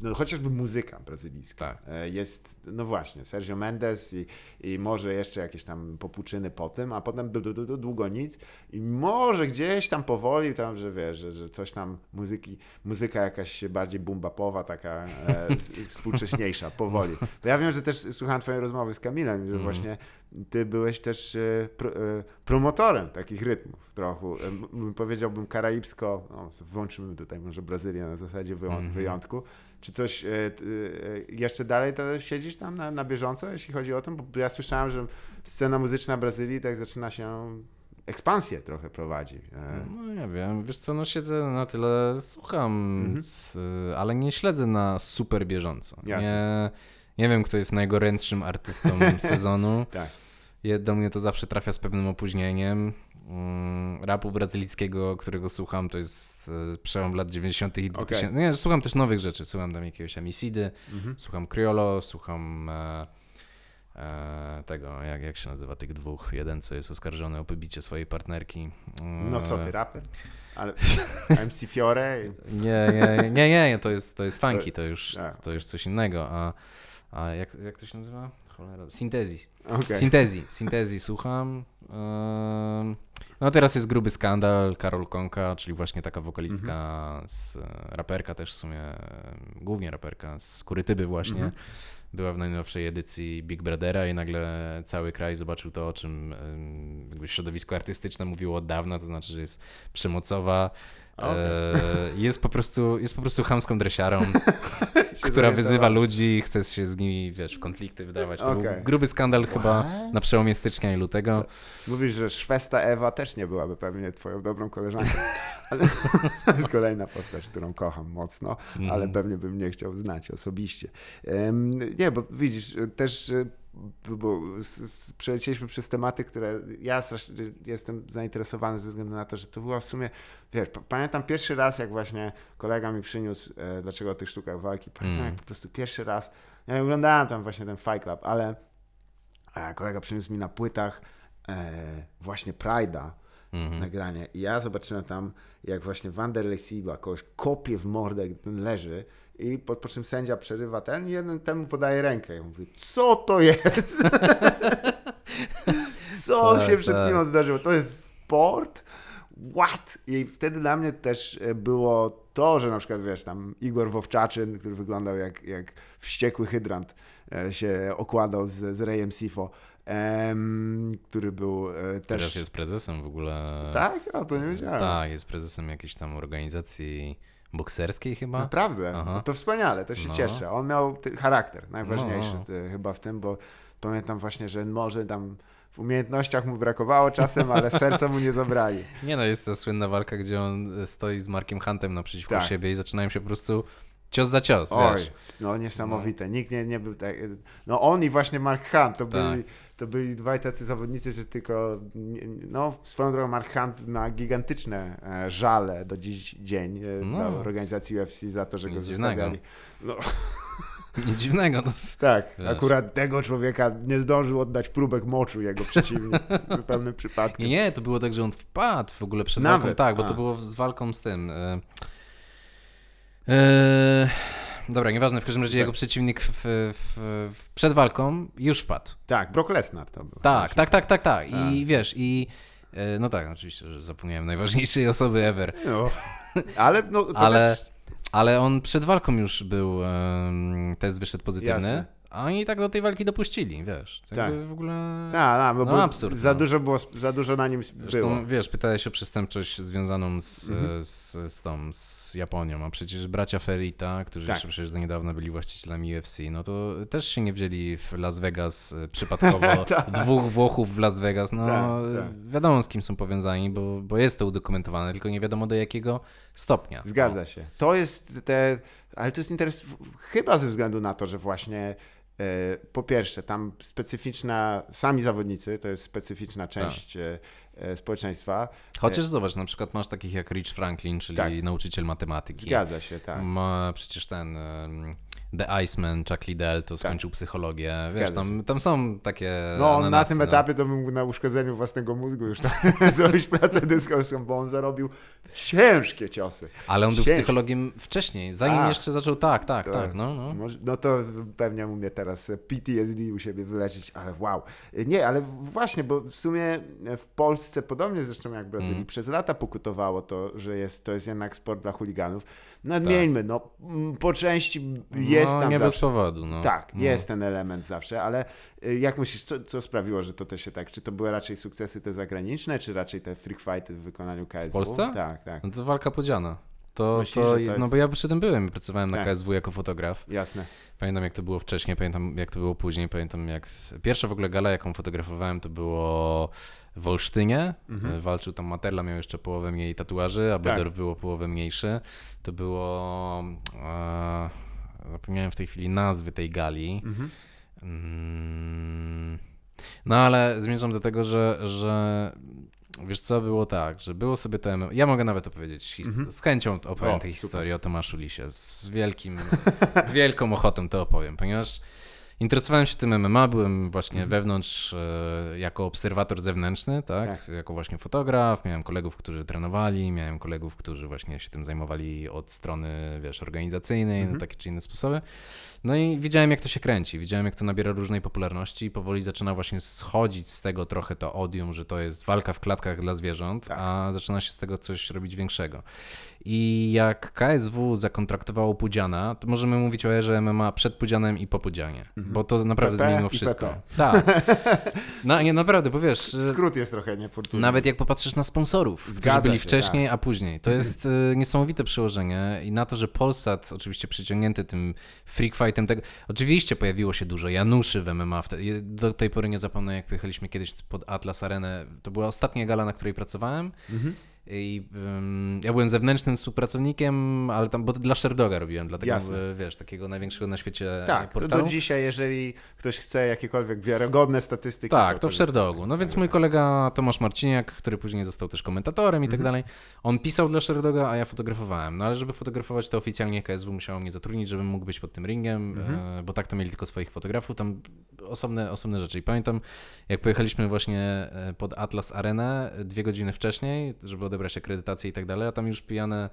no chociażby muzyka brazylijska. Tak. E, jest, no właśnie, Sergio Mendes i, i może jeszcze jakieś tam popuczyny po tym, a potem du, du, du, długo nic i może gdzieś tam powoli tam, że wiesz, że, że coś tam muzyki, muzyka jakaś bardziej bumbapowa, taka e, współcześniejsza, powoli. To ja wiem, że też słuchałem twojej rozmowy z Kamilem, że Mhm. właśnie ty byłeś też e, pro, e, promotorem takich rytmów trochę. E, Powiedziałbym karaibsko, no, włączymy tutaj może Brazylię na zasadzie Mhm. wyjątku. Czy coś e, t- e, jeszcze dalej to siedzisz tam na, na bieżąco, jeśli chodzi o to? Bo ja słyszałem, że scena muzyczna Brazylii tak zaczyna się ekspansję trochę prowadzi. No nie wiem, wiesz co, no siedzę na tyle, słucham, Mhm. ale nie śledzę na super bieżąco. Jasne. Nie, nie wiem, kto jest najgorętszym artystą sezonu. Tak. Do mnie to zawsze trafia z pewnym opóźnieniem. Mm, Rapu brazylijskiego, którego słucham, to jest e, przełom lat 90. i 2000. Nie, słucham też nowych rzeczy. Słucham tam jakiegoś Amisidy, Mhm. słucham Criolo, słucham e, e, tego, jak, jak się nazywa tych dwóch, jeden co jest oskarżony o pobicie swojej partnerki. No co ty, raper? Ale MC Fiore? Nie, nie, nie, nie, to jest, to jest funky, to już, to już coś innego, a, a jak, jak to się nazywa? Cholera, Syntezis. Okej. Syntezji, syntezji słucham. No teraz jest gruby skandal, Karol Konka, czyli właśnie taka wokalistka, z, raperka też w sumie, głównie raperka z Kurytyby właśnie. Mhm. Była w najnowszej edycji Big Brothera i nagle cały kraj zobaczył to, o czym środowisko artystyczne mówiło od dawna, to znaczy, że jest przemocowa, Okej. e, jest po prostu jest po prostu chamską dresiarą, która wyzywa ludzi i chce się z nimi, wiesz, w konflikty wydawać. To Okej. był gruby skandal chyba What? na przełomie stycznia i lutego. Mówisz, że Szwesta Ewa też nie byłaby pewnie twoją dobrą koleżanką. Ale to jest kolejna postać, którą kocham mocno, Mhm. ale pewnie bym nie chciał znać osobiście. Nie, bo widzisz, też bo przelecieliśmy przez tematy, które ja jestem zainteresowany ze względu na to, że to była w sumie, wiesz, pamiętam pierwszy raz, jak właśnie kolega mi przyniósł, e, dlaczego o tych sztukach walki, pamiętam Mm. jak po prostu pierwszy raz, ja oglądałem tam właśnie ten Fight Club, ale e, kolega przyniósł mi na płytach e, właśnie Pride'a, Mhm. nagranie. I ja zobaczyłem tam, jak właśnie Wanderlei Silva kogoś kopie w mordę, ten leży i po, po czym sędzia przerywa ten i jeden temu podaje rękę. Ja mówię, co to jest? co Tak, się przed tak. chwilą zdarzyło? To jest sport? What? I wtedy dla mnie też e, było to, że na przykład, wiesz, tam Igor Wowczaczyn, który wyglądał jak, jak wściekły hydrant, e, się okładał z, z Rayem Sifo, em, który był e, też... Teraz jest prezesem w ogóle. Tak? A to nie wiedziałem. Tak, jest prezesem jakiejś tam organizacji bokserskiej chyba. Naprawdę? No to wspaniale, to się No. cieszę. On miał charakter, najważniejszy No. ty, chyba w tym, bo pamiętam właśnie, że może tam w umiejętnościach mu brakowało czasem, ale serca mu nie zabrali. Nie no, jest ta słynna walka, gdzie on e, stoi z Markiem Huntem naprzeciwko Tak. siebie i zaczynają się po prostu cios za cios, Oj, wiesz. no niesamowite. Nikt nie, nie był tak. No on i właśnie Mark Hunt to, Tak. byli, to byli dwaj tacy zawodnicy, że tylko. No, swoją drogą Mark Hunt ma gigantyczne e, żale do dziś dzień e, No. dla organizacji UFC za to, że go Nic zostawiali. No, Nic dziwnego. No. Tak, Wiesz. akurat tego człowieka nie zdążył oddać próbek moczu jego przeciwnik zupełnym przypadkiem. Nie, nie, to było tak, że on wpadł w ogóle przed Nawet, walką. Tak, bo a. to było z walką z tym. E, dobra, nieważne, w każdym razie Tak. jego przeciwnik w, w, w, przed walką już wpadł. Tak, Brock Lesnar to był. Tak, tak, tak, tak, tak. I Tak. wiesz, i e, no tak, oczywiście, że zapomniałem najważniejszej osoby ever. No. Ale no, to Ale, też... ale on przed walką już był, em, test wyszedł pozytywny, Jasne. A oni tak do tej walki dopuścili, wiesz. Tak. w ogóle... A, a, no, No absurd, za, no. dużo było, za dużo na nim było. Zresztą, wiesz, pytałeś o przestępczość związaną z, Mhm. z, z tą, z Japonią, a przecież bracia Ferita, którzy Tak. jeszcze przecież do niedawna byli właścicielami UFC, no to też się nie wzięli w Las Vegas e, przypadkowo dwóch Włochów w Las Vegas, no Tak, tak. wiadomo z kim są powiązani, bo, bo jest to udokumentowane, tylko nie wiadomo do jakiego stopnia. Zgadza się. To jest te. Ale to jest interes. Chyba ze względu na to, że właśnie. E, po pierwsze, tam specyficzna, sami zawodnicy, to jest specyficzna część e, e, społeczeństwa. Chociaż zobacz, na przykład masz takich jak Rich Franklin, czyli Tak. nauczyciel matematyki. Zgadza się, tak. Ma przecież ten The Iceman, Chuck Liddell, to skończył psychologię. Wiesz, Tak. Tam, tam są takie No, on na tym no. etapie to mógł na uszkodzeniu własnego mózgu już zrobić pracę dyskorską, bo on zarobił ciężkie ciosy. Ale on był psychologiem wcześniej, zanim A. jeszcze zaczął, tak, tak, Tak. tak, no, no. Może- No to pewnie umie teraz PTSD u siebie wyleczyć, ale wow. Nie, ale właśnie, bo w sumie w Polsce, podobnie zresztą jak w Brazylii, Mm. przez lata pokutowało to, że jest, to jest jednak sport dla chuliganów. Nadmieńmy, no mm, po części jest no, tam nie bez zawsze. powodu, no. Tak, no. jest ten element zawsze, ale y, jak myślisz, co, co sprawiło, że to też się tak, czy to były raczej sukcesy te zagraniczne, czy raczej te freak fighty w wykonaniu KSW? Polsce? Tak, tak, No to walka podziana. To, Myślisz, to, to no jest- bo ja przy tym byłem, pracowałem na Tak. KSW jako fotograf. jasne. Pamiętam jak to było wcześniej, pamiętam jak to było później, pamiętam jak... Pierwsza w ogóle gala, jaką fotografowałem, to było w Olsztynie. Mhm. E, Walczył tam Materla, miał jeszcze połowę mniej tatuaży, a Tak. Bedor było połowę mniejszy. To było... E, zapomniałem w tej chwili nazwy tej gali. Mhm. Mm, No ale zmierzam do tego, że, że wiesz co, było tak, że było sobie to... MM Ja mogę nawet opowiedzieć, Mhm. z chęcią opowiem O, tej super. historii o Tomaszu Lisie, z wielkim, z wielką ochotą to opowiem, ponieważ interesowałem się tym MMA, byłem właśnie Mhm. wewnątrz e, jako obserwator zewnętrzny, tak? Tak. Jako właśnie fotograf, miałem kolegów, którzy trenowali, miałem kolegów, którzy właśnie się tym zajmowali od strony, wiesz, organizacyjnej, Mhm. na takie czy inne sposoby. No i widziałem, jak to się kręci, widziałem, jak to nabiera różnej popularności i powoli zaczyna właśnie schodzić z tego trochę to odium, że to jest walka w klatkach dla zwierząt, Tak. a zaczyna się z tego coś robić większego. I jak KSW zakontraktowało Pudziana, to możemy mówić o erze MMA przed Pudzianem i po Pudzianie, bo to naprawdę PP zmieniło wszystko. Tak. No nie, naprawdę, bo wiesz... Skrót jest trochę niefortunny. Nawet jak popatrzysz na sponsorów, którzy Zgadza byli się, tak. wcześniej, a później. To jest y, niesamowite przełożenie i na to, że Polsat, oczywiście przyciągnięty tym freak tego, oczywiście pojawiło się dużo Januszy w MMA, do tej pory nie zapomnę, jak pojechaliśmy kiedyś pod Atlas Arenę, to była ostatnia gala, na której pracowałem Mhm. I ym, ja byłem zewnętrznym współpracownikiem, ale tam, bo dla Sherdoga robiłem, dlatego, Jasne. y, wiesz, takiego największego na świecie Tak, to portalu. do dzisiaj, jeżeli ktoś chce jakiekolwiek wiarygodne statystyki. Tak, to w jest- Sherdogu. No więc mój kolega Tomasz Marciniak, który później został też komentatorem i tak Mhm. dalej, on pisał dla Sherdoga, a ja fotografowałem. No ale żeby fotografować, to oficjalnie KSW musiało mnie zatrudnić, żebym mógł być pod tym ringiem, Mhm. e, bo tak to mieli tylko swoich fotografów, tam osobne, osobne rzeczy. I pamiętam, jak pojechaliśmy właśnie e, pod Atlas Arenę e, dwie godziny wcześniej, żeby odebrać akredytację i tak dalej, a tam już pijane,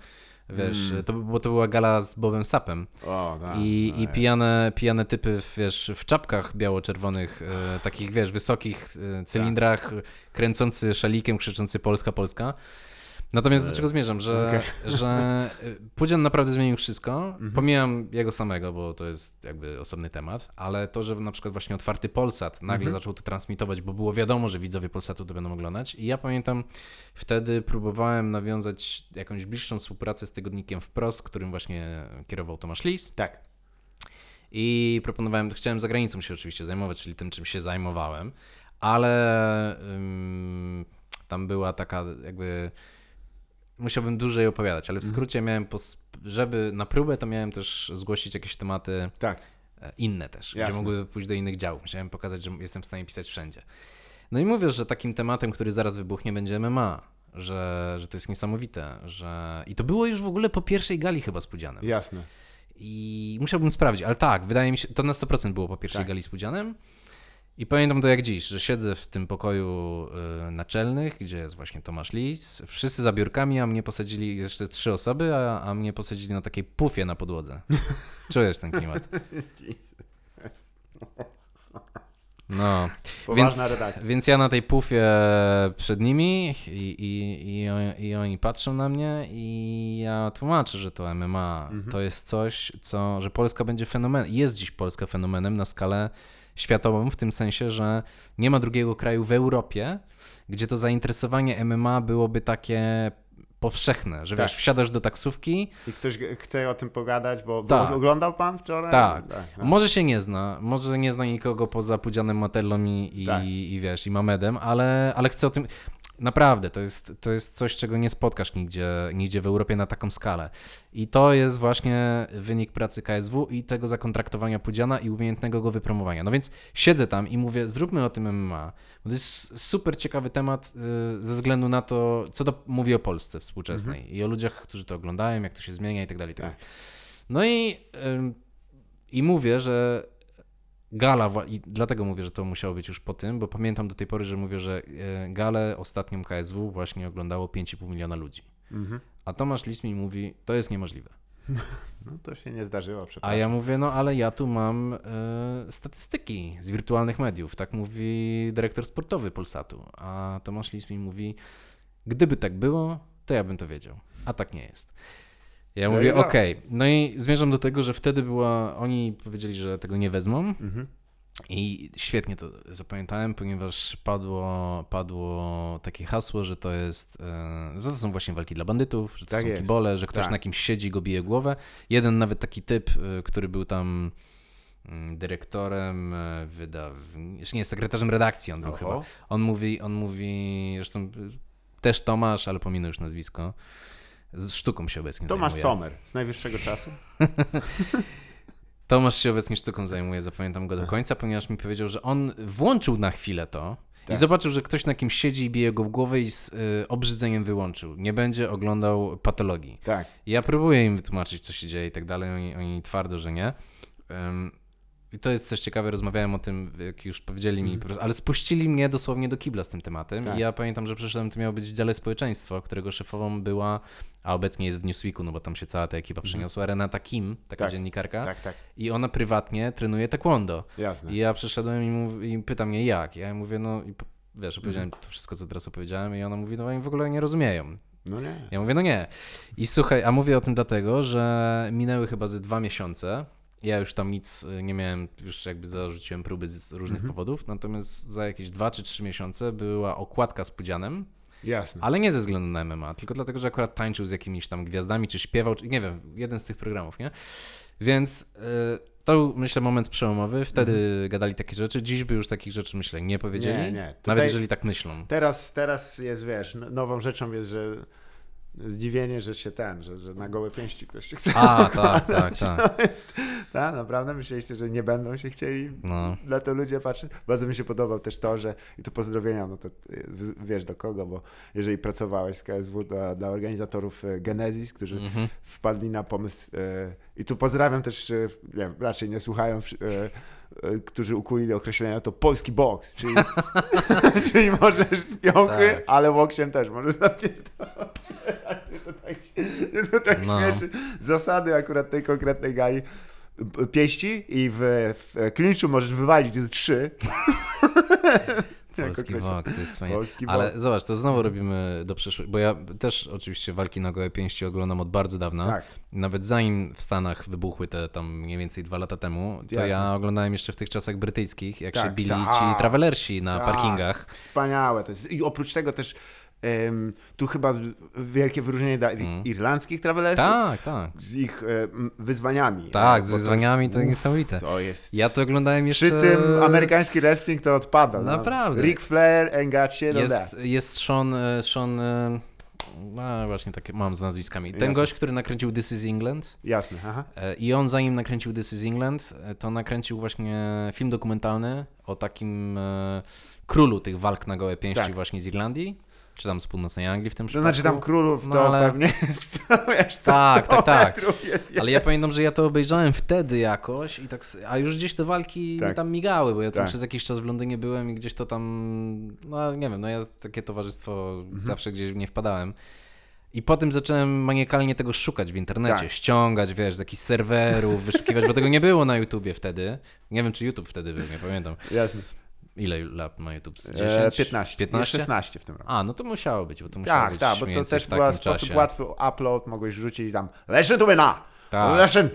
wiesz, Mm. to, bo to była gala z Bobem Sapem. O, tak, I, no i pijane, pijane typy, w, wiesz, w czapkach biało-czerwonych, e, takich, wiesz, wysokich e, cylindrach, kręcący szalikiem, krzyczący Polska, Polska. Natomiast do czego zmierzam, że, że e, Pudzian naprawdę zmienił wszystko. Mhm. Pomijam jego samego, bo to jest jakby osobny temat, ale to, że na przykład właśnie otwarty Polsat nagle Mhm. zaczął to transmitować, bo było wiadomo, że widzowie Polsatu to będą oglądać. I ja pamiętam, wtedy próbowałem nawiązać jakąś bliższą współpracę z tygodnikiem Wprost, którym właśnie kierował Tomasz Lis. Tak. I proponowałem, chciałem za granicą się oczywiście zajmować, czyli tym, czym się zajmowałem, ale ym, tam była taka jakby. Musiałbym dłużej opowiadać, ale w Mhm. skrócie miałem, żeby na próbę, to miałem też zgłosić jakieś tematy Tak. e, inne też, Jasne. gdzie mogły pójść do innych działów. Chciałem pokazać, że jestem w stanie pisać wszędzie. No i mówię, że takim tematem, który zaraz wybuchnie, będzie MMA. Że, że to jest niesamowite, że... I to było już w ogóle po pierwszej gali chyba z Pudzianem. Jasne. I musiałbym sprawdzić, ale tak, wydaje mi się, to na 100% było po pierwszej Tak. gali z Pudzianem. I pamiętam to jak dziś, że siedzę w tym pokoju y, naczelnych, gdzie jest właśnie Tomasz Lis, wszyscy za biurkami, a mnie posadzili, jeszcze trzy osoby, a, a mnie posadzili na takiej pufie na podłodze. Czujesz ten klimat? No, Poważna więc, redakcja. więc ja na tej pufie przed nimi i, i, i, i oni patrzą na mnie i ja tłumaczę, że to MMA Mhm. to jest coś, co, że Polska będzie fenomenem, jest dziś Polska fenomenem na skalę światową, w tym sensie, że nie ma drugiego kraju w Europie, gdzie to zainteresowanie MMA byłoby takie powszechne, że Tak. wiesz, wsiadasz do taksówki, I ktoś chce o tym pogadać, bo, bo Tak. oglądał pan wczoraj? Tak. no. Może się nie zna, może nie zna nikogo poza Pudzianem Matellą i, i, Tak. i wiesz, i Mamedem, ale, ale chcę o tym. Naprawdę, to jest, to jest coś, czego nie spotkasz nigdzie, nigdzie w Europie na taką skalę. I to jest właśnie wynik pracy KSW i tego zakontraktowania Pudziana i umiejętnego go wypromowania. No więc siedzę tam i mówię, zróbmy o tym MMA, bo to jest super ciekawy temat y, ze względu na to, co to mówi o Polsce współczesnej i o ludziach, którzy to oglądają, jak to się zmienia i tak dalej. tak Tak. No i, i mówię, że gala, i dlatego mówię, że to musiało być już po tym, bo pamiętam do tej pory, że mówię, że e, galę ostatnią KSW właśnie oglądało 5,5 miliona ludzi. Mhm. A Tomasz Lis mi mówi, to jest niemożliwe. No to się nie zdarzyło, A przepraszam. ja mówię, no ale ja tu mam e, statystyki z wirtualnych mediów, tak mówi dyrektor sportowy Polsatu. A Tomasz Lis mi mówi, gdyby tak było, to ja bym to wiedział. A tak nie jest. Ja No mówię, okej. No i zmierzam do tego, że wtedy była, oni powiedzieli, że tego nie wezmą. Mhm. I świetnie to zapamiętałem, ponieważ padło, padło takie hasło, że to jest, e, że to są właśnie walki dla bandytów, że to Tak są jest. kibole, że ktoś Tak. na kimś siedzi go bije głowę. Jeden nawet taki typ, e, który był tam mm, dyrektorem, e, wydaw... jeszcze nie, sekretarzem redakcji on był Oho. chyba. On mówi, on mówi, zresztą też Tomasz, ale pominę już nazwisko. Z sztuką się obecnie Tomasz zajmuje. Sommer z najwyższego czasu. Tomasz się obecnie sztuką zajmuje, zapamiętam go do końca, ponieważ mi powiedział, że on włączył na chwilę to i Tak. zobaczył, że ktoś na kimś siedzi i bije go w głowę i z y, obrzydzeniem wyłączył. Nie będzie oglądał patologii. Tak. I ja próbuję im wytłumaczyć, co się dzieje i tak dalej, oni, oni twardo, że nie. Ym, I to jest też ciekawe, rozmawiałem o tym, jak już powiedzieli mi, Mhm. po prostu, ale spuścili mnie dosłownie do kibla z tym tematem. Tak. I ja pamiętam, że przyszedłem, to miało być w dziale społeczeństwa, którego szefową była, a obecnie jest w Newsweeku, no bo tam się cała ta ekipa przeniosła, Renata Kim, taka Mhm. Tak. dziennikarka. Tak, tak, I ona prywatnie trenuje taekwondo. jasne. I ja przyszedłem i, mów, i pyta mnie jak. Ja mówię, no wiesz, opowiedziałem Mhm. to wszystko, co teraz opowiedziałem i ona mówi, no oni w ogóle nie rozumieją. No nie. Ja mówię, no nie. I słuchaj, a mówię o tym dlatego, że minęły chyba ze dwa miesiące. Ja już tam nic y, nie miałem, już jakby zarzuciłem próby z różnych Mhm. powodów, natomiast za jakieś dwa czy trzy miesiące była okładka z Pudzianem, Jasne. ale nie ze względu na MMA, tylko dlatego, że akurat tańczył z jakimiś tam gwiazdami, czy śpiewał, czy nie wiem, jeden z tych programów, nie? Więc y, to był, myślę, moment przełomowy. Wtedy gadali takie rzeczy. Dziś by już takich rzeczy, myślę, nie powiedzieli. Mhm. Nie, nie. Tutaj Nawet jeżeli tak myślą. Teraz, teraz jest, wiesz, nową rzeczą jest, że zdziwienie, że się ten, że, że na gołe pięści ktoś się chce A, tak, tak, tak. To jest, tak, naprawdę myśleliście, że nie będą się chcieli No. na to ludzie patrzeć. Bardzo mi się podobał też to, że i to pozdrowienia, no to y, wiesz do kogo, bo jeżeli pracowałeś z KSW dla, dla organizatorów y, Genesis, którzy Mhm. wpadli na pomysł y, i tu pozdrawiam też, nie, raczej nie słuchają, którzy ukuli określenia to polski boks, czyli, czyli możesz z piąchy, Tak. ale łokciem też możesz zapierdolić. to tak, to tak No. śmieszy. Zasady akurat tej konkretnej gali pieści i w, w klinczu możesz wywalić z trzy. Jak Polski boks, to jest fajnie. Ale zobacz, to znowu robimy do przyszłości, bo ja też oczywiście walki na gołe pięści oglądam od bardzo dawna. Tak. Nawet zanim w Stanach wybuchły te tam mniej więcej dwa lata temu, to Jasne. ja oglądałem jeszcze w tych czasach brytyjskich, jak się Tak, bili tak. ci travelersi na Tak, parkingach. Wspaniałe to jest. I oprócz tego też em, tu chyba wielkie wyróżnienie dla ir- Mm. irlandzkich travelersów Tak, tak. z ich wyzwaniami. Tak, z wyzwaniami to uff, niesamowite. To jest... Ja to oglądałem jeszcze... Przy tym amerykański wrestling to odpada. no. Naprawdę. Ric Flair, ain't got shit Jest, jest Sean, e, Sean e, no właśnie takie mam z nazwiskami. Ten Jasne. gość, który nakręcił This is England Jasne, aha. e, i on zanim nakręcił This is England, to nakręcił właśnie film dokumentalny o takim królu tych walk na gołe pięści Tak. właśnie z Irlandii, czy tam z północnej Anglii w tym przypadku. znaczy tam królów No, to ale- pewnie jest wiesz, co Tak, 100 tak, tak. jest Ale ja pamiętam, że ja to obejrzałem wtedy jakoś, i tak, a już gdzieś te walki Tak. mi tam migały, bo ja tam Tak. przez jakiś czas w Londynie byłem i gdzieś to tam, no nie wiem, no ja takie towarzystwo Mhm. zawsze gdzieś nie wpadałem. I potem zacząłem maniakalnie tego szukać w internecie, Tak. ściągać, wiesz, z jakichś serwerów, wyszukiwać, bo tego nie było na YouTubie wtedy. Nie wiem, czy YouTube wtedy był, nie pamiętam. Jasne. Ile lat ma YouTube? Z 10? E, 15. 15? 16 w tym roku. A, no to musiało być, bo to musiało Tak, być tak, bo to też był sposób czasie. łatwy upload, mogłeś rzucić tam Leszyn tu na! Tak. Leszyn!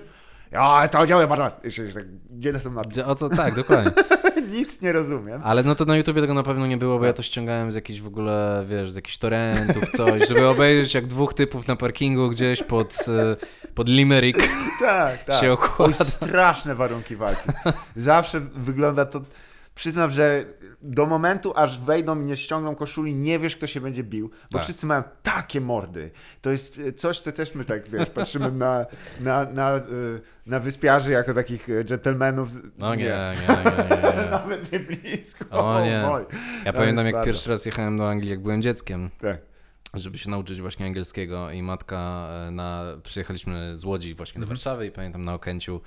Ja to działa bardzo. Gdzie są napisy? O co, tak, dokładnie. Nic nie rozumiem. Ale no to na YouTubie tego na pewno nie było, bo ja to ściągałem z jakichś w ogóle, wiesz, z jakichś torrentów, coś, żeby obejrzeć jak dwóch typów na parkingu gdzieś pod, e, pod Limerick Tak, tak. się Oj, straszne warunki walki. Zawsze wygląda to. Przyznam, że do momentu, aż wejdą i nie ściągną koszuli, nie wiesz, kto się będzie bił, bo Tak. wszyscy mają takie mordy. To jest e, coś, co też my tak, wiesz, patrzymy na, na, na, e, na wyspiarzy jako takich e, dżentelmenów. No nie, nie, nie, nie, nie. Nawet nie blisko. O nie. Ja To pamiętam jak bardzo. pierwszy raz jechałem do Anglii, jak byłem dzieckiem, Tak. żeby się nauczyć właśnie angielskiego i matka na... Przyjechaliśmy z Łodzi właśnie do Mhm. Warszawy i pamiętam na Okęciu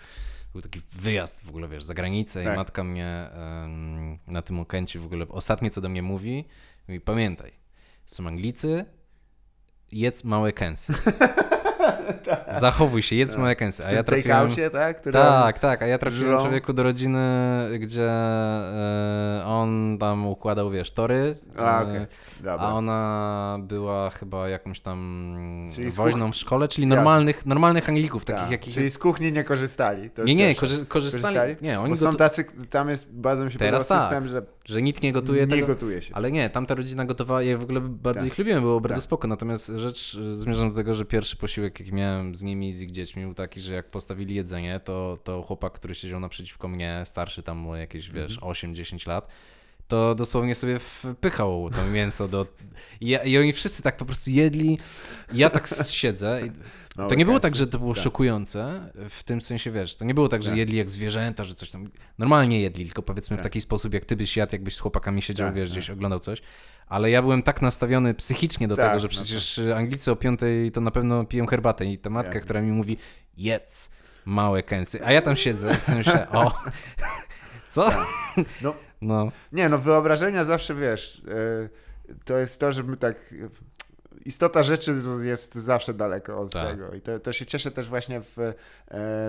był taki wyjazd w ogóle, wiesz, za granicę Tak. i matka mnie em, na tym Okęciu w ogóle, ostatnie co do mnie mówi, mówi, pamiętaj, są Anglicy, jedz małe kęsy. Zachowuj się, jedz kęsy. A ja trafiłem... takeoutie, tak? Tak, tak, a ja trafiłem żrą. człowieku do rodziny, gdzie e, on tam układał, wiesz, tory, A, e. Dobra. a ona była chyba jakąś tam Czyli woźną w szkole, czyli Ja. normalnych, normalnych Anglików, takich Tak. jakich Czyli jest... z kuchni nie korzystali. To Nie, nie, korzy korzystali, nie, oni Bo są gotu- tacy, tam jest, bardzo mi się Teraz tak. system, że że nikt nie gotuje nie tego, gotuje się. ale nie, tamta rodzina gotowała, ja w ogóle bardzo Tak. ich lubiłem, było bardzo Tak. spoko, natomiast rzecz, y, zmierzam do tego, że pierwszy posiłek, jaki miałem z nimi, z ich dziećmi, był taki, że jak postawili jedzenie, to, to chłopak, który siedział naprzeciwko mnie, starszy tam o jakieś, wiesz, Mhm. 8-10 lat, to dosłownie sobie wpychał to mięso do... I, ja, I oni wszyscy tak po prostu jedli, ja tak siedzę No, to nie było tak, że to było Tak. szokujące, w tym sensie, wiesz, to nie było tak, że Tak. jedli jak zwierzęta, że coś tam, normalnie jedli, tylko powiedzmy w Tak. taki sposób, jak ty byś jadł, jakbyś z chłopakami siedział, wiesz, gdzieś oglądał coś, ale ja byłem tak nastawiony psychicznie do tego, że no przecież Anglicy o piątej to na pewno piją herbatę i ta matka, która mi mówi, jedz małe kęsy. A ja tam siedzę i sobie myślę, o, co? No, No, nie, no wyobrażenia zawsze, wiesz, e, to jest to, żeby tak... Istota rzeczy jest zawsze daleko od Tak. tego. I to, to się cieszę też właśnie w, e,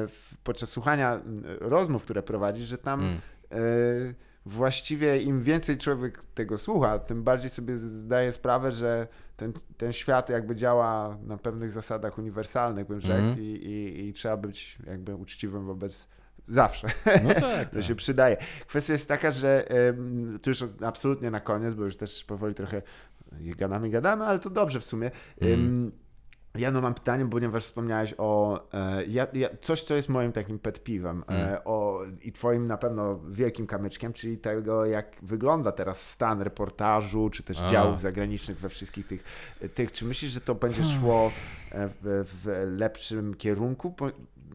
w, podczas słuchania rozmów, które prowadzisz, że tam mm, e, właściwie im więcej człowiek tego słucha, tym bardziej sobie zdaje sprawę, że ten, ten świat jakby działa na pewnych zasadach uniwersalnych, bym rzekł, Mhm. i, i, i trzeba być jakby uczciwym wobec zawsze. no tak. To tak. się przydaje. Kwestia jest taka, że tu już absolutnie na koniec, bo już też powoli trochę gadamy, gadamy, ale to dobrze w sumie. Em, Ja no mam pytanie, ponieważ wspomniałeś o e, ja, ja, coś, co jest moim takim pet piwem Mm. o, i twoim na pewno wielkim kamyczkiem, czyli tego, jak wygląda teraz stan reportażu, czy też A. działów zagranicznych we wszystkich tych, tych. Czy myślisz, że to będzie szło e, w, w lepszym kierunku?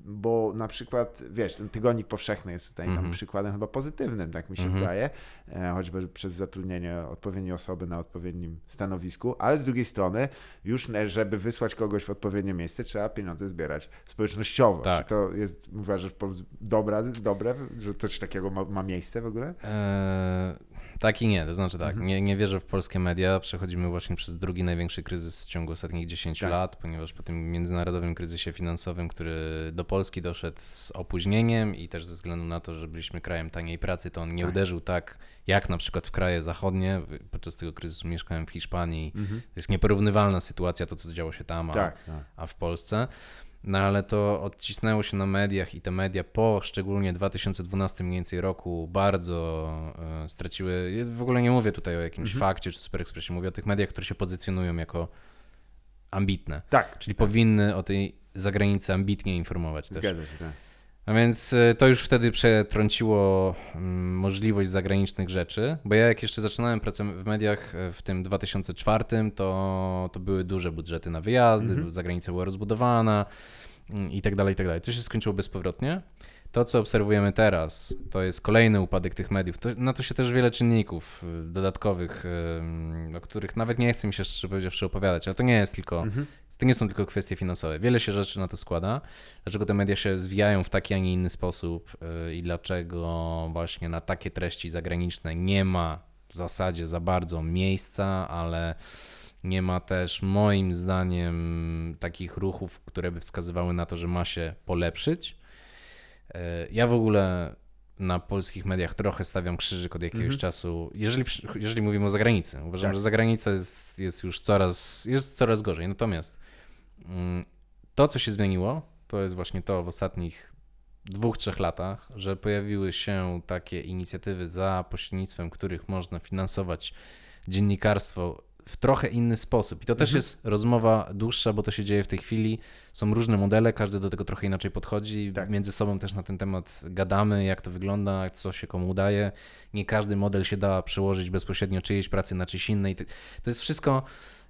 Bo na przykład, wiesz, ten tygodnik powszechny jest tutaj tam Mhm. przykładem chyba pozytywnym, tak mi się Mhm. zdaje, e, choćby przez zatrudnienie odpowiedniej osoby na odpowiednim stanowisku, ale z drugiej strony, już żeby wysłać kogoś w odpowiednie miejsce, trzeba pieniądze zbierać społecznościowo. Tak. Czy to jest, uważasz, dobra, dobre, że coś takiego ma, ma miejsce w ogóle? Eee, tak i nie, to znaczy tak, Mhm. nie, nie wierzę w polskie media, przechodzimy właśnie przez drugi największy kryzys w ciągu ostatnich 10 Tak. lat, ponieważ po tym międzynarodowym kryzysie finansowym, który do Polski doszedł z opóźnieniem i też ze względu na to, że byliśmy krajem taniej pracy, to on nie Tak. uderzył tak, jak na przykład w kraje zachodnie. Podczas tego kryzysu mieszkałem w Hiszpanii, to jest nieporównywalna sytuacja, to co działo się tam, a, tak. a w Polsce. No ale to odcisnęło się na mediach i te media po szczególnie 2012 mniej więcej roku bardzo e, straciły. W ogóle nie mówię tutaj o jakimś Mhm. fakcie czy super ekspresie, mówię o tych mediach, które się pozycjonują jako ambitne. Tak, Czyli powinny o tej zagranicy ambitnie informować też. zgadza się. Tak. A więc e, to już wtedy przetrąciło mm, możliwość zagranicznych rzeczy, bo ja jak jeszcze zaczynałem pracę w mediach e, w tym 2004, to, to były duże budżety na wyjazdy, Mhm. zagranica była rozbudowana mm, i tak dalej, i tak dalej. To się skończyło bezpowrotnie. To, co obserwujemy teraz, to jest kolejny upadek tych mediów. To, na to się też wiele czynników y, dodatkowych, o których nawet nie chcę mi się szczerze powiedziawszy opowiadać, ale to nie jest tylko Mhm. to nie są tylko kwestie finansowe. Wiele się rzeczy na to składa. Dlaczego te media się zwijają w taki, a nie inny sposób yy, i dlaczego właśnie na takie treści zagraniczne nie ma w zasadzie za bardzo miejsca, ale nie ma też moim zdaniem takich ruchów, które by wskazywały na to, że ma się polepszyć. Yy, Ja w ogóle na polskich mediach trochę stawiam krzyżyk od jakiegoś Mhm. czasu, jeżeli, jeżeli mówimy o zagranicy. Uważam, Tak. że zagranica jest, jest już coraz, jest coraz gorzej. Natomiast mm, to, co się zmieniło, to jest właśnie to w ostatnich dwóch, trzech latach, że pojawiły się takie inicjatywy, za pośrednictwem których można finansować dziennikarstwo w trochę inny sposób. I to też Mhm. jest rozmowa dłuższa, bo to się dzieje w tej chwili. Są różne modele, każdy do tego trochę inaczej podchodzi. Tak. Między sobą też na ten temat gadamy, jak to wygląda, co się komu udaje. Nie każdy model się da przełożyć bezpośrednio czyjejś pracy na czyjś innej. To jest wszystko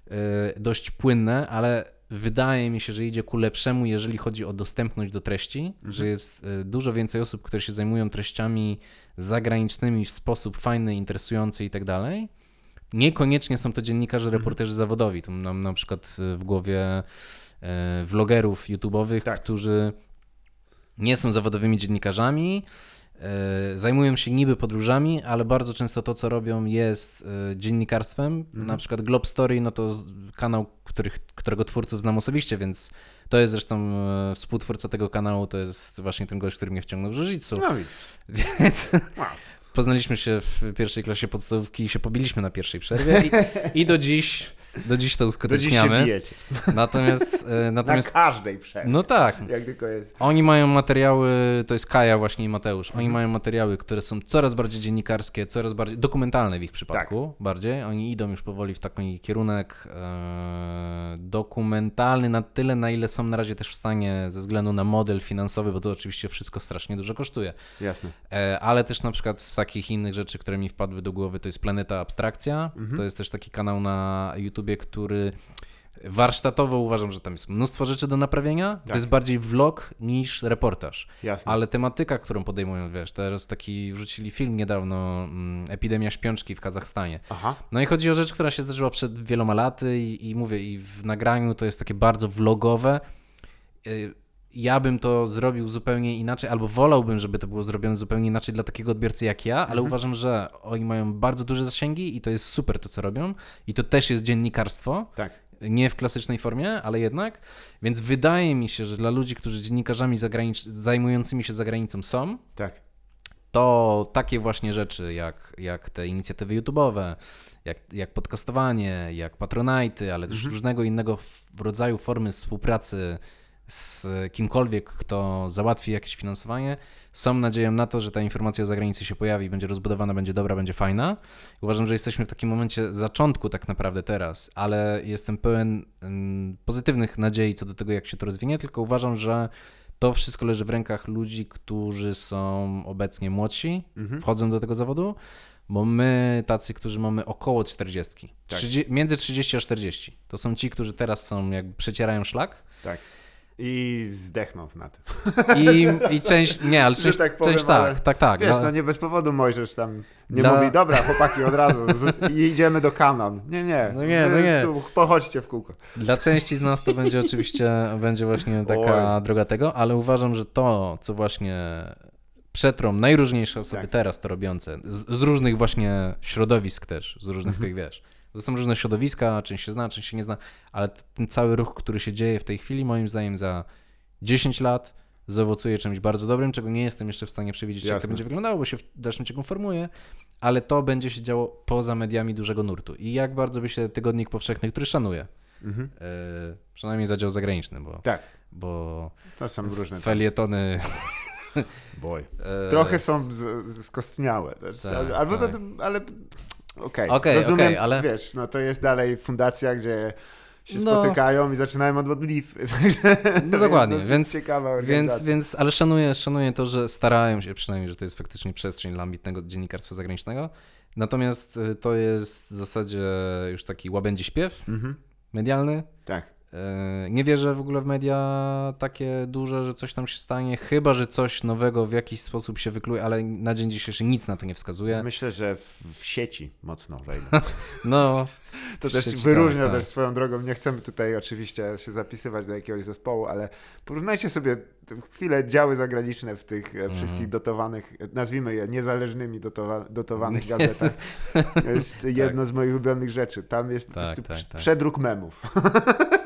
y, dość płynne, ale wydaje mi się, że idzie ku lepszemu, jeżeli chodzi o dostępność do treści, Mhm. że jest y, dużo więcej osób, które się zajmują treściami zagranicznymi w sposób fajny, interesujący i tak dalej. Niekoniecznie są to dziennikarze, Mhm. reporterzy zawodowi. Tu mam na przykład y, w głowie y, vlogerów YouTube'owych, Tak. którzy nie są zawodowymi dziennikarzami, y, zajmują się niby podróżami, ale bardzo często to, co robią, jest y, dziennikarstwem. Mhm. Na przykład Globe Story, no to kanał, których, którego twórców znam osobiście, więc to jest zresztą współtwórca tego kanału, to jest właśnie ten gość, który mnie wciągnął w jiu-jitsu. No. Więc Wow. Poznaliśmy się w pierwszej klasie podstawówki i się pobiliśmy na pierwszej przerwie i, i do dziś, do dziś to Do dziś się uskuteczniamy. bijecie. Natomiast, e, natomiast Na każdej przerwie. no tak, Jak tylko jest. oni mają materiały, to jest Kaja właśnie i Mateusz, oni Mhm. mają materiały, które są coraz bardziej dziennikarskie, coraz bardziej dokumentalne w ich przypadku, Tak. bardziej. Oni idą już powoli w taki kierunek e, dokumentalny na tyle, na ile są na razie też w stanie ze względu na model finansowy, bo to oczywiście wszystko strasznie dużo kosztuje. Jasne. E, ale też na przykład z takich innych rzeczy, które mi wpadły do głowy, to jest Planeta Abstrakcja. Mhm. To jest też taki kanał na YouTubie, który warsztatowo uważam, że tam jest mnóstwo rzeczy do naprawienia. To Tak. jest bardziej vlog niż reportaż. Jasne. Ale tematyka, którą podejmują, wiesz, teraz taki wrzucili film niedawno, mm, epidemia śpiączki w Kazachstanie. Aha. No i chodzi o rzecz, która się zdarzyła przed wieloma laty i, i mówię, i w nagraniu to jest takie bardzo vlogowe. Ja bym to zrobił zupełnie inaczej, albo wolałbym, żeby to było zrobione zupełnie inaczej dla takiego odbiorcy jak ja, ale Mhm. uważam, że oni mają bardzo duże zasięgi i to jest super to, co robią. I to też jest dziennikarstwo. Tak. Nie w klasycznej formie, ale jednak. Więc wydaje mi się, że dla ludzi, którzy dziennikarzami zajmującymi się zagranicą są, Tak. to takie właśnie rzeczy jak, jak te inicjatywy YouTube'owe, jak, jak podcastowanie, jak Patronite, ale też różnego innego rodzaju formy współpracy z kimkolwiek, kto załatwi jakieś finansowanie, są nadzieją na to, że ta informacja o zagranicy się pojawi, będzie rozbudowana, będzie dobra, będzie fajna. Uważam, że jesteśmy w takim momencie zaczątku tak naprawdę teraz, ale jestem pełen mm, pozytywnych nadziei co do tego, jak się to rozwinie, tylko uważam, że to wszystko leży w rękach ludzi, którzy są obecnie młodsi, Mhm. wchodzą do tego zawodu, bo my, tacy, którzy mamy około 40, Tak. 30, między 30 a 40, to są ci, którzy teraz są, jakby przecierają szlak Tak. I zdechnął na tym. i, i część, nie, ale część, tak powiem, część tak, ale tak, tak. Wiesz, dla- no nie bez powodu Mojżesz tam nie Dla- mówi, dobra, chłopaki, od razu z, idziemy do kanon. Nie, nie. No nie, no nie. Tu pochodźcie w kółko. Dla części z nas to będzie oczywiście będzie właśnie taka Oj. droga tego, ale uważam, że to, co właśnie przetrą najróżniejsze osoby Tak. teraz to robiące, z, z różnych właśnie środowisk też, z różnych Mhm. tych, wiesz, to są różne środowiska, część się zna, część się nie zna, ale ten cały ruch, który się dzieje w tej chwili, moim zdaniem za 10 lat zaowocuje czymś bardzo dobrym, czego nie jestem jeszcze w stanie przewidzieć, jak to Jasne. będzie wyglądało, bo się w dalszym ciągu formuje, ale to będzie się działo poza mediami dużego nurtu. I jak bardzo by się Tygodnik Powszechny, który szanuję, Mhm. E, przynajmniej za dział zagraniczny, bo, Tak, bo to są różne. felietony. Boj. e, Trochę są skostniałe też. Tak, albo tak. ale okej. Okej, Rozumiem, okej, ale- wiesz, no to jest dalej fundacja, gdzie się No. spotykają i zaczynają od modlitwy. Także No to dokładnie, dosyć więc- ciekawa Więc, organizacja. więc, ale szanuję, szanuję to, że starają się przynajmniej, że to jest faktycznie przestrzeń dla ambitnego dziennikarstwa zagranicznego. Natomiast e, to jest w zasadzie już taki łabędzi śpiew Mhm. medialny. Tak. E, Nie wierzę w ogóle w media takie duże, że coś tam się stanie, chyba że coś nowego w jakiś sposób się wykluje, ale na dzień dzisiejszy nic na to nie wskazuje. Myślę, że w, w sieci mocno wejdą. No, To też sieci wyróżnia tak, też tak. swoją drogą. Nie chcemy tutaj oczywiście się zapisywać do jakiegoś zespołu, ale porównajcie sobie chwilę działy zagraniczne w tych Mhm. wszystkich dotowanych, e, nazwijmy je niezależnymi dotowa dotowanych gazetach. To jest jedno z moich ulubionych rzeczy. Tam jest po Tak, prostu tak, tak. przedruk memów.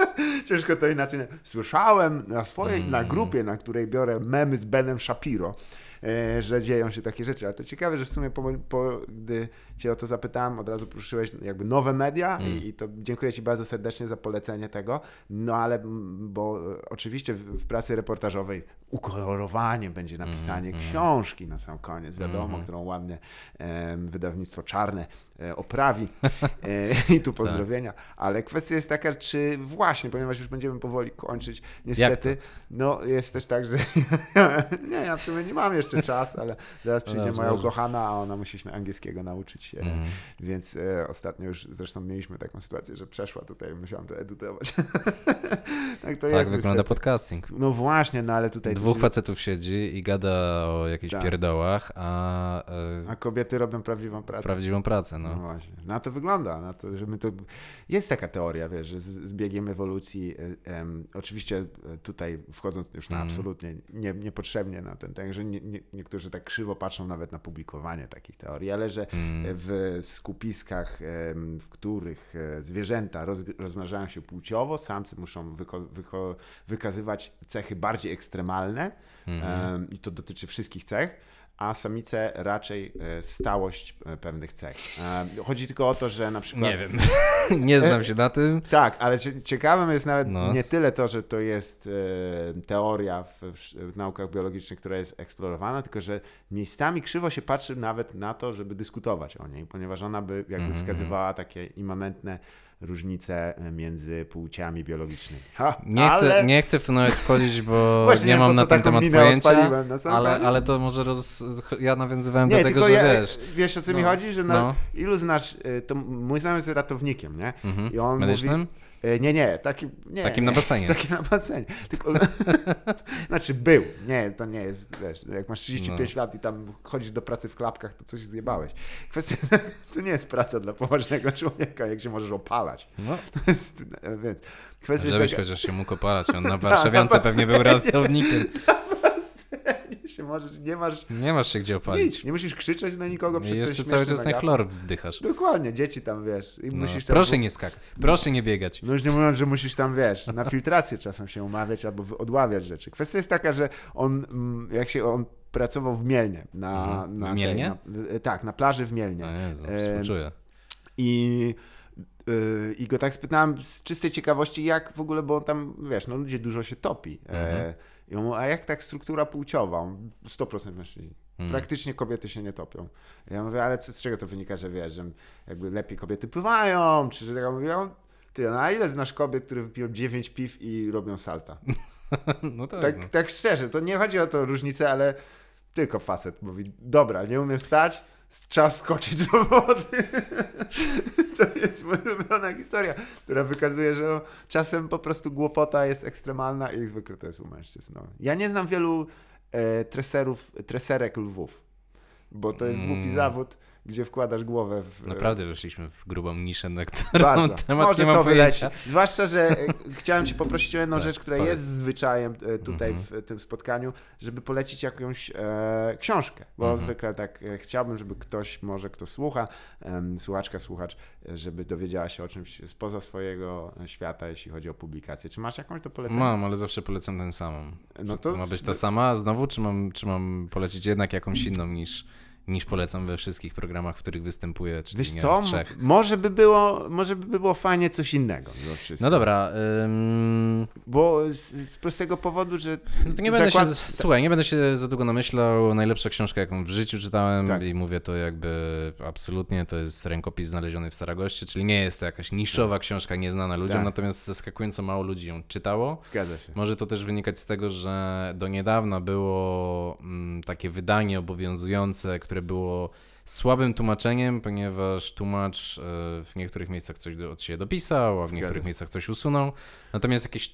Ciężko to inaczej. Słyszałem na swojej, na Mm. grupie, na której biorę memy z Benem Shapiro, e, że dzieją się takie rzeczy. Ale to ciekawe, że w sumie po, po, gdy cię o to zapytałem, od razu poruszyłeś jakby nowe media Mm. i, i to dziękuję ci bardzo serdecznie za polecenie tego. No ale, mm, bo e, oczywiście w, w pracy reportażowej ukolorowanie będzie napisanie Mm, mm. książki na sam koniec, wiadomo, Mhm. którą ładnie em, wydawnictwo Czarne e, oprawi. E, I tu pozdrowienia. Ale kwestia jest taka, czy właśnie, ponieważ już będziemy powoli kończyć, niestety, no jest też tak, że nie, ja w sumie nie mam jeszcze czas, ale zaraz przyjdzie dobrze, moja ukochana, a ona musi się angielskiego nauczyć. E, Mhm. Więc e, ostatnio już zresztą mieliśmy taką sytuację, że przeszła tutaj, musiałam to edytować. tak to tak jest. wygląda niestety. podcasting. No właśnie, no ale tutaj. Dwóch się- facetów siedzi i gada o jakichś Tak. pierdołach, a, e, A kobiety robią prawdziwą pracę. prawdziwą pracę, No no. właśnie. Na to wygląda, na to, że my to... Jest taka teoria, wiesz, że z, z biegiem ewolucji, e, em, oczywiście e, tutaj wchodząc już na Mhm. absolutnie nie, niepotrzebnie na ten, tak, że nie, nie, niektórzy tak krzywo patrzą nawet na publikowanie takich teorii, ale że Mm. W skupiskach, w których e, zwierzęta roz, rozmnażają się płciowo, samcy muszą wykazywać cechy bardziej ekstremalne Mhm. i to dotyczy wszystkich cech, a samice raczej e, stałość e, pewnych cech. Em, Chodzi tylko o to, że na przykład... Nie wiem. nie znam się na tym. Tak, ale cie- ciekawym jest nawet No. nie tyle to, że to jest e, teoria w, w, naukach biologicznych, która jest eksplorowana, tylko że miejscami krzywo się patrzy nawet na to, żeby dyskutować o niej, ponieważ ona by jakby Mhm, wskazywała takie immanentne różnice e, między płciami biologicznymi. Ha, Nie chcę, ale... nie chcę w to nawet wchodzić, bo Właśnie nie mam na ten temat pojęcia, ale, ale to może roz... ja nawiązywałem Nie, do tego, że ja, wiesz... wiesz o co mi no, chodzi, że no. ilu znasz, y, to mój znajomy jest ratownikiem, nie? Mhm. I on Medycznym? mówi, E, Nie, nie, taki, nie. Takim na basenie. Takim na basenie. Tylko, znaczy był. Nie, to nie jest, wiesz, jak masz 35 lat i tam chodzisz do pracy w klapkach, to coś zjebałeś. Kwestia, to nie jest praca dla poważnego człowieka, jak się możesz opalać. No, To jest, e, więc kwestia żebyś jest taka, chociaż się mógł opalać. On na Warszawiance pewnie był ratownikiem. się możesz, nie masz Nie masz się gdzie opalić. nic, nie musisz krzyczeć na nikogo przez jeszcze ten cały czas na megafon. chlor wdychasz. Dokładnie, dzieci tam, wiesz, i No, musisz tam proszę nie skakać, proszę nie biegać. No już nie mówiąc, że musisz tam, wiesz, na filtrację czasem się umawiać albo odławiać rzeczy. Kwestia jest taka, że on, mm, jak się on pracował w Mielnie. Na, Mhm. W na Mielnie? na, w- tak, na plaży w Mielnie. No Jezu, E. I, yy, I go tak spytałem z czystej ciekawości, jak w ogóle, bo on tam, wiesz, no ludzie dużo się topi. Mhm. I on mówi, a jak tak struktura płciowa? On 100% mężczyźni. Mm. Praktycznie kobiety się nie topią. Ja mówię, ale co, z czego to wynika, że wiesz, że jakby lepiej kobiety pływają, czy że tak mówią? Ty, no a ile znasz kobiet, które wypiją 9 piw i robią salta? No tak. Tak, no. tak szczerze, to nie chodzi o to różnicę, ale tylko facet mówi, dobra, nie umiem wstać, czas skoczyć do wody. to jest moja ulubiona historia, która wykazuje, że czasem po prostu głupota jest ekstremalna i zwykle to jest u mężczyzn. No. Ja nie znam wielu e, treserów, treserek lwów, bo to jest głupi Mm. zawód, gdzie wkładasz głowę w... Naprawdę weszliśmy w grubą niszę, na którą Bardzo. temat Może nie to wyleci. pojęcia. Zwłaszcza, że e, chciałem Cię poprosić o jedną Tak, rzecz, która powiedz. jest zwyczajem e, tutaj Mhm. w tym spotkaniu, żeby polecić jakąś e, książkę, bo Mhm. zwykle tak e, chciałbym, żeby ktoś, może kto słucha, em, słuchaczka, słuchacz, e, żeby dowiedziała się o czymś spoza swojego świata, jeśli chodzi o publikację. Czy masz jakąś do polecenia? Mam, ale zawsze polecam ten samą. No to, to- ma być ta sama znowu, czy mam, czy mam polecić jednak jakąś inną niż, niż polecam we wszystkich programach, w których występuję, czyli Wiesz nie, co, trzech. może by, było, może by było fajnie coś innego. No dobra, ym, Bo z, z prostego powodu, że no to nie będę zakład- się, słuchaj, nie będę się za długo namyślał. Najlepsza książka, jaką w życiu czytałem Tak. i mówię to jakby absolutnie, to jest rękopis znaleziony w Saragoście, czyli nie jest to jakaś niszowa książka nieznana ludziom, Tak. natomiast zaskakująco mało ludzi ją czytało. Zgadza się. Może to też wynikać z tego, że do niedawna było mm, takie wydanie obowiązujące, które było słabym tłumaczeniem, ponieważ tłumacz e, w niektórych miejscach coś od siebie dopisał, a w niektórych miejscach coś usunął. Natomiast jakieś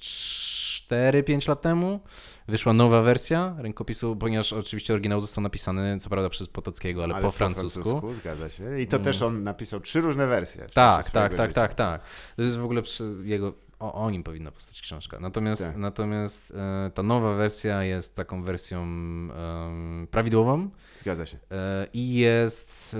4-5 lat temu wyszła nowa wersja rękopisu, ponieważ oczywiście oryginał został napisany, co prawda przez Potockiego, ale, po francusku. Zgadza się. I to Mm. też on napisał trzy różne wersje. Tak, swojego tak, tak, życia. tak, tak. To jest w ogóle przy jego. O, o nim powinna powstać książka. Natomiast, Tak. natomiast e, ta nowa wersja jest taką wersją em, prawidłową Zgadza się. e, i jest,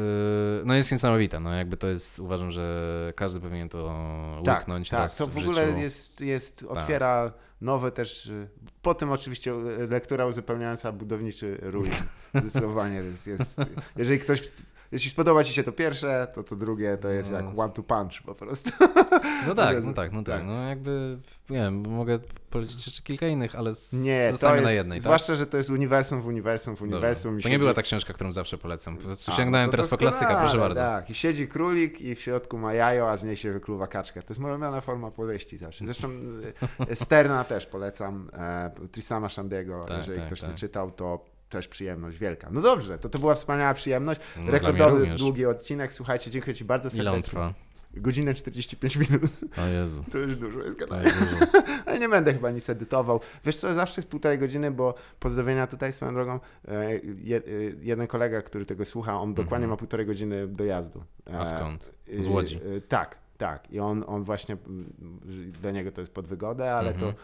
e, no jest niesamowita. No jakby to jest, uważam, że każdy powinien to Tak, łyknąć tak. raz To w w ogóle życiu. jest, jest Tak. otwiera nowe też. y, Po tym oczywiście y, lektura uzupełniająca budowniczy ruin. Zdecydowanie jest, jest. Jeżeli ktoś. Jeśli spodoba ci się to pierwsze, to to drugie to jest No. jak one to punch po prostu. No tak, no tak, no tak. Tak. No jakby, nie wiem, mogę polecić jeszcze kilka innych, ale Nie, zostańmy jest, na jednej, tak? zwłaszcza, że to jest uniwersum w uniwersum w Dobra. uniwersum. i To nie była ta książka, którą zawsze polecam. A, Sięgnąłem no to teraz po klasyka, proszę bardzo. Tak, i siedzi królik i w środku ma jajo, a z niej się wykluwa kaczka. To jest moja ulubiona forma powieści zawsze. Zresztą e, Sterna też polecam, e, Trisama Shandiego, Tak, jeżeli tak, ktoś tak. nie czytał, to też przyjemność wielka. No dobrze, to to była wspaniała przyjemność. No, Rekordowy, długi odcinek. Słuchajcie, dziękuję Ci bardzo Ile on serdecznie. trwa? Godzinę 45 minut. O Jezu. To już dużo jest dużo. Ale nie będę chyba nic edytował. Wiesz co, zawsze jest półtorej godziny, bo pozdrowienia tutaj swoją drogą. E, je, e, jeden kolega, który tego słucha, on dokładnie Mhm. ma półtorej godziny dojazdu. A skąd? E, Z Łodzi. e, tak, tak. I on, on właśnie, dla niego to jest pod wygodę, ale Mhm. to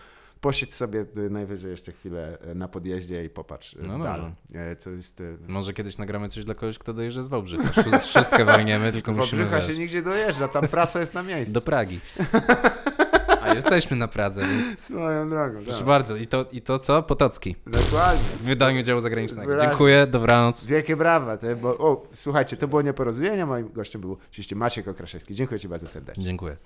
posiedź sobie e, najwyżej jeszcze chwilę e, na podjeździe i popatrz e, No w dal. Co jest... Może kiedyś nagramy coś dla kogoś, kto dojeżdża z Wałbrzycha. Szó- Szóstkę walniemy, tylko musimy Wałbrzycha się nigdzie dojeżdża, tam praca jest na miejscu. do Pragi. A jesteśmy na Pradze, więc Swoją drogą, proszę tak. bardzo. I to, I to co? Potocki. Dokładnie. W wydaniu działu zagranicznego. Wyraźnie. Dziękuję, dobranoc. Wielkie brawa. To, bo, o, słuchajcie, to było nieporozumienie. Moim gościem był oczywiście Maciek Okraszewski. Dziękuję Ci bardzo serdecznie. Dziękuję.